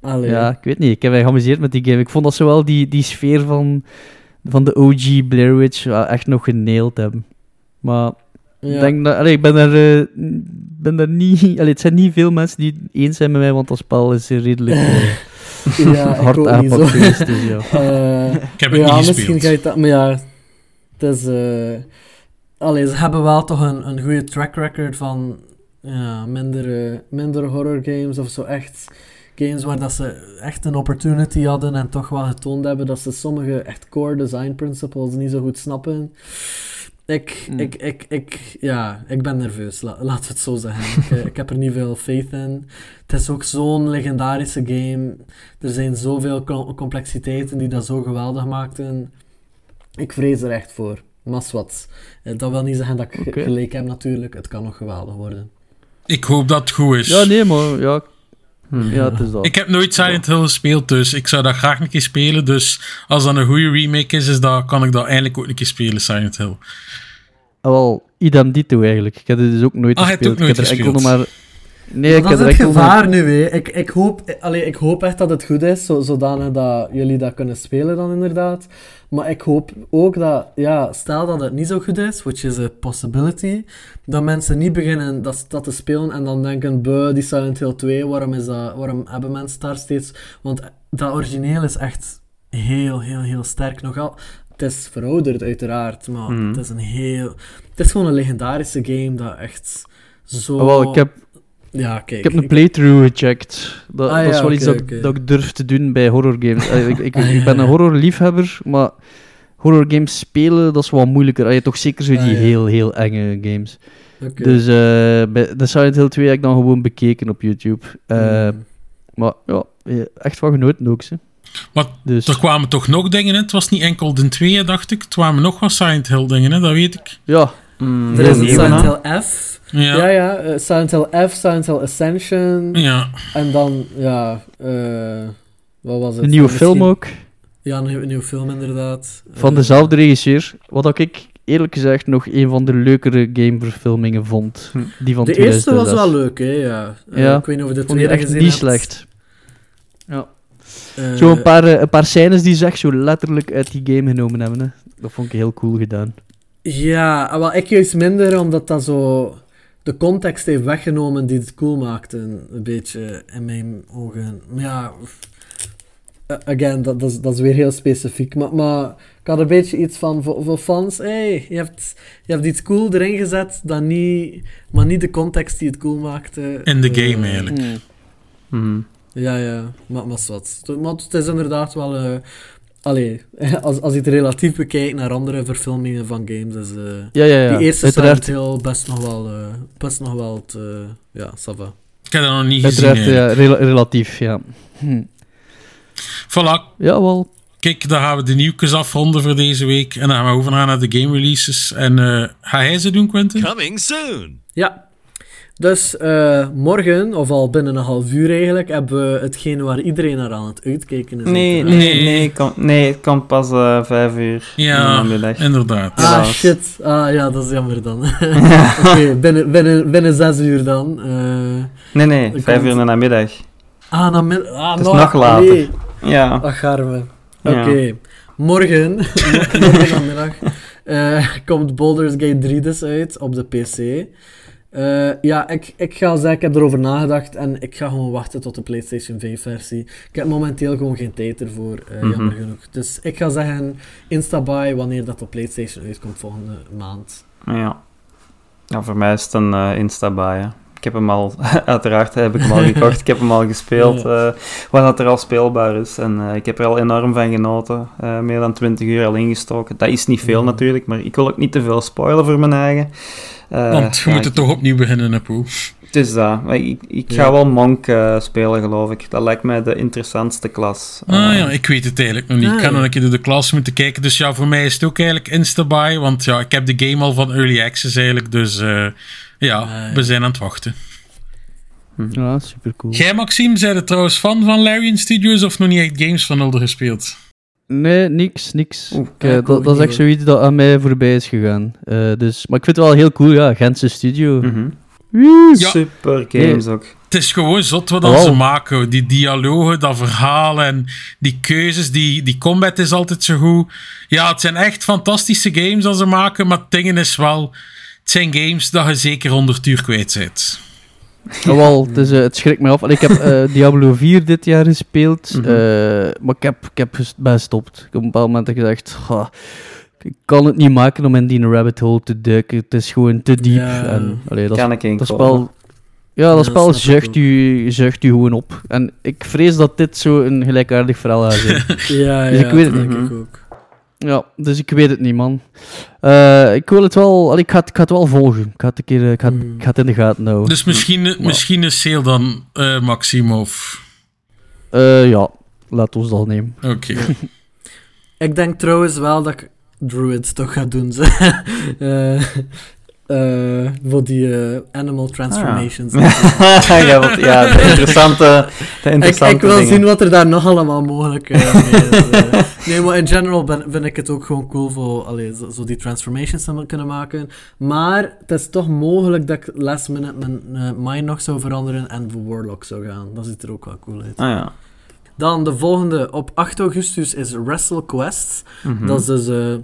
allee. Ja, ik weet niet. Ik heb mij geamuseerd met die game. Ik vond dat ze wel die, die sfeer van, van de OG Blair Witch echt nog geneeld hebben. Maar Ja. ik denk dat... Allee, ik ben daar, eh, ben daar niet... Allee, het zijn niet veel mensen die het eens zijn met mij, want dat spel is redelijk *laughs* eh, ja, ik hard zo. geweest. Dus ja. *laughs* Eh, Ik heb het ja, niet misschien ga je dat... Maar ja, het is... eh allee, ze hebben wel toch een, een goede track record van ja, minder, minder horror games of zo echt... Games waar dat ze echt een opportunity hadden en toch wel getoond hebben dat ze sommige echt core design principles niet zo goed snappen. Ik, Hmm. ik, ik, ik, ja, ik ben nerveus, la, laten we het zo zeggen. *laughs* ik, eh, ik heb er niet veel faith in. Het is ook zo'n legendarische game. Er zijn zoveel co- complexiteiten die dat zo geweldig maakten. Ik vrees er echt voor. Mas wat. Eh, Dat wil niet zeggen dat ik Oké. gelijk heb natuurlijk. Het kan nog geweldig worden. Ik hoop dat het goed is. ja, nee, maar... Ja, Hm. ja het is dat. Ik heb nooit Silent Hill gespeeld, dus ik zou dat graag een keer spelen. Dus als dat een goede remake is, is dat, kan ik dat eindelijk ook een keer spelen, Silent Hill. Ah, wel, idem dito eigenlijk. Ik heb het dus ook nooit Ah, gespeeld. ook ik heb nooit er enkel nog gespeeld. maar... Nee, ik dat is het gevaar nu, hè. Ik, ik, hoop, allee, ik hoop echt dat het goed is, zo, zodanig dat jullie dat kunnen spelen dan inderdaad. Maar ik hoop ook dat, ja, stel dat het niet zo goed is, which is a possibility, dat mensen niet beginnen dat, dat te spelen en dan denken, buh, die Silent Hill 2, waarom, is dat, waarom hebben mensen daar steeds... Want dat origineel is echt heel, heel, heel sterk. Nogal, het is verouderd uiteraard, maar Mhm. het is een heel... Het is gewoon een legendarische game dat echt zo... Wel, ik heb, Ja, kijk. ik heb een playthrough gecheckt. Dat, Ah, dat is wel iets dat, dat ik durf te doen bij horrorgames. Eh, ik, ik, Ah, *laughs* ik ben een horrorliefhebber, maar horrorgames spelen, dat is wel moeilijker. Ah, je toch zeker zo die Ah, ja. heel, heel enge games. Oké. Dus eh, bij de Silent Hill 2 heb ik dan gewoon bekeken op YouTube. Eh, Mm. Maar ja, eh, echt van genoten ook, ze. Maar Dus, er kwamen toch nog dingen in. Het was niet enkel de twee, dacht ik. Er kwamen nog wat Silent Hill dingen, hè? dat weet ik. ja, Mm, Er is een Silent? Hill F. Ja, Ja, ja. ja. eh, Silent Hill F, Silent Hill Ascension. En dan, ja, eh, wat was het? een nieuwe Misschien- film ook. Ja, een, een nieuwe film inderdaad. Van Eh, dezelfde regisseur. Wat ik eerlijk gezegd nog een van de leukere gameverfilmingen vond. Hm. Die van De eerste was 2006. wel leuk, hè, ja. Ja, ik weet niet of je de tweede echt niet hebt. slecht. Eh, Zo een paar, een paar scènes die ze echt zo letterlijk uit die game genomen hebben. Hè. Dat vond ik heel cool gedaan. Ja, ah, wel, ik juist minder, omdat dat zo de context heeft weggenomen die het cool maakte, een beetje, in mijn ogen. Maar ja, eh, again, dat, dat, is, dat is weer heel specifiek, maar, maar ik had een beetje iets van, voor, voor fans, hey, je hebt, je hebt iets cool erin gezet, dat niet, maar niet de context die het cool maakte. In de Eh, game eigenlijk. Mhm. Ja, ja, maar, maar wat. Maar het is inderdaad wel... eh allee, *laughs* als, als je het relatief bekijkt naar andere verfilmingen van games, is eh, Ja, ja, ja. die eerste Uiteraard, Silent Hill best nog wel... eh, best nog wel het... eh, ja, ça va. Ik heb dat nog niet gezien. uiteraard ja, relatief, ja. Hm. Voilà, Ja, wel. kijk, dan gaan we de nieuwtjes afronden voor deze week. En dan gaan we overgaan naar de game releases. En eh, ga jij ze doen, Quentin? Coming soon. Ja. Dus eh, morgen, of al binnen een half uur eigenlijk, hebben we hetgeen waar iedereen naar aan het uitkijken is. Nee, nee, nee, het kan, nee, het kan pas eh, vijf uur in de Ja, namiddag. inderdaad. Ah, shit. Ah, ja, dat is jammer dan. *laughs* *laughs* Oké, binnen, binnen, binnen zes uur dan. Eh, Nee, nee, vijf uur in de namiddag. ah, dan min- ah, Het is nog, nog later. nee. Ja. Ach, garme. Ja. Oké. Morgen, *laughs* morgen namiddag, eh, komt Baldur's Gate 3 dus uit op de PC. Eh, ja, ik, ik ga zeggen, ik heb erover nagedacht en ik ga gewoon wachten tot de PlayStation 5 versie. Ik heb momenteel gewoon geen tijd ervoor, eh, Mhm. jammer genoeg. Dus ik ga zeggen Instabuy wanneer dat op PlayStation uitkomt volgende maand. Ja. ja, voor mij is het een Insta-buy. hè. Ik heb hem al, *laughs* uiteraard heb ik hem al gekocht. Ik heb hem al gespeeld, *laughs* eh dat er al speelbaar is. En eh, ik heb er al enorm van genoten. Eh, meer dan 20 uur al ingestoken. Dat is niet veel natuurlijk, maar ik wil ook niet te veel spoilen voor mijn eigen. Want je ja, moet het ik- toch opnieuw beginnen, hè, Poe. Het is dat. Maar ik, ik ga Ja. wel Monk spelen, geloof ik. Dat lijkt mij de interessantste klas. Ah ja, ik weet het eigenlijk nog niet. Ah, ik ga ja. nog een keer door de klas moeten kijken. Dus ja, voor mij is het ook eigenlijk Instabuy. Want ja, ik heb de game al van Early Access eigenlijk. Dus ja, ja. we zijn aan het wachten. Ja, super cool. Jij, Maxime, zei er trouwens fan van Larian Studios of nog niet echt games van Elder gespeeld? Nee, niks, niks. Eh, dat, dat is echt zoiets dat aan mij voorbij is gegaan. Eh, dus, maar ik vind het wel heel cool, ja. Gentse studio. mhm. Ja. Super games ook. Het is gewoon zot wat Oh, ze maken. Die dialogen, dat verhaal en die keuzes, die, die combat is altijd zo goed. Ja, het zijn echt fantastische games dat ze maken, maar het ding is wel... Het zijn games dat je zeker 100 uur kwijt bent. Oh, wel, het, is, het schrikt mij af. Allee, ik heb eh, *laughs* Diablo 4 dit jaar gespeeld, Mhm. eh, maar ik heb, ik heb gestopt. Ik heb op een bepaald moment gezegd, "Ga, ik kan het niet maken om in die rabbit hole te duiken. Het is gewoon te diep. Ja. En, allee, dat, Kan ik dat spel... Ja, dat Ja, spel ook. u, zuigt u gewoon op. En ik vrees dat dit zo een gelijkaardig verhaal gaat zijn. *laughs* Ja, Dus ja, ik weet dat het ik ook. Ja, dus ik weet het niet, man. Eh, ik wil het wel... allee, ik, ga het, ik ga het wel volgen. Ik ga het, een keer, eh, ik ga, het- Mm. ik ga het in de gaten houden. Dus misschien, misschien een sale dan, eh Maxime, of... Eh, ja, laat ons dat nemen. Oké. *laughs* Ik denk trouwens wel dat ik Druids toch ga doen. Ze. *laughs* Eh, eh, voor die eh, animal transformations. *laughs* ja, wat- ja, de interessante, de ik, interessante ik wil dingen. zien wat er daar nog allemaal mogelijk mee is. nee, maar in general ben, vind ik het ook gewoon cool voor allee, zo, zo die transformations te kunnen maken. Maar het is toch mogelijk dat ik last minute mijn mind nog zou veranderen en voor Warlock zou gaan. Dat ziet er ook wel cool uit. Ah ja. Dan de volgende. Op 8 augustus is Wrestle Quest. Mhm. Dat is dus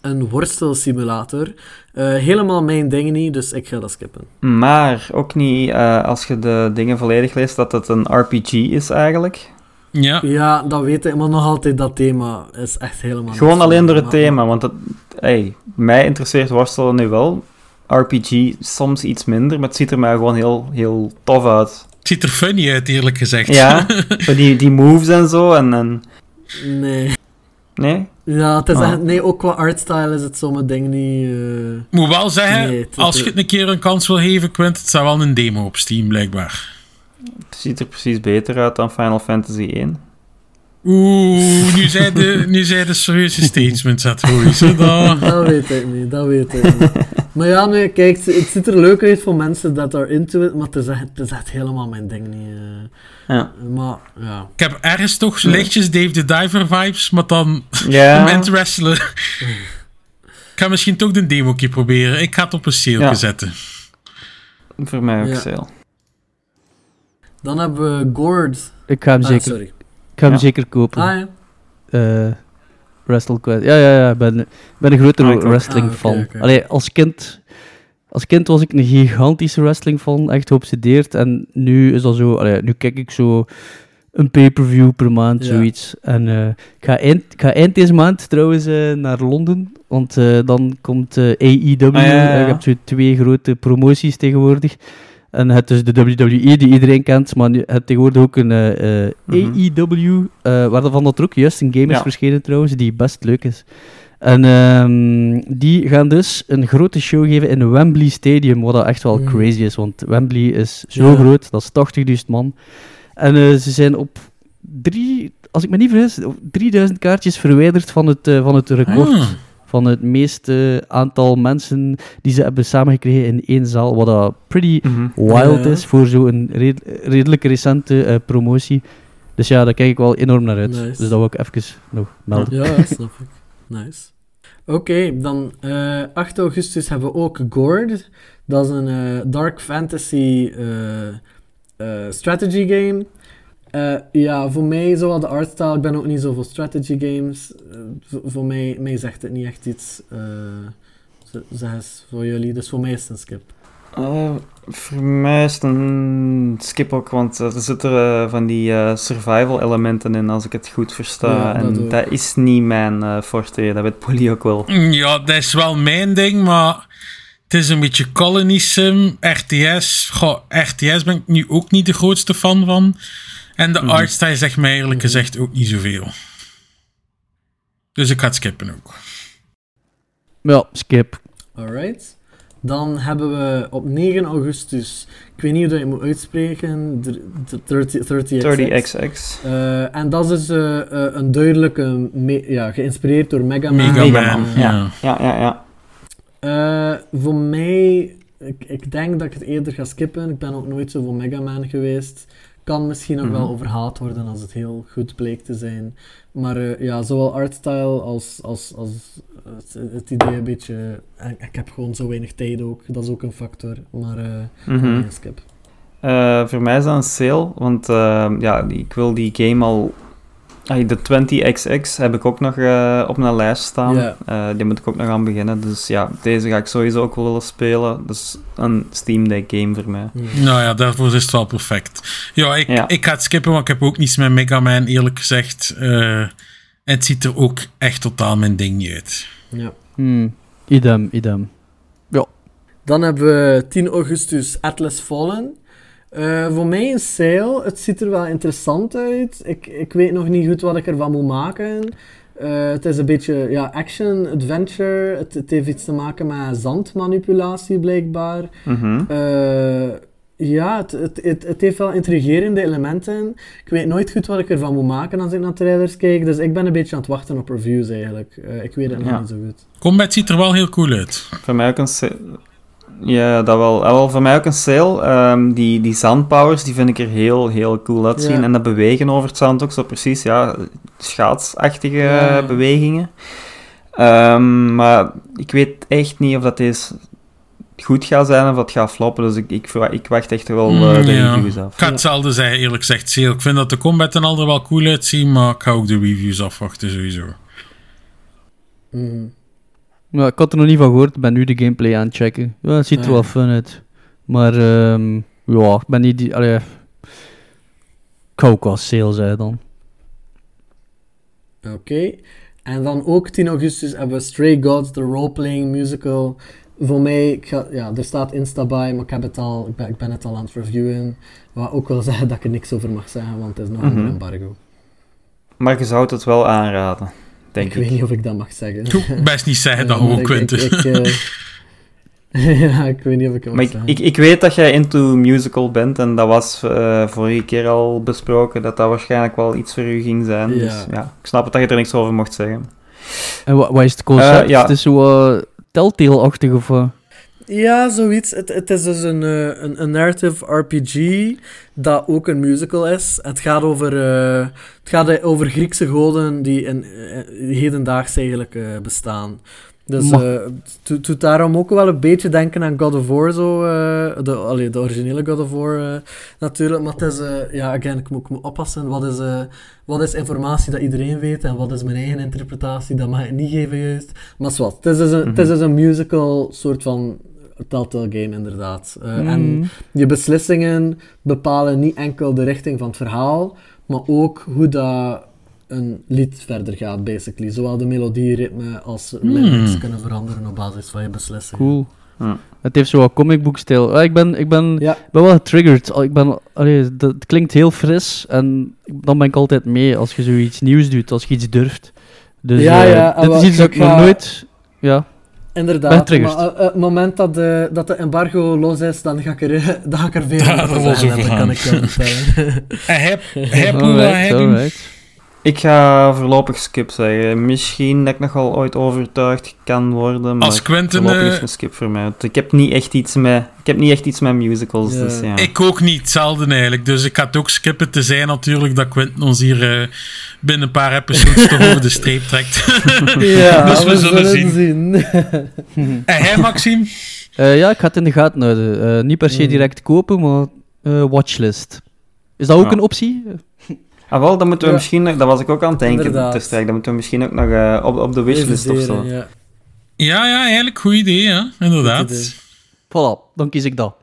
een worstelsimulator. Eh, helemaal mijn ding niet, dus ik ga dat skippen. Maar ook niet eh, als je de dingen volledig leest dat het een RPG is eigenlijk. Ja. Ja, dat weet ik, maar nog altijd dat thema is echt helemaal... Gewoon alleen door het thema, want het, hey, mij interesseert worstelen nu wel. RPG soms iets minder, maar het ziet er mij gewoon heel, heel tof uit. Het ziet er funny uit, eerlijk gezegd. Ja, *laughs* die, die moves en zo. En, en, Nee. nee? Ja, het is Ah. echt, nee, ook qua artstyle is het zo'n ding niet... eh, Moet wel zeggen, Nee, het- als je het een keer een kans wil geven, Quint, het staat wel een demo op Steam, blijkbaar. Het ziet er precies beter uit dan Final Fantasy 1. Oeh, nu *laughs* zijn de, nu zijn de serieuze statements aan het gooien. zo dat- dat weet ik niet, dat weet ik niet. *laughs* Maar ja, nee, kijk, het, ziet er leuk uit voor mensen dat are into it, maar het is echt, het is echt helemaal mijn ding niet. eh. Ja. Maar, ja. Ik heb ergens toch lichtjes Dave the Diver vibes, maar dan Ja, *laughs* wrestelen. Ik ga misschien toch de demo keer proberen. Ik ga het op een sale Ja. zetten. voor mij ook Ja. sale. Dan hebben we Gord. Ik ga hem, Ah, zeker, sorry. ik ga hem Ja. zeker kopen. Ah ja. eh Wrestle. Ja, ja, ja. Ik ben, ben een grote Ah, wrestling Ah, fan. Allee, als kind... Als kind was ik een gigantische wrestling fan, echt geobsedeerd. En nu is dat zo... Allee, nu kijk ik zo een pay-per-view per maand, Ja. zoiets. En eh, ik, ga eind, ik ga eind deze maand trouwens eh, naar Londen. Want eh, dan komt AEW. Ah, ja, je hebt zo twee grote promoties tegenwoordig. En het is de WWE die iedereen kent, maar je hebt tegenwoordig ook een eh, eh, Mhm. AEW, eh waarvan dat er ook juist een game is Ja. verschenen trouwens, die best leuk is. En ehm, die gaan dus een grote show geven in Wembley Stadium, wat dat echt wel Mm. crazy is, want Wembley is zo Ja. groot, dat is 80.000 man. En ze zijn op drie als ik me niet vergis, 3000 kaartjes verwijderd van het, van het record. Ah. Van het meeste aantal mensen die ze hebben samengekregen in één zaal. Wat dat pretty Mhm. wild Ja. is voor zo'n red- redelijk recente eh, promotie. Dus ja, daar kijk ik wel enorm naar uit. Nice. Dus dat wil ik even nog melden. Ja, snap ik. Nice. Oké, dan eh 8 augustus hebben we ook Gord. Dat is een eh, dark fantasy eh, eh, strategy game. Eh, ja, voor mij, zowel de artstyle, ik ben ook niet zo voor strategy games. Eh, voor, voor mij, mij zegt het niet echt iets. eh z- zeg eens voor jullie, dus voor mij is het een skip. Eh, voor mij is het een skip ook, want er zitten eh, van die eh, survival elementen in, als ik het goed versta. Ja, dat en ook. dat is niet mijn eh forte, dat weet Polly ook wel. Ja, dat is wel mijn ding, maar het is een beetje colony sim, RTS. Goh, RTS ben ik nu ook niet de grootste fan van. En de artstyle zegt mij eerlijk gezegd ook niet zoveel. Dus ik ga het skippen ook. Ja, skip. Alright. Dan hebben we op 9 augustus, ik weet niet hoe dat je het moet uitspreken, dr- 30, 30 30XX. Eh, en dat is eh, eh, een duidelijke, ja, geïnspireerd door Mega Man. Mega Mega Man, Man, ja. Ja, ja, ja. Eh, voor mij, ik, ik denk dat ik het eerder ga skippen. Ik ben ook nooit zo voor Mega Man geweest. Kan misschien ook wel Mhm. overhaald worden als het heel goed bleek te zijn. Maar eh, ja, zowel artstyle als, als, als het, het idee een beetje... en ik heb gewoon zo weinig tijd ook. Dat is ook een factor. Maar eh Mhm. voor mij een skip. Eh, voor mij is dat een sale, want eh, ja, ik wil die game al... De 20XX heb ik ook nog eh, op mijn lijst staan. Ja. Eh, die moet ik ook nog aan beginnen. Dus ja, deze ga ik sowieso ook wel willen spelen. Dus een Steam Deck game voor mij. Nou ja, daarvoor is het wel perfect. Ja, ik, Ja. ik ga het skippen, want ik heb ook niets met Mega Man, eerlijk gezegd. Eh, het ziet er ook echt totaal mijn ding niet uit. Ja. Hmm. Idem, idem. Dan hebben we 10 augustus Atlas Fallen. Eh, voor mij een sale. Het ziet er wel interessant uit. Ik, ik weet nog niet goed wat ik ervan moet maken. Eh, het is een beetje ja, action, adventure. Het, het heeft iets te maken met zandmanipulatie blijkbaar. Mhm. Eh, ja, het, het, het, het heeft wel intrigerende elementen. Ik weet nooit goed wat ik ervan moet maken als ik naar trailers kijk. Dus ik ben een beetje aan het wachten op reviews eigenlijk. Eh, ik weet het nog Ja. niet zo goed. Combat ziet er wel heel cool uit. Voor mij ook een sale. Ja, dat wel. Ah, wel voor mij ook een sale. Ehm, die, die zandpowers, die vind ik er heel, heel cool uitzien. Ja. En dat bewegen over het zand ook zo precies, ja, schaatsachtige Ja. bewegingen. Ehm, maar ik weet echt niet of dat deze goed gaat zijn of dat gaat floppen. Dus ik, ik, ik wacht echt wel eh, de Mm, Ja. reviews af. Ik ga hetzelfde zeggen, eerlijk gezegd. Seal. Ik vind dat de combat en al er wel cool uitzien, maar ik ga ook de reviews afwachten sowieso. Mhm. Ja, ik had er nog niet van gehoord, ik ben nu de gameplay aan het checken. Ja, het ziet er Ah, wel fun uit. Maar ehm, ja, ik ben niet die... Allee, ik ga ook wel sale zijn dan. Oké. En dan ook 10 augustus hebben we Stray Gods, de roleplaying musical. Voor mij, ik ga, ja, er staat Insta bij, maar ik, heb het al, ik, ben, ik ben het al aan het reviewen. Wat ook wil *laughs* zeggen dat ik er niks over mag zeggen, want het is nog Mhm. een embargo. Maar je zou het wel aanraden, denk ik ik. weet niet of ik dat mag zeggen. Best niet zeggen dat *laughs* gewoon, ik- Quinten. Ik, eh, *laughs* ja, ik weet niet of ik het Maar mag ik, zeggen. ik, ik weet dat jij into musical bent en dat was eh, vorige keer al besproken, dat dat waarschijnlijk wel iets voor u ging zijn. Ja. Dus ja, ik snap het dat je er niks over mocht zeggen. En wat, wat is het concept? Ja. Het is zo uh, Telltale-achtig of? Ja, zoiets. Het, het is dus een, eh, een, een narrative RPG dat ook een musical is. Het gaat over, eh, het gaat over Griekse goden die in, eh, hedendaags eigenlijk bestaan. Dus het doet- daarom ook wel een beetje denken aan God of War, zo, de, allee, de originele God of War natuurlijk. Maar het is, ja, again, ik moet, ik moet oppassen. Wat is, wat is informatie dat iedereen weet en wat is mijn eigen interpretatie? Dat mag ik niet geven juist. Maar zwart, het is dus een, het is dus een musical soort van Telltale game inderdaad. Eh, En Mm. je beslissingen bepalen niet enkel de richting van het verhaal, maar ook hoe dat een lied verder gaat, basically. Zowel de melodie, ritme als lyrics kunnen veranderen op basis van je beslissingen. Cool. Ja. Het heeft zo wat comicboekstijl. Ah, ik ben, ik ben, Ja. ben wel getriggerd. Ik ben, allee, dat het klinkt heel fris en dan ben ik altijd mee als je zoiets nieuws doet, als je iets durft. Dus Ja, ja, dit is iets dat ik nog nooit... Ja, Inderdaad, maar eh, het moment dat de, dat de embargo los is, dan ga ik er, *laughs* dan ga ik er veel Ja, over er zeggen, dat gaan. kan ik je *laughs* vertellen. En hij, doen. alright. Ik ga voorlopig skip zeggen. Misschien dat ik nog wel ooit overtuigd kan worden, maar Als Quentin, voorlopig eh, is een skip voor mij. Want Ik heb niet echt iets met, ik heb niet echt iets met musicals, dus ja. Ik ook niet, hetzelfde eigenlijk. Dus ik ga het ook skippen te zijn natuurlijk dat Quentin ons hier eh, binnen een paar episodes toch over de streep trekt. *laughs* *laughs* Ja, Dus we zullen zien. zien. *laughs* en hij, Maxime? Eh, ja, ik ga het in de gaten houden. Eh, niet per se Mm. direct kopen, maar eh, watchlist. Is dat ook Ja. een optie? Ah, wel, dan moeten we Ja. misschien, nog- dat was ik ook aan het denken, Inderdaad. te dan moeten we misschien ook nog eh, op, op de wishlist of zo. Ja. Ja, ja, eigenlijk goed idee, ja. Inderdaad. Goed idee. Voilà, dan kies ik dat.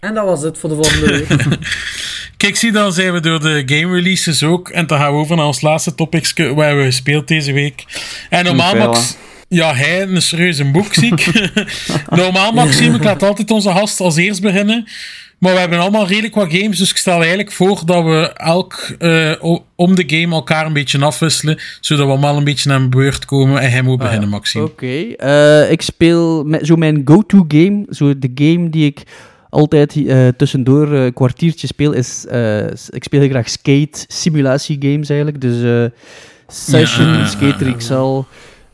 En dat was het voor de volgende week. *laughs* Kijk, zie, dan zijn we door de game releases ook. En dan gaan we over naar ons laatste topic, wat hebben we gespeeld deze week. En normaal, Max... Ja, hij een serieuze boek, zie ik. *laughs* *laughs* normaal, Maxime, ik laat altijd onze gast als eerst beginnen. Maar we hebben allemaal redelijk wat games, dus ik stel eigenlijk voor dat we elk eh, om de game elkaar een beetje afwisselen, zodat we allemaal een beetje naar een beurt komen en hij moet beginnen, Maxime. Oké, eh, ik speel met, zo mijn go-to game, zo de game die ik altijd eh, tussendoor een kwartiertje speel, is, ik speel heel graag skate simulatie games eigenlijk, dus Session. Skater XL,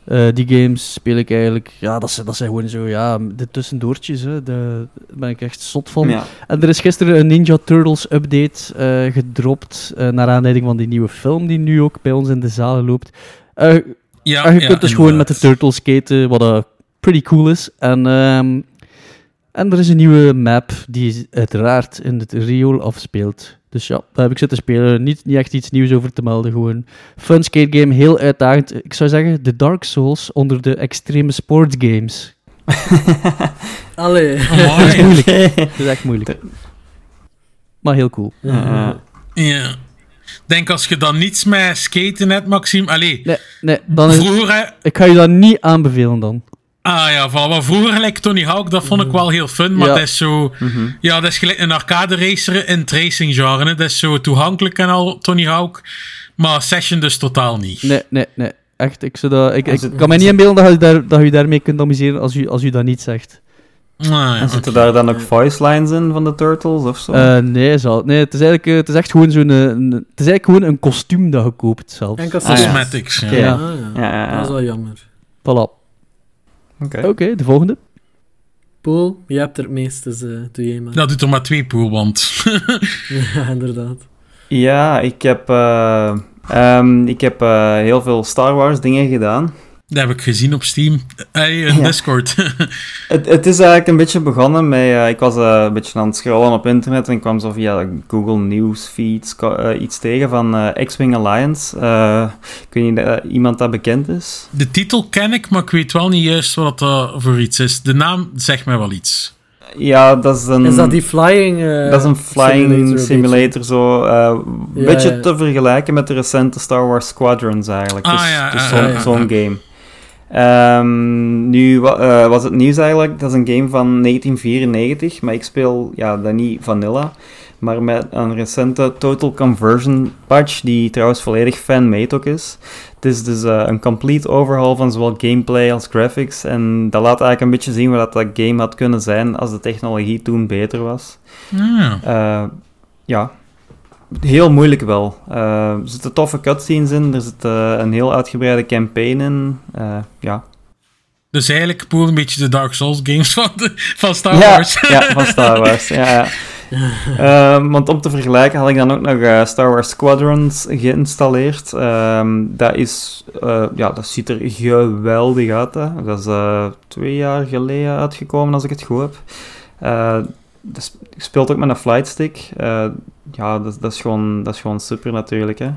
eh, die games speel ik eigenlijk, ja, dat zijn, dat zijn gewoon zo, ja, de tussendoortjes, hè, de, daar ben ik echt zot van. Ja. En er is gisteren een Ninja Turtles update eh, gedropt, eh, naar aanleiding van die nieuwe film die nu ook bij ons in de zalen loopt. Ja, en je ja, kunt dus gewoon met de turtles skaten, wat uh, pretty cool is. En, ehm, en er is een nieuwe map die uiteraard in het riool afspeelt. Dus ja, daar heb ik zitten spelen. Niet, niet echt iets nieuws over te melden. Gewoon fun skate game, heel uitdagend. Ik zou zeggen, de Dark Souls onder de extreme sports games. *laughs* Allee. *laughs* Dat is moeilijk. *laughs* Dat is echt moeilijk. Maar heel cool. Ja. Denk als je dan niets met skaten hebt, Maxime. Allee, Nee, nee dan is, vroeger... ik ga je dat niet aanbevelen dan. Ah ja, van maar vroeger gelijk Tony Hawk, dat vond ik wel heel fun, maar Ja. dat is zo... Ja, dat is gelijk een arcade racer in het racing genre. hè. Dat is zo toegankelijk en al, Tony Hawk. Maar Session dus totaal niet. Nee, nee, nee. Echt, ik, zou dat, ik, Als ik het- kan me niet inbeelden dat je, daar, dat je daarmee kunt amuseren als u, als u dat niet zegt. Ah, ja, En zitten daar dan ook voice lines in van de Turtles of zo? Eh, nee, zal, nee het, is eigenlijk, eh, het is echt gewoon zo'n... eh, een- Het is eigenlijk gewoon een kostuum dat je koopt zelfs. Enkel Ah, ja. Cosmetics, ja. Ja. Ja. Ah, ja. Ja, ja, ja. Dat is wel jammer. Voilà. Oké. De volgende. Poel, je hebt er het meest, dus eh, doe jij maar. Dat doet er maar twee pool, want... *laughs* Ja, inderdaad. Ja, ik heb, eh, ehm, ik heb eh, heel veel Star Wars dingen gedaan. Dat heb ik gezien op Steam. Hey, in Ja. Discord. *laughs* Het, het is eigenlijk een beetje begonnen met... eh, ik was eh, een beetje aan het scrollen op internet en ik kwam zo via Google Newsfeeds ko- eh, iets tegen van eh, X-Wing Alliance. Eh, ik weet niet, eh, iemand dat bekend is? De titel ken ik, maar ik weet wel niet juist wat dat voor iets is. De naam zegt mij wel iets. Ja, dat is een... Is dat die flying... eh, dat is een flying simulator een zo. eh, Een Ja, beetje ja. te vergelijken met de recente Star Wars Squadrons eigenlijk. Ah, dus ja, dus zo'n ja. zo'n game. Ehm, nu eh, was het nieuws eigenlijk, dat is een game van 1994, maar ik speel ja, dat niet vanilla, maar met een recente Total Conversion patch, die trouwens volledig fan-made ook is. Het is dus eh, een complete overhaul van zowel gameplay als graphics, en dat laat eigenlijk een beetje zien wat dat game had kunnen zijn als de technologie toen beter was. Ah, Eh, ja, heel moeilijk wel. Eh, er zitten toffe cutscenes in, er zit eh, een heel uitgebreide campaign in. Eh, ja. Dus eigenlijk een beetje de Dark Souls games van, de, van Star ja, Wars. ja, van Star *laughs* Wars. ja, ja. Ehm, want om te vergelijken had ik dan ook nog Star Wars Squadrons geïnstalleerd. Ehm, dat, is, ja, dat ziet er geweldig uit. Hè. Dat is twee jaar geleden uitgekomen, als ik het goed heb. Dat speelt ook met een flightstick. Eh ja, dat, dat, is gewoon, dat is gewoon super natuurlijk. Hè.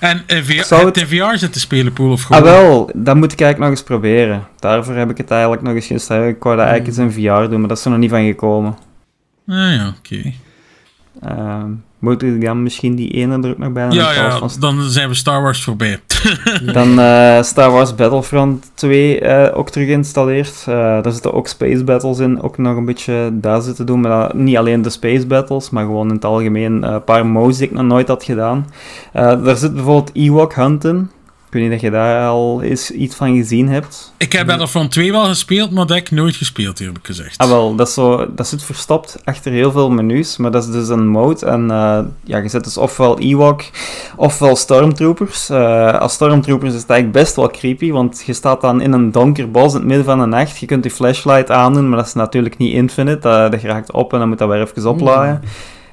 En in VR, Zou heb je het- in VR zitten spelen, pool of Ah, gewoon? wel, dat moet ik eigenlijk nog eens proberen. Daarvoor heb ik het eigenlijk nog eens gesteld. Ik wou dat eigenlijk eens in VR doen, maar dat is er nog niet van gekomen. Ah ja, oké. Ehm, moet ik dan misschien die ene er ook nog bij? Ja, ja, dan zijn we Star Wars voorbij. *laughs* Dan eh, Star Wars Battlefront 2 eh, ook terug geïnstalleerd. Eh, daar zitten ook space battles in. Ook nog een beetje daar zitten doen. Maar niet alleen de space battles, maar gewoon in het algemeen een paar modes die ik nog nooit had gedaan. Daar zit bijvoorbeeld Ewok Hunt in. Ik weet niet dat je daar al eens iets van gezien hebt. Ik heb Battlefront 2 wel gespeeld, maar dat heb ik nooit gespeeld, ik gezegd. Ah, wel, dat, is zo, dat zit verstopt achter heel veel menus, maar dat is dus een mode. En eh, ja, je zet dus ofwel Ewok ofwel Stormtroopers. Eh, als Stormtroopers is het eigenlijk best wel creepy, want je staat dan in een donker bos in het midden van de nacht. Je kunt die flashlight aandoen, maar dat is natuurlijk niet infinite. Dat, dat raakt op en dan moet dat weer even opladen.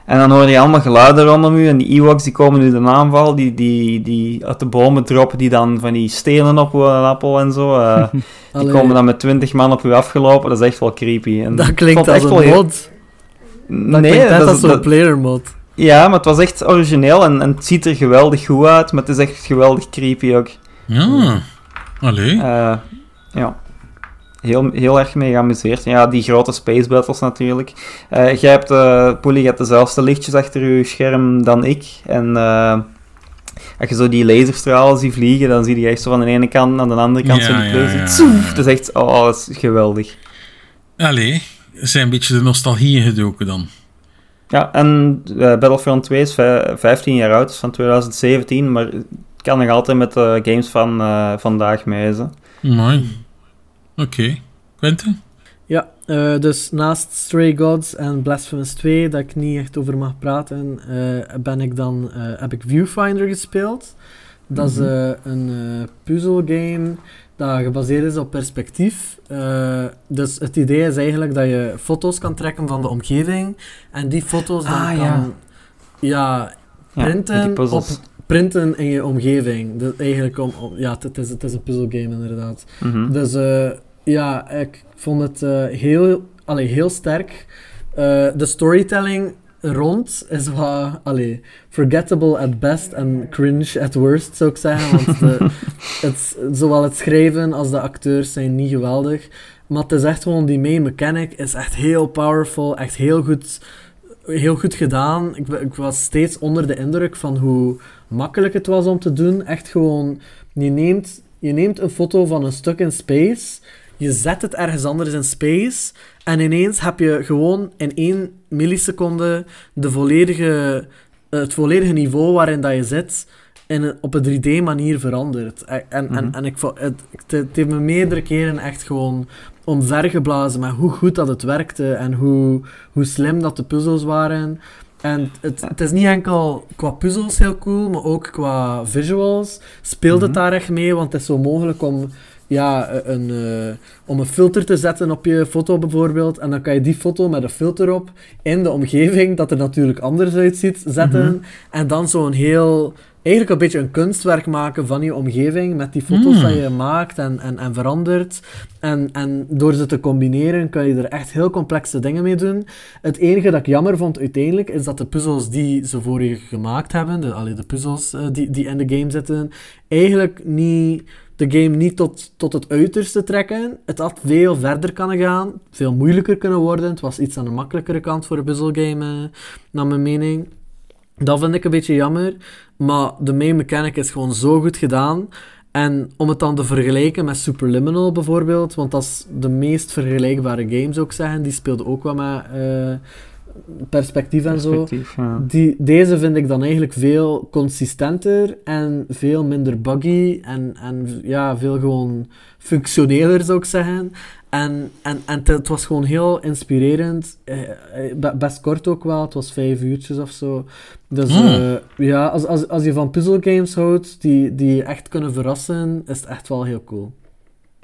En dan hoor je allemaal geluiden rondom u. En die Ewoks die komen nu de aanval. Die, die, die uit de bomen droppen. Die dan van die stenen op een appel en zo. eh, *laughs* die komen dan met 20 man op u afgelopen. Dat is echt wel creepy. En Dat klinkt als een echt wel heel- mod. Dat Nee, dat als is- zo'n dat- player mod. ja, maar het was echt origineel. En, en het ziet er geweldig goed uit. Maar het is echt geweldig creepy ook. Ja. Allee. Eh, ja. Heel, heel erg mee geamuseerd. Ja, die grote space battles natuurlijk. Eh jij hebt, eh Poelie, je hebt dezelfde lichtjes achter je scherm dan ik. En eh, als je zo die laserstralen ziet vliegen, dan zie je echt zo van de ene kant naar de andere kant Ja, zo die ja! Het is echt, oh, dat is geweldig. Allee. Zijn een beetje de nostalgie ingedoken dan. Ja, en Battlefront 2 is vij- 15 jaar oud, is van 2017, maar het kan nog altijd met de games van vandaag mee. Zo. Mooi. Oké. Quentin? Ja, eh, dus naast Stray Gods en Blasphemous 2, dat ik niet echt over mag praten, eh, ben ik dan, eh, heb ik Viewfinder gespeeld. Dat is eh, een eh puzzelgame dat gebaseerd is op perspectief. Eh, dus het idee is eigenlijk dat je foto's kan trekken van de omgeving en die foto's dan Ah, kan ja. printen, op, printen in je omgeving. Dus eigenlijk om, om- ja, het, is, het is een puzzelgame inderdaad. Mhm. Dus eh, ja, ik vond het eh, heel, allee, heel sterk. Eh, de storytelling rond is wat allee, forgettable at best en cringe at worst, zou ik zeggen. Want de, *laughs* het, zowel het schrijven als de acteurs zijn niet geweldig. Maar het is echt gewoon, die main mechanic is echt heel powerful, echt heel goed, heel goed gedaan. Ik, ik was steeds onder de indruk van hoe makkelijk het was om te doen. Echt gewoon, je neemt, je neemt een foto van een stuk in space, je zet het ergens anders in space, en ineens heb je gewoon in één milliseconde de volledige, het volledige niveau waarin dat je zit in een, op een 3D-manier veranderd. En, en, en, Mhm. en ik, het, het heeft me meerdere keren echt gewoon omvergeblazen met hoe goed dat het werkte en hoe, hoe slim dat de puzzels waren. En het, het is niet enkel qua puzzels heel cool, maar ook qua visuals speelt het Mhm. daar echt mee, want het is zo mogelijk om, ja, een, eh, om een filter te zetten op je foto bijvoorbeeld. En dan kan je die foto met een filter op in de omgeving, dat er natuurlijk anders uitziet, zetten. Mhm. En dan zo'n heel, eigenlijk een beetje een kunstwerk maken van je omgeving met die foto's Mm. dat je maakt en, en, en verandert. En, en door ze te combineren kan je er echt heel complexe dingen mee doen. Het enige dat ik jammer vond uiteindelijk, is dat de puzzels die ze voor je gemaakt hebben, de, allee, de puzzels eh, die, die in de game zitten, eigenlijk niet, de game niet tot, tot het uiterste trekken. Het had veel verder kunnen gaan, veel moeilijker kunnen worden. Het was iets aan de makkelijkere kant voor een puzzelgame, naar mijn mening. Dat vind ik een beetje jammer. Maar de main mechanic is gewoon zo goed gedaan. En om het dan te vergelijken met Superliminal bijvoorbeeld, want dat is de meest vergelijkbare game zou ik zeggen. Die speelde ook wel met eh, perspectief en zo. Ja. Die, deze vind ik dan eigenlijk veel consistenter en veel minder buggy en, en ja, veel gewoon functioneler zou ik zeggen. En, en, en het- was gewoon heel inspirerend. Eh, eh, be- best kort ook wel, het was vijf uurtjes of zo. Dus Hmm. eh, ja, als, als, als je van puzzelgames houdt die, die je echt kunnen verrassen, is het echt wel heel cool.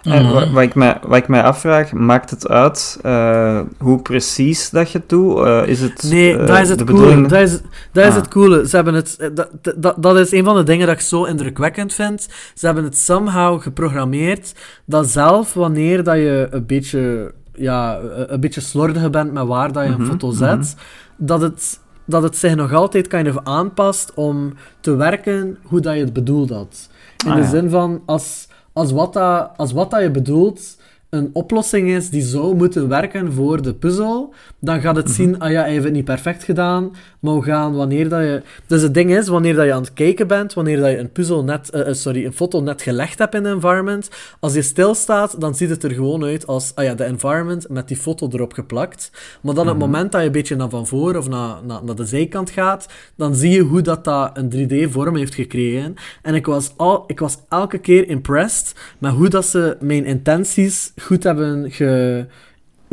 En Mhm. wa- wat, ik mij, wat ik mij afvraag, maakt het uit eh, hoe precies dat je het doet? Eh, is het Nee, eh, dat is het coole. Dat is, dat is Ah. het coole. Ze hebben het, eh, dat, dat, dat is een van de dingen dat ik zo indrukwekkend vind. Ze hebben het somehow geprogrammeerd dat zelf wanneer dat je een beetje, ja, een beetje slordig bent met waar dat je een Mhm, foto mhm. zet, dat, het, dat het zich nog altijd kind of aanpast om te werken hoe dat je het bedoeld had. In Ah, de ja. zin van, als, als, wat dat, als wat dat je bedoelt een oplossing is die zou moeten werken voor de puzzel, dan gaat het zien, ah ja, hij heeft het niet perfect gedaan, we gaan wanneer dat je... Dus het ding is, wanneer dat je aan het kijken bent, wanneer dat je een puzzel net, eh, eh, sorry, een foto net gelegd hebt in de environment, als je stilstaat, dan ziet het er gewoon uit als, ah ja, de environment met die foto erop geplakt. Maar dan het moment dat je een beetje naar van voor of naar, naar, naar de zijkant gaat, dan zie je hoe dat, dat een 3D-vorm heeft gekregen. En ik was, al, ik was elke keer impressed met hoe dat ze mijn intenties goed hebben, ge,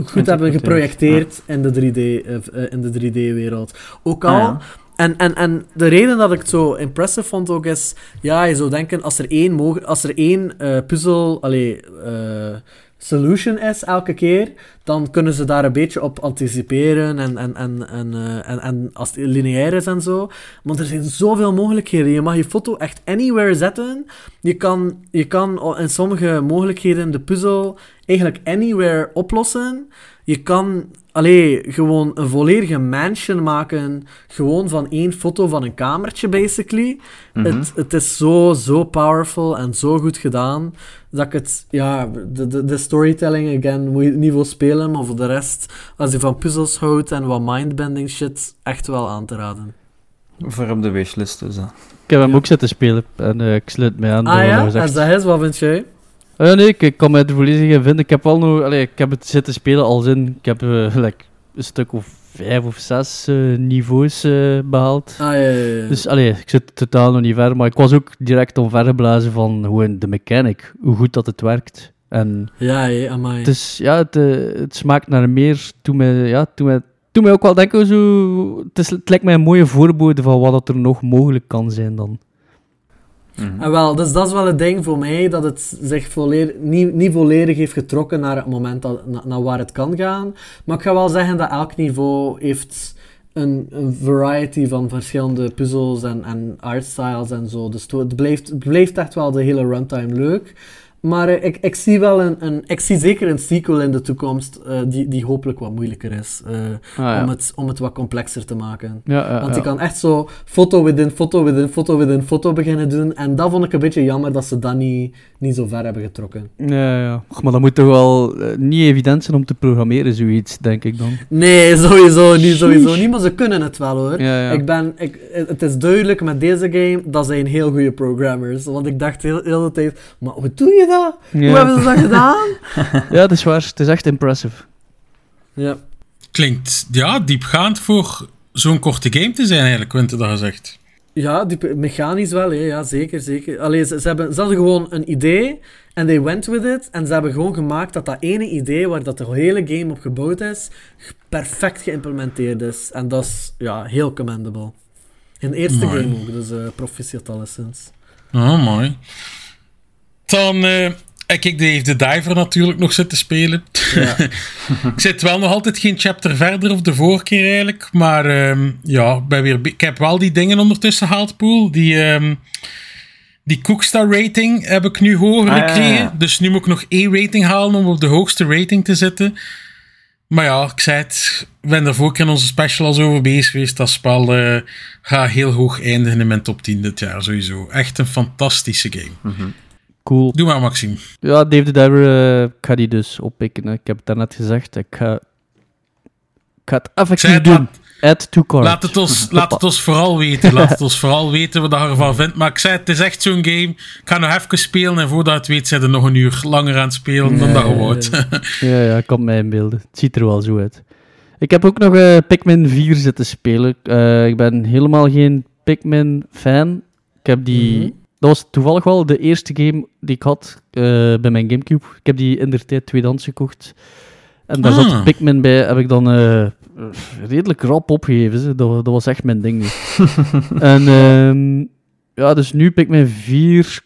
goed hebben geprojecteerd in de 3D, eh, eh, in de 3D-wereld. Ook al... Ah, ja. En, en, en de reden dat ik het zo impressive vond ook is... Ja, je zou denken, als er één, mogen, als er één eh, puzzel... Allee, eh, solution is elke keer, dan kunnen ze daar een beetje op anticiperen en, en, en, en, eh, en, en als het lineair is en zo. Want er zijn zoveel mogelijkheden. Je mag je foto echt anywhere zetten. Je kan, je kan in sommige mogelijkheden de puzzel eigenlijk anywhere oplossen. Je kan allee, gewoon een volledige mansion maken, gewoon van één foto van een kamertje, basically. het, het is zo, zo powerful en zo goed gedaan, dat ik het, ja, de, de, de storytelling, again, moet je niet wil spelen, maar voor de rest, als je van puzzels houdt en wat mindbending shit, echt wel aan te raden. Voor op de wishlist dus. hè. Ik heb hem ook zitten spelen en eh, ik sluit mij aan. Ah ja, en dat is, wat vind jij? Ah, ja, nee, ik, ik kan mij er volledig in vinden. Ik heb al nog, allee, ik heb het zitten spelen als in, ik heb *laughs* like, een stuk of vijf of zes eh, niveaus eh, behaald. Ah ja, ja, ja. Dus allee, ik zit totaal nog niet ver, maar ik was ook direct omvergeblazen van hoe de mechanic, hoe goed dat het werkt. En ja, ja, amai. het, is, ja, het, het smaakt naar meer, toen mij, ja, toen mij, toen mij ook wel denken, zo, het, is, het lijkt mij een mooie voorbode van wat er nog mogelijk kan zijn dan. Mhm. En wel, dus dat is wel het ding voor mij, dat het zich volledig, niet, niet volledig heeft getrokken naar het moment naar waar het kan gaan. Maar ik ga wel zeggen dat elk niveau heeft een, een variety van verschillende puzzels en, en artstyles en zo. Dus het blijft, blijft echt wel de hele runtime leuk. Maar eh, ik, ik zie wel een, een... Ik zie zeker een sequel in de toekomst eh, die, die hopelijk wat moeilijker is. eh, ja. om, het, om het wat complexer te maken. Ja, Want je kan echt zo foto within foto within foto within foto beginnen doen. En dat vond ik een beetje jammer dat ze dat niet, niet zo ver hebben getrokken. Ja, ja. Och, maar dat moet toch wel eh, niet evident zijn om te programmeren, zoiets, denk ik dan. Nee, sowieso niet, sowieso niet. Maar ze kunnen het wel hoor. Ja, ja. Ik ben, ik, het is duidelijk met deze game dat zijn heel goede programmers. Want ik dacht heel, heel de tijd, maar hoe doe je dat? Hoe hebben ze dat gedaan? *laughs* Ja, dat is waar. Het is echt impressive. Ja. Klinkt ja, diepgaand voor zo'n korte game te zijn, eigenlijk, Quinten, dat gezegd. Ja, die, mechanisch wel, hè. ja, zeker, zeker. Allee, ze, ze, hebben, ze hadden gewoon een idee en they went with it. En ze hebben gewoon gemaakt dat dat ene idee waar dat de hele game op gebouwd is, perfect geïmplementeerd is. En dat is ja, heel commendable. In de eerste Mooi. game ook, dus eh proficiat alleszins. Oh, mooi. Dan eh, heb ik Dave the Diver natuurlijk nog zitten spelen. Ja. *laughs* ik zit wel nog altijd geen chapter verder of de vorige keer eigenlijk. Maar ehm, ja, ik ben weer, ik heb wel die dingen ondertussen gehaald, Poel. Die, ehm die Cookstar rating heb ik nu hoger Ah, ja, gekregen. ja. Dus nu moet ik nog één rating halen om op de hoogste rating te zitten. Maar ja, ik zei het, ik ben er vorige keer in onze special al zo over bezig geweest. Dat spel eh, gaat heel hoog eindigen in mijn top 10 dit jaar sowieso. Echt een fantastische game. Cool. Doe maar, Maxime. Ja, Dave the Diver, eh, ik ga die dus oppikken. Ik heb het daarnet gezegd. Ik ga, ik ga het effectief het, doen. laat, Add to cart. laat, het ons, laat het ons vooral weten. Laat het ons *laughs* vooral weten wat je ervan vindt. Maar ik zei het, is echt zo'n game. Ik ga nog even spelen en voordat het weet, zijn er nog een uur langer aan het spelen dan dat je wou. Ja, *laughs* ja, kan mij inbeelden. Het ziet er wel zo uit. Ik heb ook nog eh, Pikmin 4 zitten spelen. Eh, ik ben helemaal geen Pikmin-fan. Ik heb die... Mhm. Dat was toevallig wel de eerste game die ik had eh, bij mijn Gamecube. Ik heb die in der tijd tweedehands gekocht. En daar Ah. zat Pikmin bij, heb ik dan eh, redelijk rap opgegeven. ze. Dat, dat was echt mijn ding *laughs* en ehm, ja, dus nu Pikmin 4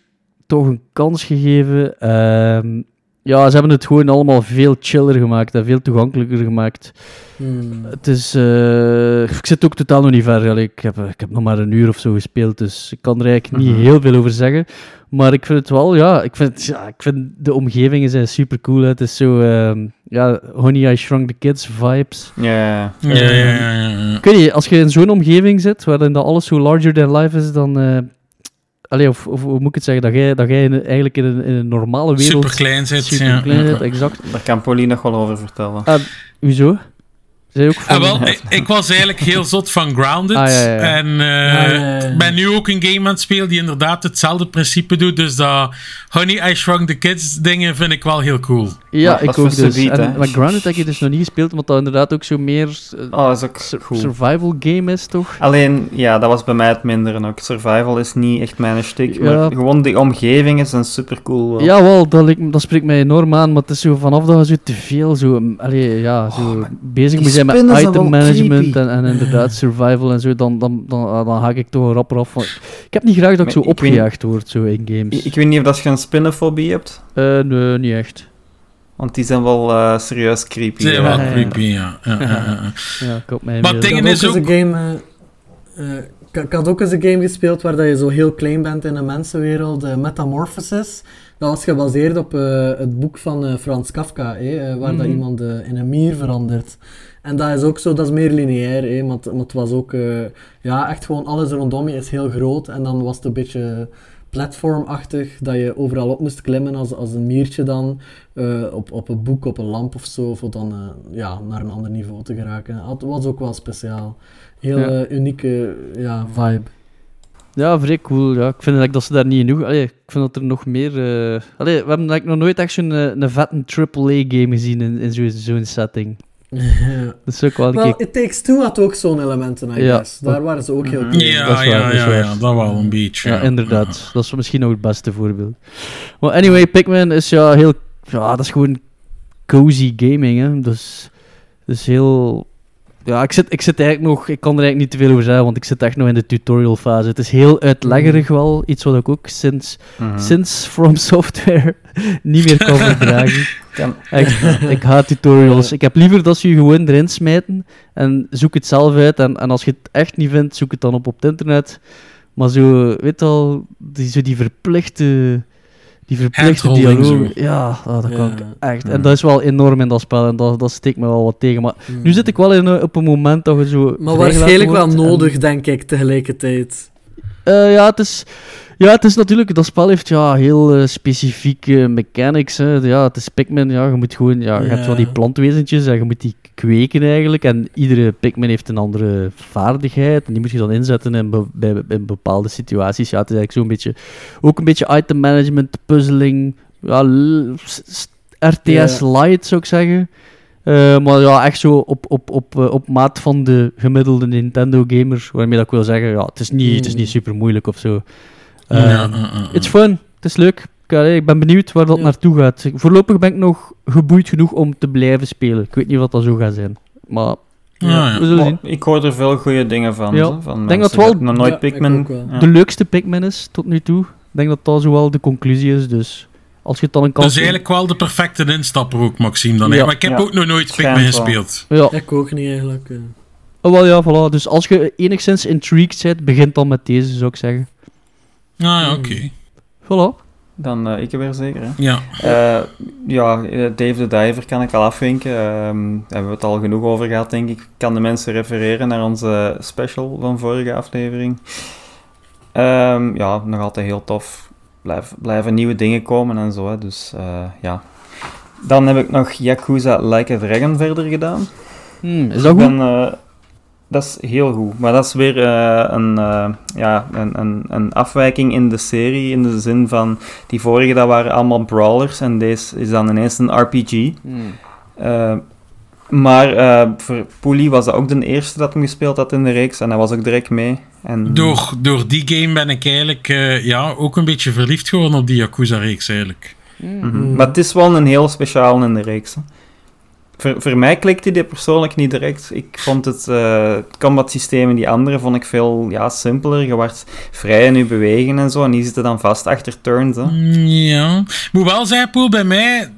toch een kans gegeven. Ehm, ja, ze hebben het gewoon allemaal veel chiller gemaakt en veel toegankelijker gemaakt. Hmm. Het is... eh, ik zit ook totaal nog niet ver. Ik heb, ik heb nog maar een uur of zo gespeeld, dus ik kan er eigenlijk niet heel veel over zeggen. Maar ik vind het wel, ja, ik vind, ja, ik vind de omgevingen zijn super cool. Het is zo, ehm, ja, Honey, I Shrunk the Kids vibes. Ja, ja. Ja, weet niet, als je in zo'n omgeving zit, waarin dat alles zo larger than life is, dan... allee, of, of hoe moet ik het zeggen, dat jij, dat jij in- eigenlijk in een, in een normale wereld... Super klein zit. super ja. klein zit, exact. Daar kan Pauline nog wel over vertellen. Ah, hoezo? Zij ook. Ah, wel, ik, ik was eigenlijk heel zot van Grounded. Ah, ja, ja, ja. En eh, ja, ja. ik ben nu ook een game aan het spelen die inderdaad hetzelfde principe doet. Dus dat Honey, I Shrunk the Kids dingen vind ik wel heel cool. Ja, ik dat ook is dus. subiet, En, hè. maar Grounded heb je dus nog niet gespeeld, omdat dat inderdaad ook zo meer eh, Oh, dat is ook sur- cool. survival game is, toch? Alleen, ja, dat was bij mij het mindere ook. Survival is niet echt mijn stuk, Ja. maar gewoon die omgevingen zijn super cool. Ja, wel, dat, dat spreekt mij enorm aan, maar het is zo vanaf dat je zo te veel zo, mm, allee, ja, zo Oh, bezig moet zijn item wel management en, en inderdaad survival en zo, dan, dan, dan, ah, dan haak ik toch een rapper af. van- Ik heb niet graag dat ik Maar zo ik weet- opgejaagd word zo in games. Ik, ik weet niet of dat je een spinnenfobie hebt, Eh, nee, niet echt. want die zijn wel eh, serieus creepy. Ze zijn ja. wel ja. creepy, ja. Ja, ja, ja. Ja, ik mij Maar dingen Ik had is ook eens ook- een game... eh, eh, ik, had ook eens een game gespeeld waar dat je zo heel klein bent in een mensenwereld, Metamorphosis. Dat was gebaseerd op eh, het boek van eh, Frans Kafka, eh, waar dat Mhm. iemand in een mier verandert. En dat is ook zo, dat is meer lineair, eh, maar, het- maar het was ook, eh, ja, echt gewoon alles rondom je is heel groot. En dan was het een beetje platformachtig, dat je overal op moest klimmen als, als een miertje dan, eh, op, op een boek, op een lamp of zo, voor dan eh, ja, naar een ander niveau te geraken. Het was ook wel speciaal. Heel Ja. unieke ja, vibe. Ja, vrij cool. Ja. Ik vind eigenlijk dat ze daar niet genoeg... Allee, ik vind dat er nog meer... Allee, we hebben eigenlijk nog nooit echt zo'n een vette AAA-game gezien in, in zo'n zo'n setting. *laughs* Dat is ook wel een Wel, keer... It Takes Two had ook zo'n elementen, I Ja. guess. Daar waren ze ook heel Mhm. cool. Ja, Dat is waar, ja, dat is ja, waar. ja, dat wel een beetje. Ja, inderdaad. Dat is misschien nog het beste voorbeeld. Maar anyway, Pikmin is ja heel... Ja, dat is gewoon cozy gaming, hè. Dus, dus heel... Ja, ik zit, ik zit eigenlijk nog... Ik kan er eigenlijk niet te veel over zeggen, want ik zit echt nog in de tutorial fase. Het is heel uitleggerig wel. Iets wat ik ook sinds, Mhm. sinds From Software *laughs* niet meer kan *laughs* verdragen. Kan- Ik, ik haat tutorials. Ik heb liever dat ze je gewoon erin smijten en zoek het zelf uit. En, en als je het echt niet vindt, zoek het dan op op het internet. Maar zo, weet je al, die, zo die verplichte, die verplichte dialoog. Ja, ah, dat kan Ja. ik echt. En dat is wel enorm in dat spel en dat, dat steekt me wel wat tegen. Maar Mm. nu zit ik wel in, op een moment dat je zo. Maar waarschijnlijk wel en- nodig, denk ik, tegelijkertijd. eh, ja, het is, ja, het is natuurlijk... Dat spel heeft ja, heel eh, specifieke mechanics. Hè. Ja, het is Pikmin. Ja, je moet gewoon... Ja, je hebt wel die plantwezentjes en je moet die kweken eigenlijk. En iedere Pikmin heeft een andere vaardigheid. En die moet je dan inzetten in, be- bij, in bepaalde situaties. Ja, het is eigenlijk zo'n beetje... Ook een beetje item management, puzzeling. Ja, RTS light, zou ik zeggen. Eh, maar ja, echt zo op, op, op, eh, op maat van de gemiddelde Nintendo-gamer. Waarmee dat ik wil zeggen, ja, het is niet, het is niet super moeilijk of zo. Eh, Ja, ja, ja, ja. It's fun, het is leuk. Ik, allee, ik ben benieuwd waar dat Ja. naartoe gaat. Voorlopig ben ik nog geboeid genoeg om te blijven spelen. Ik weet niet wat dat zo gaat zijn. Maar Ja, ja. we zullen Maar zien. ik hoor er veel goede dingen van. Van Ik denk dat wel- nog nooit Ja, ik Pikmin... wel. De leukste Pikmin is tot nu toe. Ik denk dat dat zo wel de conclusie is. Dus als je het dan een kans Dat is eigenlijk wel de perfecte instapper ook, Maxime. Dan. Ja. Maar ik heb Ja. ook nog nooit Pikmin gespeeld. Ja, Ik ook niet, eigenlijk. eh. oh, wel ja, voilà. Dus als je enigszins intrigued bent, begint dan met deze, zou ik zeggen. Ah, ja, Hmm. oké. Voilà. Dan eh, ik weer zeker, hè. Ja. Eh, ja, eh, Dave the Diver kan ik al afvinken. Ehm, daar hebben we het al genoeg over gehad, denk ik. Ik kan de mensen refereren naar onze special van vorige aflevering. Ehm, ja, nog altijd heel tof. Blijf, blijven nieuwe dingen komen en zo, hè. dus eh, ja. Dan heb ik nog Yakuza Like a Dragon verder gedaan. Hmm, is dat Ik goed? ben, eh, dat is heel goed. Maar dat is weer eh, een, eh, ja, een, een, een afwijking in de serie. In de zin van, die vorige dat waren allemaal brawlers. En deze is dan ineens een RPG. Hmm. Eh, maar eh, voor Poelie was dat ook de eerste dat hem gespeeld had in de reeks. En hij was ook direct mee. En, Door, door die game ben ik eigenlijk eh, ja, ook een beetje verliefd geworden op die Yakuza-reeks eigenlijk. Mhm. Maar het is wel een heel speciaal in de reeks. hè. Voor, voor mij klikte die persoonlijk niet direct. Ik vond het, eh het combat systeem in die andere vond ik veel ja, simpeler. Je wordt vrij in je bewegen en zo. En die zitten dan vast achter turns. Hè. Mm, Ja. Moet wel zeggen, Poel, bij mij,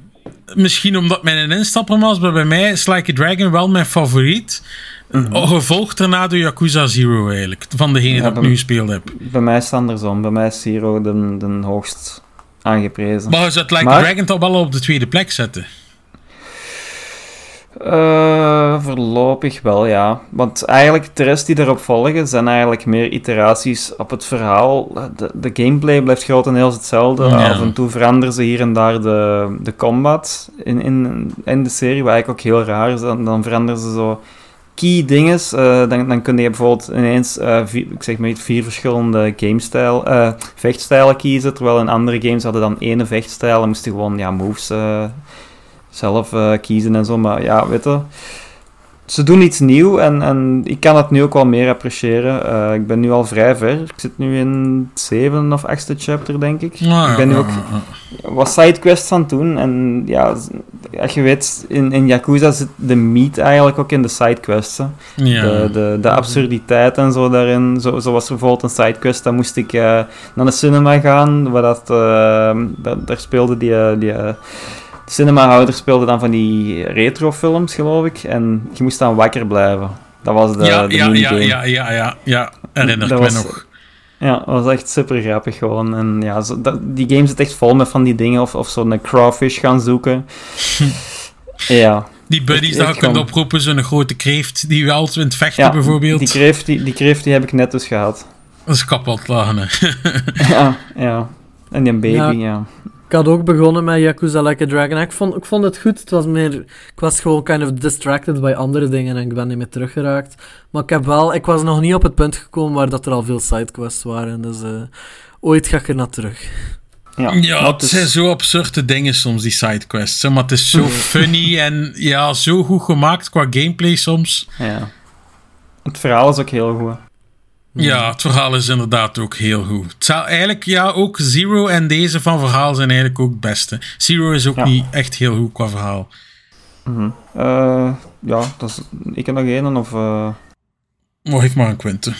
misschien omdat mijn een instapper was, maar bij mij is Like a Dragon wel mijn favoriet. Gevolgd daarna door Yakuza Zero eigenlijk, van degene Ja, dat ik nu gespeeld heb. Bij mij is het andersom. Bij mij is Zero de, de hoogst aangeprezen. Maar je zou het Like a Dragon toch wel op de tweede plek zetten. Eh, voorlopig wel, ja. Want eigenlijk de rest die erop volgen zijn eigenlijk meer iteraties op het verhaal. De, de gameplay blijft grotendeels hetzelfde. Ja. Af en toe veranderen ze hier en daar de, de combat in, in, in de serie, wat eigenlijk ook heel raar is. Dan, dan veranderen ze zo key dinges. Eh, dan, dan kun je bijvoorbeeld ineens, eh, vier, ik zeg maar vier verschillende gamestijl, vechtstijlen kiezen. Terwijl in andere games hadden dan één vechtstijl en moest je gewoon ja, moves zelf eh, kiezen en zo. Maar ja, weet je, ze doen iets nieuw en, en ik kan het nu ook wel meer appreciëren. Eh, ik ben nu al vrij ver. Ik zit nu in het zevende of achtste chapter, denk ik. Ah, ik ben nu ook wat sidequests aan het doen. En ja, als je weet, in, in Yakuza zit de meat eigenlijk ook in de sidequests. Ja. De, de, de absurditeit en zo daarin. Zo, zo was er bijvoorbeeld een sidequest, dan moest ik eh, naar de cinema gaan, waar dat, dat- daar speelde die... die cinemahouder speelde dan van die retrofilms, geloof ik. En je moest dan wakker blijven. Dat was de, ja, de ja, ja, ja, ja, ja, ja, herinner Dat ik me nog. Ja, dat was echt super grappig gewoon. En ja, zo, dat, die game zit echt vol met van die dingen. Of, of zo'n crawfish gaan zoeken. *laughs* ja. Die buddies ik je kunt oproepen, zo'n grote kreeft die wel wint vechten ja bijvoorbeeld. Die kreeft die, die kreeft die heb ik net dus gehad. Dat is kapot lachen. hè. *laughs* ja, *laughs* ja. En die baby, Ja. ja. Ik had ook begonnen met Yakuza Like a Dragon. Ik vond, ik vond het goed. Het was meer... Ik was gewoon kind of distracted bij andere dingen en ik ben niet meer teruggeraakt. Maar ik heb wel... Ik was nog niet op het punt gekomen waar dat er al veel sidequests waren. Dus eh, ooit ga ik er naar terug. Ja, Ja, het zijn zo absurde dingen soms, die sidequests. hè, Maar het is zo *laughs* funny en ja, zo goed gemaakt qua gameplay soms. ja. Het verhaal is ook heel goed. Ja, het verhaal is inderdaad ook heel goed. Het zou eigenlijk, ja, ook Zero en deze van verhaal zijn eigenlijk ook het beste. Zero is ook Ja. niet echt heel goed qua verhaal. Mhm. Eh, ja, dat is, ik heb nog één of... eh Mocht ik maar een Quinten.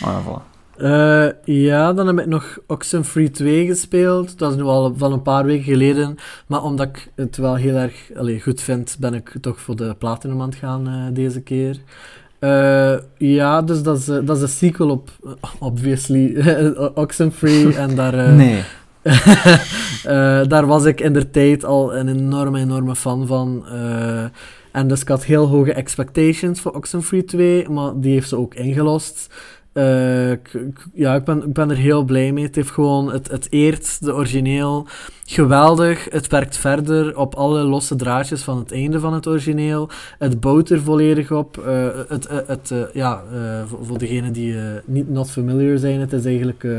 ah, ja, voilà. Eh, ja, dan heb ik nog Oxenfree 2 gespeeld. Dat is nu al van een paar weken geleden. Maar omdat ik het wel heel erg allee, goed vind, ben ik toch voor de Platinum aan het gaan eh, deze keer. Eh, ja, dus dat is, eh, dat is een sequel op, obviously, *laughs* Oxenfree. *laughs* en daar, eh, Nee. *laughs* daar was ik in de tijd al een enorme, enorme fan van. en dus ik had heel hoge expectations voor Oxenfree 2, maar die heeft ze ook ingelost. Eh, ja, ik ben, ik ben er heel blij mee. Het heeft gewoon, het, het eert de origineel geweldig. Het werkt verder op alle losse draadjes van het einde van het origineel. Het bouwt er volledig op. Eh, het, het, het, eh, ja, eh, voor, voor degenen die eh, niet not familiar zijn, het is eigenlijk eh,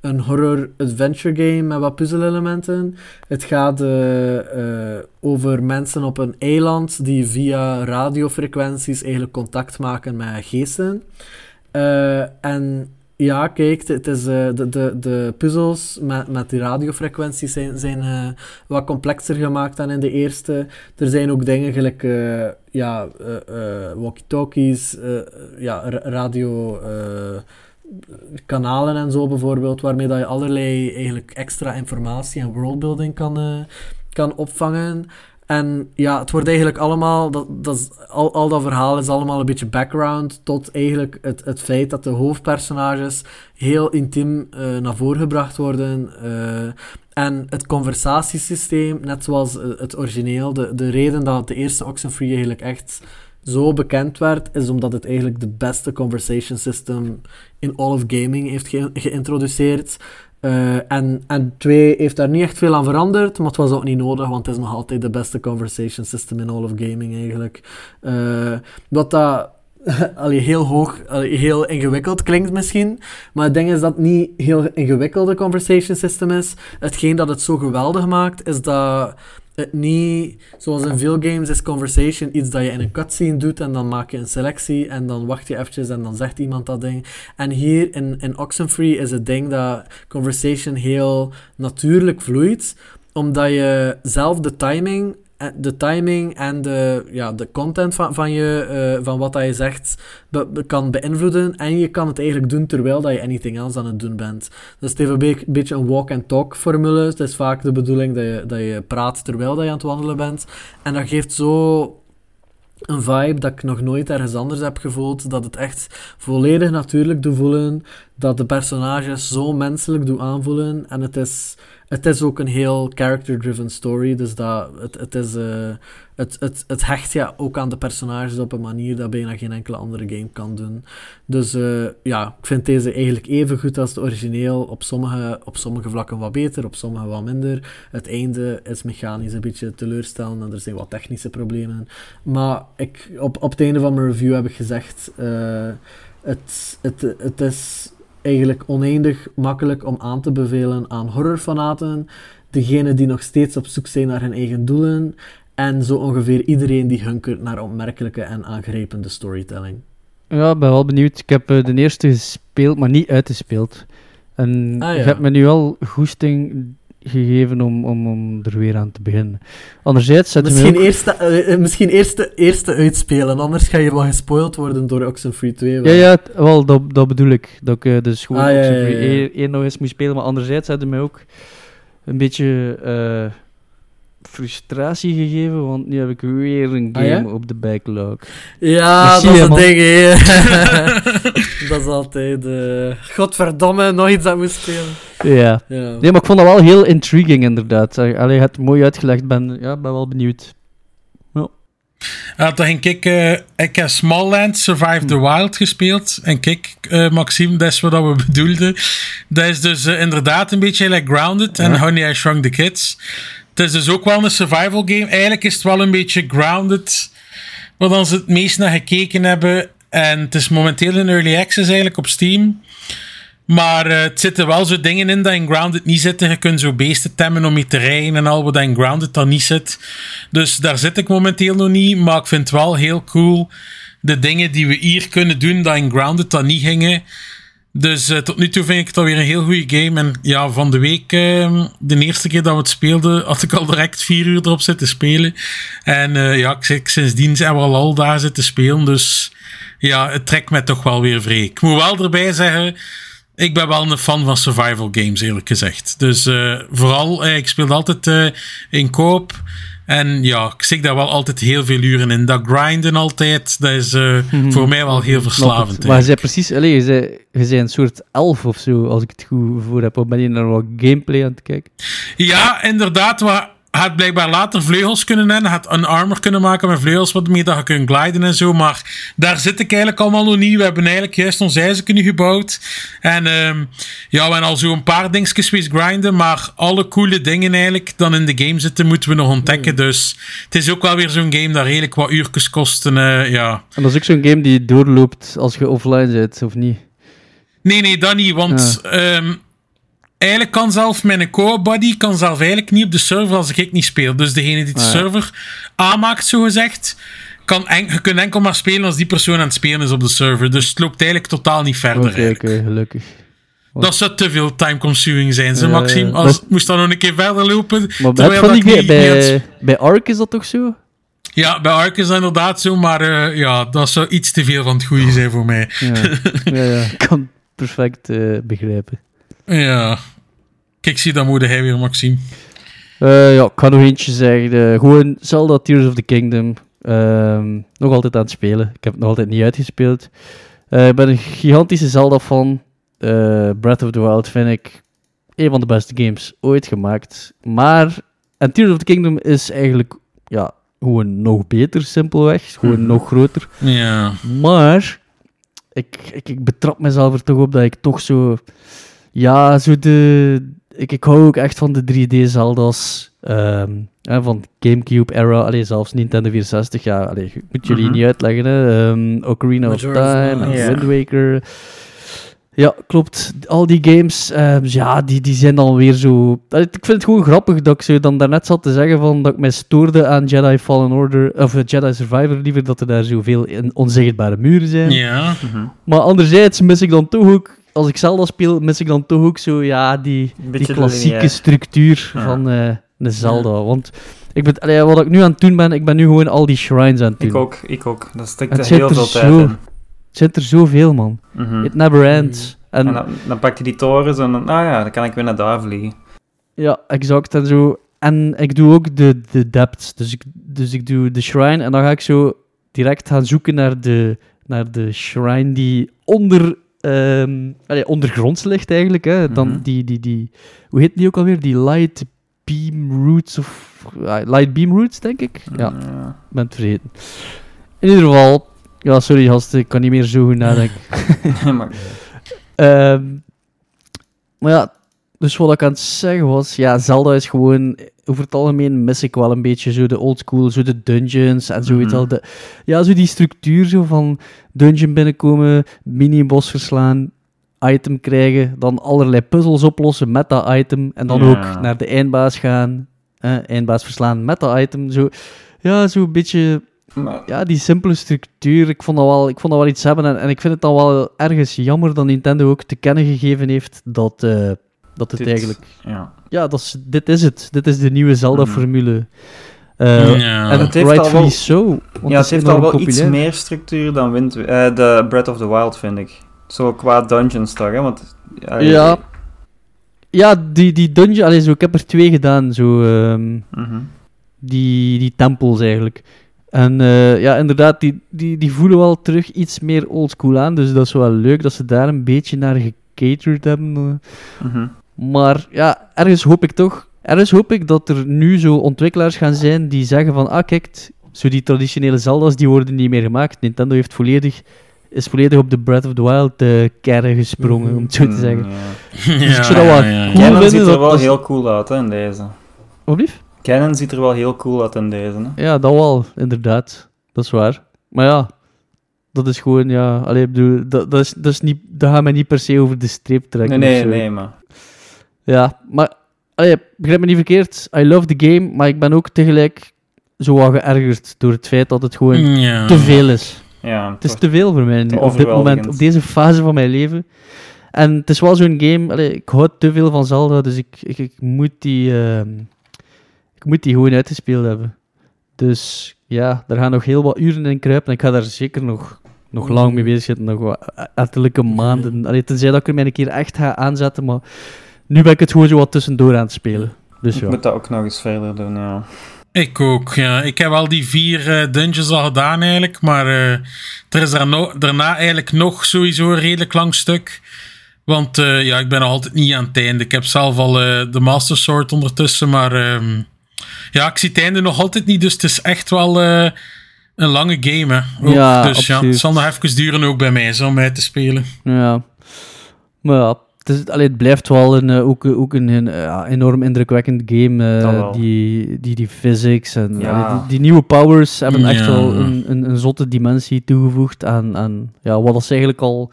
een horror-adventure game met wat puzzelelementen. Het gaat eh, eh, over mensen op een eiland die via radiofrequenties eigenlijk contact maken met geesten. Eh, en ja, kijk, het is, eh, de, de, de puzzels met, met die radiofrequenties zijn, zijn eh, wat complexer gemaakt dan in de eerste. Er zijn ook dingen gelijk ja, walkie-talkies, ja, ra- radio... kanalen en zo bijvoorbeeld, waarmee dat je allerlei eigenlijk extra informatie en worldbuilding kan, kan opvangen. En ja, het wordt eigenlijk allemaal, dat, dat al, al dat verhaal is allemaal een beetje background tot eigenlijk het, het feit dat de hoofdpersonages heel intiem eh, naar voren gebracht worden. eh, en het conversatiesysteem, net zoals eh, het origineel, de, de reden dat de eerste Oxenfree eigenlijk echt zo bekend werd, is omdat het eigenlijk de beste conversation system in all of gaming heeft ge- geïntroduceerd. Eh, en, en 2 heeft daar niet echt veel aan veranderd, maar het was ook niet nodig, want het is nog altijd de beste conversation system in all of gaming eigenlijk. Eh, wat dat *laughs* allee, heel hoog, allee, heel ingewikkeld klinkt misschien, maar het ding is dat het niet heel ingewikkelde conversation system is. Hetgeen dat het zo geweldig maakt, is dat het niet, zoals in veel games is conversation iets dat je in een cutscene doet en dan maak je een selectie en dan wacht je eventjes en dan zegt iemand dat ding. En hier in, in Oxenfree is het ding dat conversation heel natuurlijk vloeit, omdat je zelf de timing, de timing en de, ja, de content van, van, je, eh, van wat dat je zegt kan beïnvloeden en je kan het eigenlijk doen terwijl dat je anything else aan het doen bent. Dus het heeft een be- beetje een walk-and-talk formule. Het is vaak de bedoeling dat je, dat je praat terwijl dat je aan het wandelen bent. En dat geeft zo een vibe dat ik nog nooit ergens anders heb gevoeld. Dat het echt volledig natuurlijk doet voelen. dat de personages zo menselijk doen aanvoelen. En het is, het is ook een heel character-driven story. Dus dat, het, het, is, eh, het, het, het hecht ja ook aan de personages op een manier dat bijna geen enkele andere game kan doen. Dus eh, ja, ik vind deze eigenlijk even goed als de origineel. Op sommige, op sommige vlakken wat beter, op sommige wat minder. Het einde is mechanisch een beetje teleurstellend en er zijn wat technische problemen. Maar ik, op, op het einde van mijn review heb ik gezegd... eh, het, het, het is eigenlijk oneindig makkelijk om aan te bevelen aan horrorfanaten, degenen die nog steeds op zoek zijn naar hun eigen doelen, en zo ongeveer iedereen die hunkert naar opmerkelijke en aangrijpende storytelling. Ja, ik ben wel benieuwd. Ik heb eh, de eerste gespeeld, maar niet uitgespeeld. En Ah, ja. je hebt me nu wel goesting gegeven om, om, om er weer aan te beginnen. Anderzijds Misschien, ook... eh, eh, misschien eerst, de eerste uitspelen, anders ga je wel gespoild worden door Oxenfree 2. Ja, wel. ja, wel, dat, dat bedoel ik. Dat ik eh, dus gewoon Ah, ja, Oxenfree ja, ja. 1 één nog eens moet spelen. Maar anderzijds had je mij ook een beetje frustratie gegeven, want nu heb ik weer een Ah, ja? game op de backlog. Ja, Merci, dat is ding, hè. *laughs* *laughs* dat is altijd... eh Godverdomme, nog iets dat moet spelen. Ja. Ja. Nee, maar ik vond dat wel heel intriguing, inderdaad. Eh, Allee, je hebt het mooi uitgelegd. Ben, ja, ben wel benieuwd. Ja, dan ging ik... eh, ik heb Smallland Survive the Wild gespeeld. En kijk, eh, Maxime, dat is wat we bedoelden. Dat is dus eh, inderdaad een beetje like Grounded en Honey, I Shrunk the Kids. Het is dus ook wel een survival game. Eigenlijk is het wel een beetje Grounded, waar dan ze het meest naar gekeken hebben. En het is momenteel in Early Access eigenlijk op Steam. Maar eh, het zitten wel zo dingen in dat in Grounded niet zitten. Je kunt zo beesten temmen om je te rijden en al wat in Grounded dan niet zit. Dus daar zit ik momenteel nog niet. Maar ik vind het wel heel cool. De dingen die we hier kunnen doen, dat in Grounded dan niet gingen. Dus eh, tot nu toe vind ik het alweer een heel goede game. En ja, van de week, eh, de eerste keer dat we het speelden, had ik al direct vier uur erop zitten spelen. En eh, ja, ik, sindsdien zijn we al, al daar zitten spelen. Dus ja, het trekt mij toch wel weer vrij. Ik moet wel erbij zeggen, ik ben wel een fan van survival games, eerlijk gezegd. Dus eh, vooral, ik speel altijd in koop. En ja, ik zit daar wel altijd heel veel uren in. Dat grinden altijd, dat is eh, voor mij wel heel verslavend. Maar je zei precies... Allee, je zei, je zei een soort elf of zo, als ik het goed voor heb. Of ben je naar wat gameplay aan het kijken? Ja, inderdaad. Maar hij had blijkbaar later vleugels kunnen hebben. Had een armor kunnen maken met vleugels, wat meer dat je kunt gliden en zo. Maar daar zit ik eigenlijk allemaal nog niet. We hebben eigenlijk juist ons ijzer nu gebouwd. En ehm, ja, we hebben al zo een paar dingetjes wees grinden. Maar alle coole dingen eigenlijk dan in de game zitten, moeten we nog ontdekken. Dus het is ook wel weer zo'n game dat redelijk wat uurtjes kost. En, eh, ja. En dat is ook zo'n game die doorloopt als je offline bent, of niet? Nee, nee, dat niet. Want ehm, eigenlijk kan zelf mijn co-buddy kan zelf eigenlijk niet op de server als ik niet speel. Dus degene die de Ah, ja. server aanmaakt, zogezegd, kan en, je kunt enkel maar spelen als die persoon aan het spelen is op de server. Dus het loopt eigenlijk totaal niet verder. Oké, gelukkig. Dat zou te veel time-consuming zijn, ze, Maxime. Als Dat- moest dan nog een keer verder lopen. Maar bij, terwijl dat ik niet- aan het bij, bij Ark is dat toch zo? Ja, bij Ark is dat inderdaad zo, maar eh, ja, dat zou iets te veel van het goede zijn voor mij. Ja, *laughs* ja, ja. ik kan het perfect eh, begrijpen. Ja. Kijk, zie, dan moet hij weer, Maxime. Eh, ja, ik ga nog eentje zeggen. eh, gewoon Zelda Tears of the Kingdom. Ehm, nog altijd aan het spelen. Ik heb het nog altijd niet uitgespeeld. Eh, ik ben een gigantische Zelda-fan. Eh, Breath of the Wild vind ik een van de beste games ooit gemaakt. Maar, en Tears of the Kingdom is eigenlijk ja, gewoon nog beter, simpelweg. Gewoon nog groter. Ja. Maar ik, ik, ik betrap mezelf er toch op dat ik toch zo. Ja, zo de. Ik, ik hou ook echt van de 3D-Zelda's. ehm, hè, van Gamecube-era. Allee, zelfs Nintendo 64. Ja, allee, ik moet jullie Mhm. niet uitleggen. Hè. Ehm, Ocarina of Time en. Wind Waker. Ja, klopt. Al die games, ehm, ja, die, die zijn dan weer zo... Allee, Ik vind het gewoon grappig dat ik zo dan daarnet zat te zeggen van dat ik mij stoorde aan Jedi Fallen Order, of eh, Jedi Survivor liever, dat er daar zoveel onzichtbare muren zijn. Ja. Maar anderzijds mis ik dan toch ook, als ik Zelda speel, mis ik dan toch ook zo, ja, die, die klassieke lineair. structuur Ja. van eh een Zelda. Want ik ben, allee, wat ik nu aan het doen ben, ik ben nu gewoon al die shrines aan het doen. Ik ook, ik ook. Dat stikt er heel veel tijd in. Het zit er zoveel, man. Mhm. It never ends. En, En dan, dan pak je die torens en dan, ah ja, dan kan ik weer naar daar vliegen. Ja, exact. En, zo. en ik doe ook de, de depths. Dus ik, dus ik doe de shrine en dan ga ik zo direct gaan zoeken naar de, naar de shrine die onder ehm allee, ondergronds ligt eigenlijk. Hè. Dan Mhm. die, die, die, hoe heet die ook alweer? Die light beam roots of... light beam roots, denk ik. Ja, Ja. ben het vergeten. In ieder geval... Ja, sorry gasten, ik kan niet meer zo goed nadenken. *laughs* maar, Ehm, maar ja, dus wat ik aan het zeggen was, ja, Zelda is gewoon, over het algemeen mis ik wel een beetje zo de old school, zo de dungeons en zo, je Mhm. de, ja, zo die structuur zo van dungeon binnenkomen, mini-boss verslaan, item krijgen, dan allerlei puzzels oplossen met dat item en dan Ja. ook naar de eindbaas gaan, eh, eindbaas verslaan met dat item, zo, ja, zo een beetje maar- ja, die simpele structuur, ik vond dat wel, ik vond dat wel iets hebben. En, en ik vind het dan wel ergens jammer dat Nintendo ook te kennen gegeven heeft dat, eh, dat het Dit- eigenlijk... ja. Ja, dat is, dit is het. Dit is de nieuwe Mhm. Zelda-formule. Eh, Ja. En Het heeft al wel- so. ja, het heeft al wel iets meer structuur dan Wind, eh, de Breath of the Wild, vind ik. Zo qua dungeons toch, hè? Want, ja, Ja. Ja, die, die dungeon... Allee, zo, ik heb er twee gedaan, zo... ehm, mhm. die, die tempels eigenlijk. En eh, ja, inderdaad, die, die, die voelen wel terug iets meer oldschool aan. Dus dat is wel leuk dat ze daar een beetje naar gecaterd hebben. eh. Maar ja, ergens hoop ik toch... Ergens hoop ik dat er nu zo ontwikkelaars gaan zijn die zeggen van... Ah, kijk, zo die traditionele Zelda's, die worden niet meer gemaakt. Nintendo heeft volledig, is volledig op de Breath of the Wild uh, gesprongen, om het zo te zeggen. Mm, Ja. Dus ik zou dat wel cool Canon vinden ziet er wel dat- heel cool uit hè, in deze. Wat lief? Canon ziet er wel heel cool uit in deze. Hè? Ja, dat wel, inderdaad. Dat is waar. Maar ja, dat is gewoon, ja... Allee, ik bedoel, dat, dat, is, dat, is niet, dat gaat mij niet per se over de streep trekken. Nee, of nee, zo. nee, maar. Ja, maar... Allee, begrijp me niet verkeerd. I love the game, maar ik ben ook tegelijk zo wat geërgerd door het feit dat het gewoon Ja. te veel is. Ja, Het is te veel voor mij nu, op dit moment, op deze fase van mijn leven. En het is wel zo'n game, allee, ik hou te veel van Zelda, dus ik, ik, ik moet die... ehm, ik moet die gewoon uitgespeeld hebben. Dus ja, daar gaan nog heel wat uren in kruipen. En ik ga daar zeker nog, nog lang mee bezig zitten. Nog wat ettelijke maanden. Allee, tenzij dat ik er mij een keer echt ga aanzetten. Maar nu ben ik het gewoon zo wat tussendoor aan het spelen. Dus Ik ja. moet dat ook nog eens verder doen, ja. Ik ook, ja. Ik heb al die vier eh, dungeons al gedaan eigenlijk, maar eh, er is daar no- daarna eigenlijk nog sowieso een redelijk lang stuk. Want eh, ja, ik ben nog altijd niet aan het einde. Ik heb zelf al eh, de Master Sword ondertussen, maar ehm, ja, ik zie het einde nog altijd niet, dus het is echt wel eh, een lange game. Hè. Ook, Ja, dus ja, absoluut. het zal nog even duren ook bij mij, zo, om mij te spelen. Ja. Maar ja, het, is, allee, het blijft wel een, eh, ook, ook een, een, eh, ja, enorm indrukwekkend game. eh, die, die, die physics en Ja. allee, die, die nieuwe powers hebben echt Ja. wel een, een, een zotte dimensie toegevoegd aan, aan ja, wat dat eigenlijk al...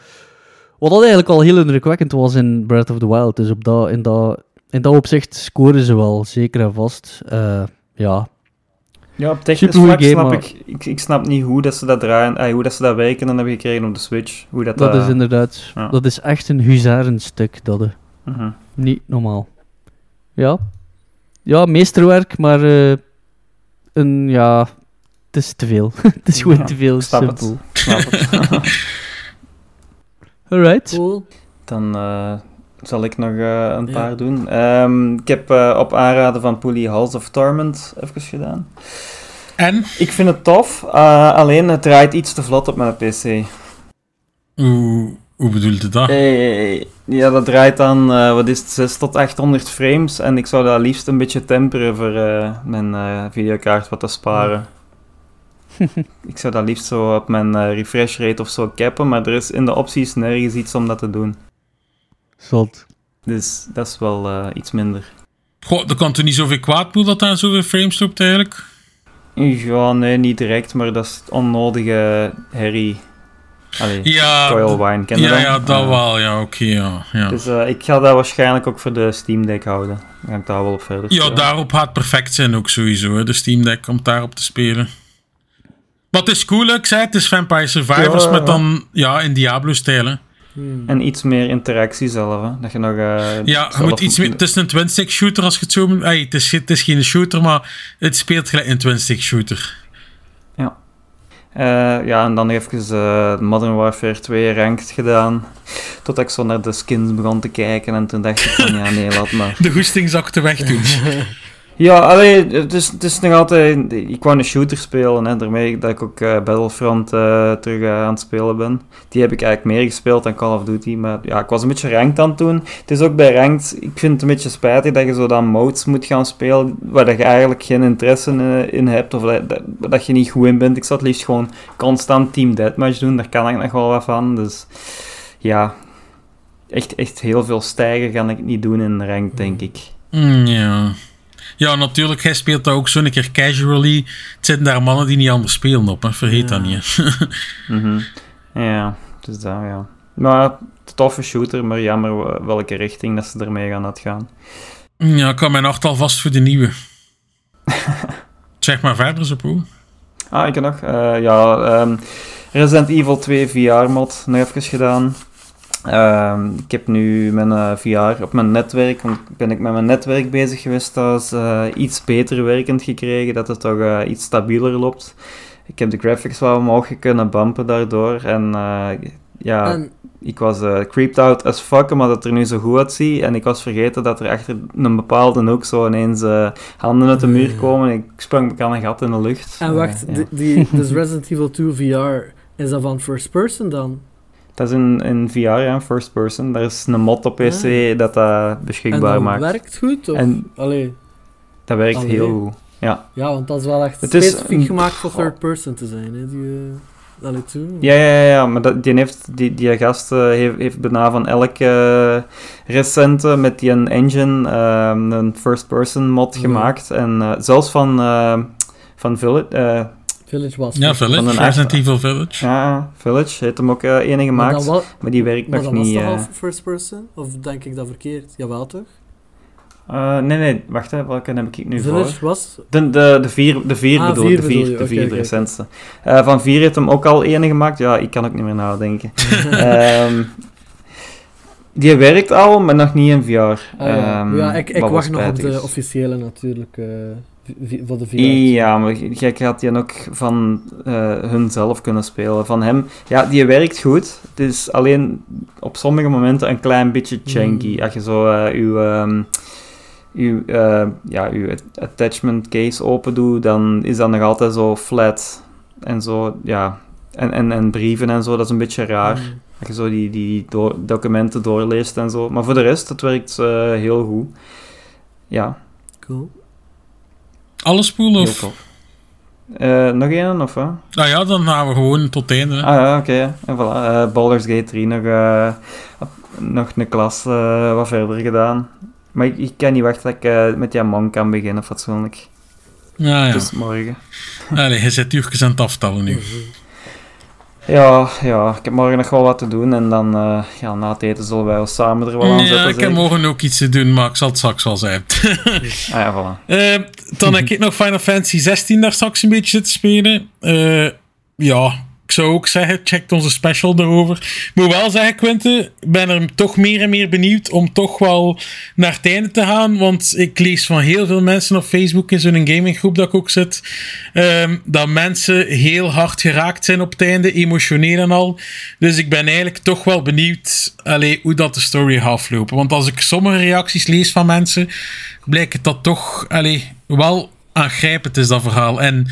Wat dat eigenlijk al heel indrukwekkend was in Breath of the Wild. Dus op dat, in, dat, in dat opzicht scoren ze wel, zeker en vast. Eh, ja, Ja, op technisch vlak game, snap maar- ik, ik... Ik snap niet hoe dat ze dat draaien, eh, hoe dat ze dat werken en hebben gekregen op de Switch. Hoe dat, dat dat is inderdaad... ja. Dat is echt een huzarenstuk, dat. eh. Mhm. Niet normaal. Ja. Ja, meesterwerk, maar eh, een, ja, het is te veel. *laughs* het is gewoon Ja, te veel. ik snap het. simpel. Ik snap het. *laughs* *laughs* Alright. Cool. Dan eh, zal ik nog eh, een Ja. paar doen. Ehm, ik heb eh, op aanraden van Pooley Halls of Torment even gedaan. En? Ik vind het tof, eh, alleen het draait iets te vlot op mijn PC. Hoe, hoe bedoelt je dat? Eh, ja, dat draait dan, eh, wat is het, 6 tot 800 frames. En ik zou dat liefst een beetje temperen voor eh, mijn eh, videokaart wat te sparen. *laughs* ik zou dat liefst zo op mijn refresh rate of zo cappen, maar er is in de opties nergens iets om dat te doen. Zot. Dus dat is wel eh, iets minder. Goh, dat kan toch niet zoveel kwaad doen dat daar zoveel frames loopt eigenlijk? Ja, nee, niet direct, maar dat is onnodige herrie. Allee, Ja, Coil Wine, ken je ja, dat? ja, dat wel. Ja, oké, ja. Ja, Dus eh, ik ga dat waarschijnlijk ook voor de Steam Deck houden. Dan ga ik daar wel op verder ja daarop gaat perfect zijn ook sowieso, hè, de Steam Deck, om daarop te spelen. Maar het is cool, ik zei het, is Vampire Survivors Ja, met ja. dan, ja, in Diablo-stijl, hè. Hmm. En iets meer interactie zelf, hè. Dat je nog... eh, Ja, je moet iets meer, het is een twin-stick shooter als je het zo het, is, het is geen shooter, maar het speelt gelijk een twin-stick shooter. Eh, ja, en dan even eh, Modern Warfare 2 ranked gedaan. Totdat ik zo naar de skins begon te kijken en toen dacht ik van, ja, nee, laat maar. *laughs* De goesting zakte weg toen. *laughs* Ja, allee, het is, het is nog altijd... Ik wou een shooter spelen, hè, daarmee dat ik ook eh, Battlefront eh, terug eh, aan het spelen ben. Die heb ik eigenlijk meer gespeeld dan Call of Duty, maar ja, ik was een beetje ranked aan het doen. Het is ook bij ranked, ik vind het een beetje spijtig dat je zo dan modes moet gaan spelen, waar dat je eigenlijk geen interesse in, in hebt, of dat, dat, dat je niet goed in bent. Ik zou het liefst gewoon constant Team Deathmatch doen, daar kan ik nog wel wat van, dus ja... Echt, echt heel veel stijgen kan ik niet doen in ranked, denk ik. Mm, ja. Ja, natuurlijk, hij speelt dat ook zo'n keer casually. Het zitten daar mannen die niet anders spelen op, hè. vergeet dat niet. *laughs* Mhm. Ja, dus dat, ja. Maar toffe shooter, maar jammer welke richting dat ze ermee gaan uitgaan. ja, ik kan mijn hart al vast voor de nieuwe. *laughs* zeg maar verder, zo poe. Ah, ik heb nog. eh, ja, ehm, Resident Evil 2 VR-mod nog even gedaan. Ehm, ik heb nu mijn eh, VR op mijn netwerk, want ben ik met mijn netwerk bezig geweest, dat is eh, iets beter werkend gekregen, dat het toch eh, iets stabieler loopt. Ik heb de graphics wel omhoog kunnen bumpen daardoor en eh, ja, ik was creeped out as fuck, omdat het er nu zo goed uitziet. En ik was vergeten dat er achter een bepaalde hoek zo ineens handen uit de muur komen. Ik sprong ik aan een gat in de lucht. En wacht, ja. die, die, dus Resident Evil 2 VR, is dat van first person dan? Dat is in, in VR, ja, first person. Daar is een mod op PC Ah. dat dat En beschikbaar dat maakt. werkt goed? Of? En Allee, dat werkt Allee. heel goed. Ja. ja, want dat is wel echt Het is specifiek een- gemaakt voor third person te zijn, hè, die... toe. Ja, ja, ja, ja, maar dat, die, heeft, die, die gast eh, heeft, heeft bijna van elke recente met die een engine ehm, een first-person mod Ja. gemaakt. En eh, zelfs van, van Village, Village was Ja, Village, Van een Resident Evil Village. ja, Village heeft hem ook eh ene Maar, gemaakt, maar die werkt maar nog dat was niet. toch eh. al first person? Of denk ik dat verkeerd? Jawel toch? Eh, nee, nee, wacht, hè, welke heb ik nu Village voor? was... De, de, de vier, de vier Ah, bedoel, vier de vier, de vier, de recentste. Eh, van vier heeft hem ook al ene gemaakt. Ja, ik kan ook niet meer nadenken. *laughs* Ehm, die werkt al, maar nog niet in VR. Ah, ja. Ehm, ja, ik, ik wacht nog op de officiële natuurlijk, eh, voor de VR. Ja, maar jij gaat die ook van eh hun zelf kunnen spelen. Van hem, ja, die werkt goed. Het is alleen op sommige momenten een klein beetje janky. Mm. Als je zo eh uw, ehm, uw, eh, ja, uw attachment case open doet, dan is dat nog altijd zo flat. En zo, ja. En, en, en brieven en zo, dat is een beetje raar. Mm. Als je zo die, die documenten doorleest en zo. Maar voor de rest, het werkt heel goed. Ja, Cool. Alle spoelen of... Eh, nog één, of wat? Nou ja, dan gaan we gewoon tot het einde. hè. Ah ja, oké. En voilà. eh, Baldur's Gate 3 nog, eh, nog een klas wat verder gedaan. Maar ik, ik kan niet wachten dat ik met die man kan beginnen, fatsoenlijk. Ja, ja. Dus morgen. Allee, je zit uurtjes aan het aftellen nu. Ja, ja, ik heb morgen nog wel wat te doen. En dan, eh, ja, na het eten zullen wij ons samen er wel aan Ja, zetten. ik heb morgen ook iets te doen, maar ik zal het straks wel zijn. *laughs* Ah ja, voilà. *laughs* Eh, dan heb ik nog Final Fantasy 16 daar straks een beetje zitten spelen. Eh, ja, ik zou ook zeggen, check onze special erover. Ik moet wel zeggen, Quinten, ik ben er toch meer en meer benieuwd om toch wel naar het einde te gaan. Want ik lees van heel veel mensen op Facebook in zo'n gaminggroep dat ik ook zit, ehm, dat mensen heel hard geraakt zijn op het einde, emotioneel en al. Dus ik ben eigenlijk toch wel benieuwd allee, hoe dat de story aflopen. Want als ik sommige reacties lees van mensen, blijkt dat toch allee, wel aangrijpend is, dat verhaal. En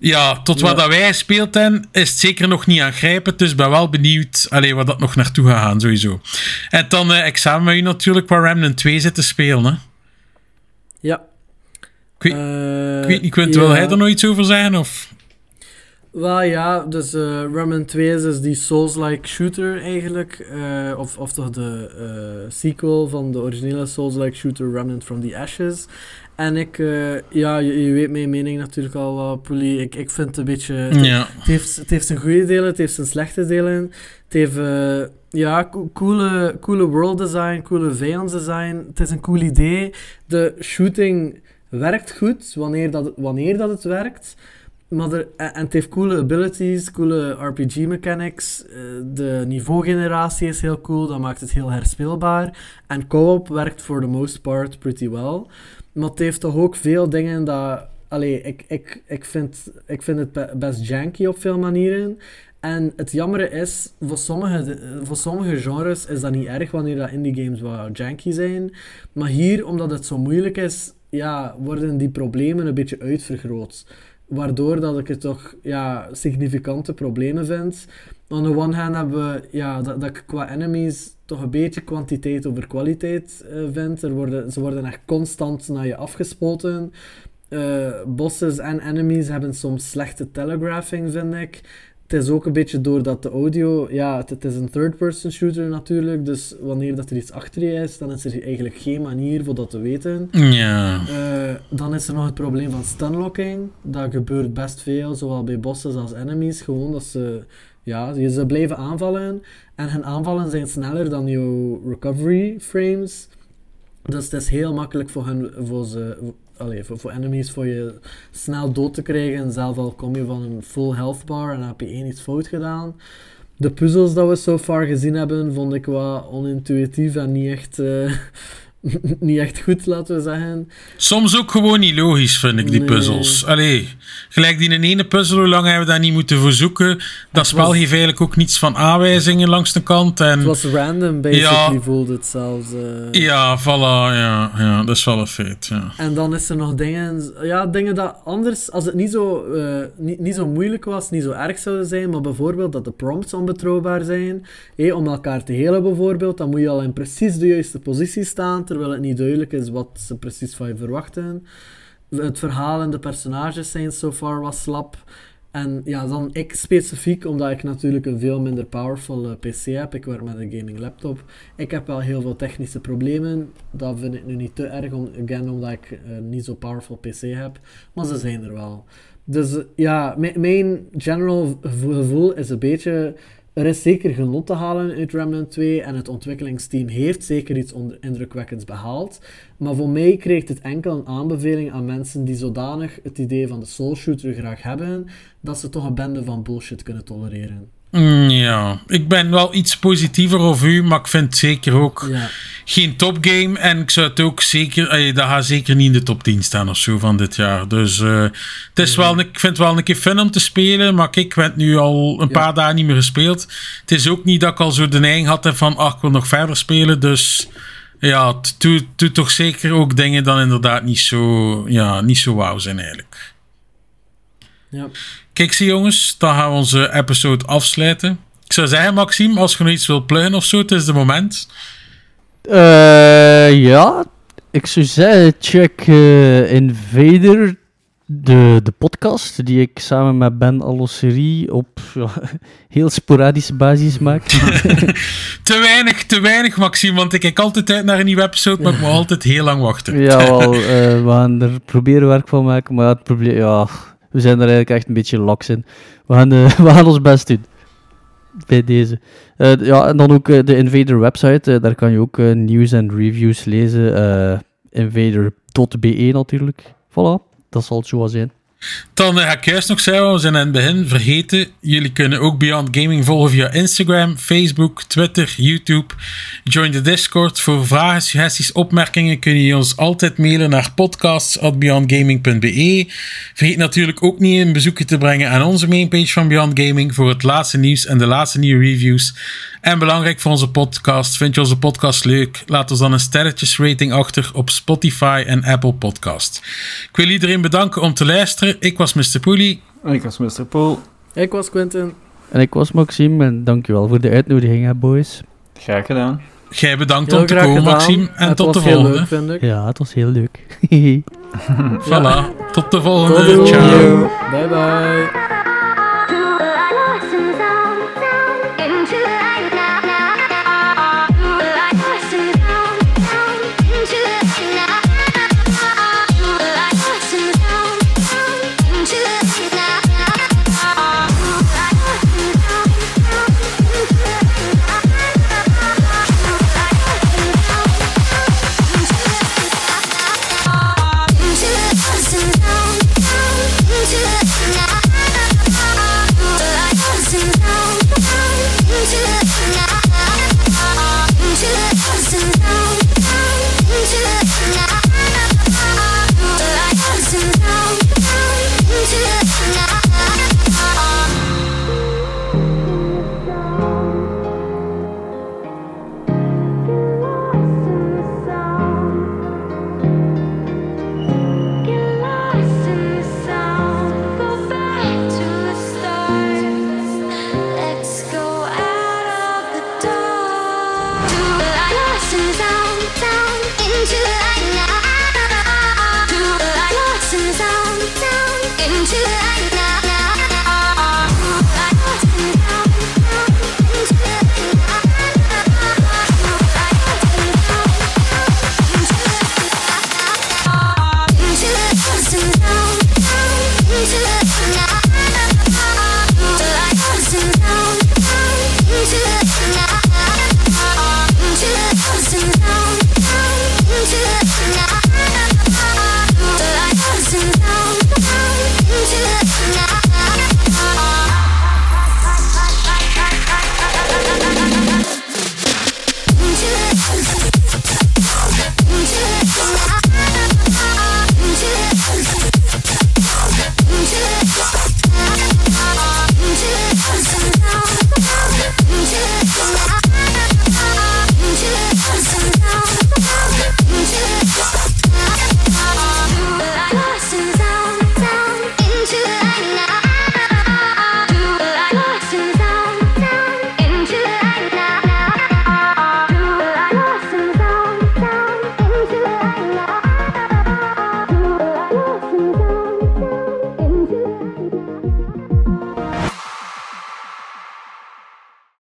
ja, tot wat Ja. dat wij gespeeld hebben, is het zeker nog niet aangrijpend. Dus ik ben wel benieuwd allee, waar dat nog naartoe gaat gaan, sowieso. En dan eh, examen met u natuurlijk, waar Remnant 2 zit te spelen. Hè? Ja. Ik weet, Eh, ik weet niet, Quint, wil ja. hij er nog iets over zeggen? Of? Wel ja, dus eh Remnant 2 is die Souls-like shooter eigenlijk. eh, of, of toch de eh, sequel van de originele Souls-like shooter Remnant from the Ashes. En ik, eh, ja, je, je weet mijn mening natuurlijk al, uh, Poelie. Ik, ik vind het een beetje... het- Ja. Het heeft, het heeft zijn goede delen, het heeft zijn slechte delen. Het heeft eh, ja, co- coole, coole world design, coole vijandsdesign. Het is een cool idee. De shooting werkt goed wanneer dat, het- wanneer dat het werkt. Maar er, en het heeft coole abilities, coole RPG mechanics. Eh, de niveaugeneratie is heel cool, dat maakt het heel herspeelbaar. En co-op werkt for the most part pretty well. Maar het heeft toch ook veel dingen dat... Allee, ik, ik, ik, vind, ik vind het be- best janky op veel manieren. En het jammere is, voor sommige, voor sommige genres is dat niet erg wanneer dat indie games wat janky zijn. Maar hier, omdat het zo moeilijk is, ja, worden die problemen een beetje uitvergroot. Waardoor dat ik het toch ja, significante problemen vind. On the one hand hebben we ja, dat, dat ik qua enemies toch een beetje kwantiteit over kwaliteit eh, vind. Er worden, ze worden echt constant naar je afgespoten. Eh bosses en enemies hebben soms slechte telegraphing, vind ik. Het is ook een beetje doordat de audio... Ja, het, het is een third-person shooter natuurlijk. Dus wanneer dat er iets achter je is, dan is er eigenlijk geen manier voor dat te weten. Ja. Eh, dan is er nog het probleem van stunlocking. Dat gebeurt best veel, zowel bij bosses als enemies. Gewoon dat ze, ja, je- ze blijven aanvallen. En hun aanvallen zijn sneller dan jouw recovery frames. Dus het is heel makkelijk voor, hun, voor, ze, allee, voor, voor enemies voor je snel dood te krijgen. Zelf al kom je van een full health bar en heb je één iets fout gedaan. De puzzels dat we so far gezien hebben, vond ik wat onintuïtief en niet echt, eh, *laughs* niet echt goed, laten we zeggen. Soms ook gewoon niet logisch, vind ik, die Nee. puzzels. Allee, gelijk die in ene puzzel, hoe lang hebben we daar niet moeten voor zoeken? Dat spel was- geeft eigenlijk ook niets van aanwijzingen langs de kant. En Het was random, basically, Ja. voelde het zelfs. eh. ja, voilà, ja, ja, dat is wel een feit, ja. En dan is er nog dingen, ja, dingen dat anders, als het niet zo, eh, niet, niet zo moeilijk was, niet zo erg zouden zijn, maar bijvoorbeeld dat de prompts onbetrouwbaar zijn. Hé, om elkaar te helen bijvoorbeeld, dan moet je al in precies de juiste positie staan, terwijl het niet duidelijk is wat ze precies van je verwachten. Het verhaal en de personages zijn so far wat slap. En ja, dan ik specifiek, omdat ik natuurlijk een veel minder powerful eh, PC heb. Ik werk met een gaming laptop. Ik heb wel heel veel technische problemen. Dat vind ik nu niet te erg, om, again, omdat ik een niet zo powerful PC heb. Maar ze zijn er wel. Dus ja, mijn- general gevo- gevoel is een beetje... Er is zeker genot te halen uit Remnant 2 en het ontwikkelingsteam heeft zeker iets indrukwekkends behaald. Maar voor mij krijgt het enkel een aanbeveling aan mensen die zodanig het idee van de soul shooter graag hebben, dat ze toch een bende van bullshit kunnen tolereren. Mm, Ja, ik ben wel iets positiever over u, maar ik vind het zeker ook Ja. geen topgame. En ik zou het ook zeker, eh, dat gaat zeker niet in de top 10 staan of zo van dit jaar. Dus eh, het is wel, ik vind het wel een keer fun om te spelen, maar kijk, ik heb het nu al een paar dagen niet meer gespeeld. Het is ook niet dat ik al zo de neiging had van, ach, ik wil nog verder spelen. Dus ja, het doet, doet toch zeker ook dingen dan inderdaad niet zo, ja, niet zo wauw zijn eigenlijk. Ja. Kijk, zie jongens, dan gaan we onze episode afsluiten. Ik zou zeggen, Maxime, als je nog iets wilt pluggen of zo, het is de moment. Eh, ja, ik zou zeggen, check eh, Invader, de, de podcast, die ik samen met Ben Alosserie op ja, *laughs* heel sporadische basis maak. *laughs* Te weinig, te weinig, Maxime, want ik kijk altijd uit naar een nieuwe episode, maar ik moet altijd heel lang wachten. Jawel, eh we gaan er proberen werk van maken, maar het probleem, ja, we zijn er eigenlijk echt een beetje laks in. We gaan, eh, *laughs* we gaan ons best doen. Bij deze. Eh, ja, en dan ook eh, de Invader website, daar kan je ook nieuws en reviews lezen. Invader.be natuurlijk. Voilà, dat zal het zo zijn. Dan eh, ga ik juist nog zeggen, we zijn aan het begin vergeten. Jullie kunnen ook Beyond Gaming volgen via Instagram, Facebook, Twitter, YouTube. Join de Discord. Voor vragen, suggesties, opmerkingen kun je ons altijd mailen naar podcasts.beyondgaming.be. Vergeet natuurlijk ook niet een bezoekje te brengen aan onze mainpage van Beyond Gaming voor het laatste nieuws en de laatste nieuwe reviews. En belangrijk voor onze podcast, vind je onze podcast leuk? Laat ons dan een sterretjesrating achter op Spotify en Apple Podcast. Ik wil iedereen bedanken om te luisteren. Ik was Mr. Pooley. En ik was Mr. Pool. Ik was Quentin. En ik was Maxime en dankjewel voor de uitnodiging, hè, boys. Graag gedaan. Jij bedankt Heel om te komen, gedaan. Maxime. En Het tot de volgende. leuk, vind ik. Ja, het was heel leuk. *laughs* Voilà. Tot de volgende. de Ciao. volgende. Bye bye.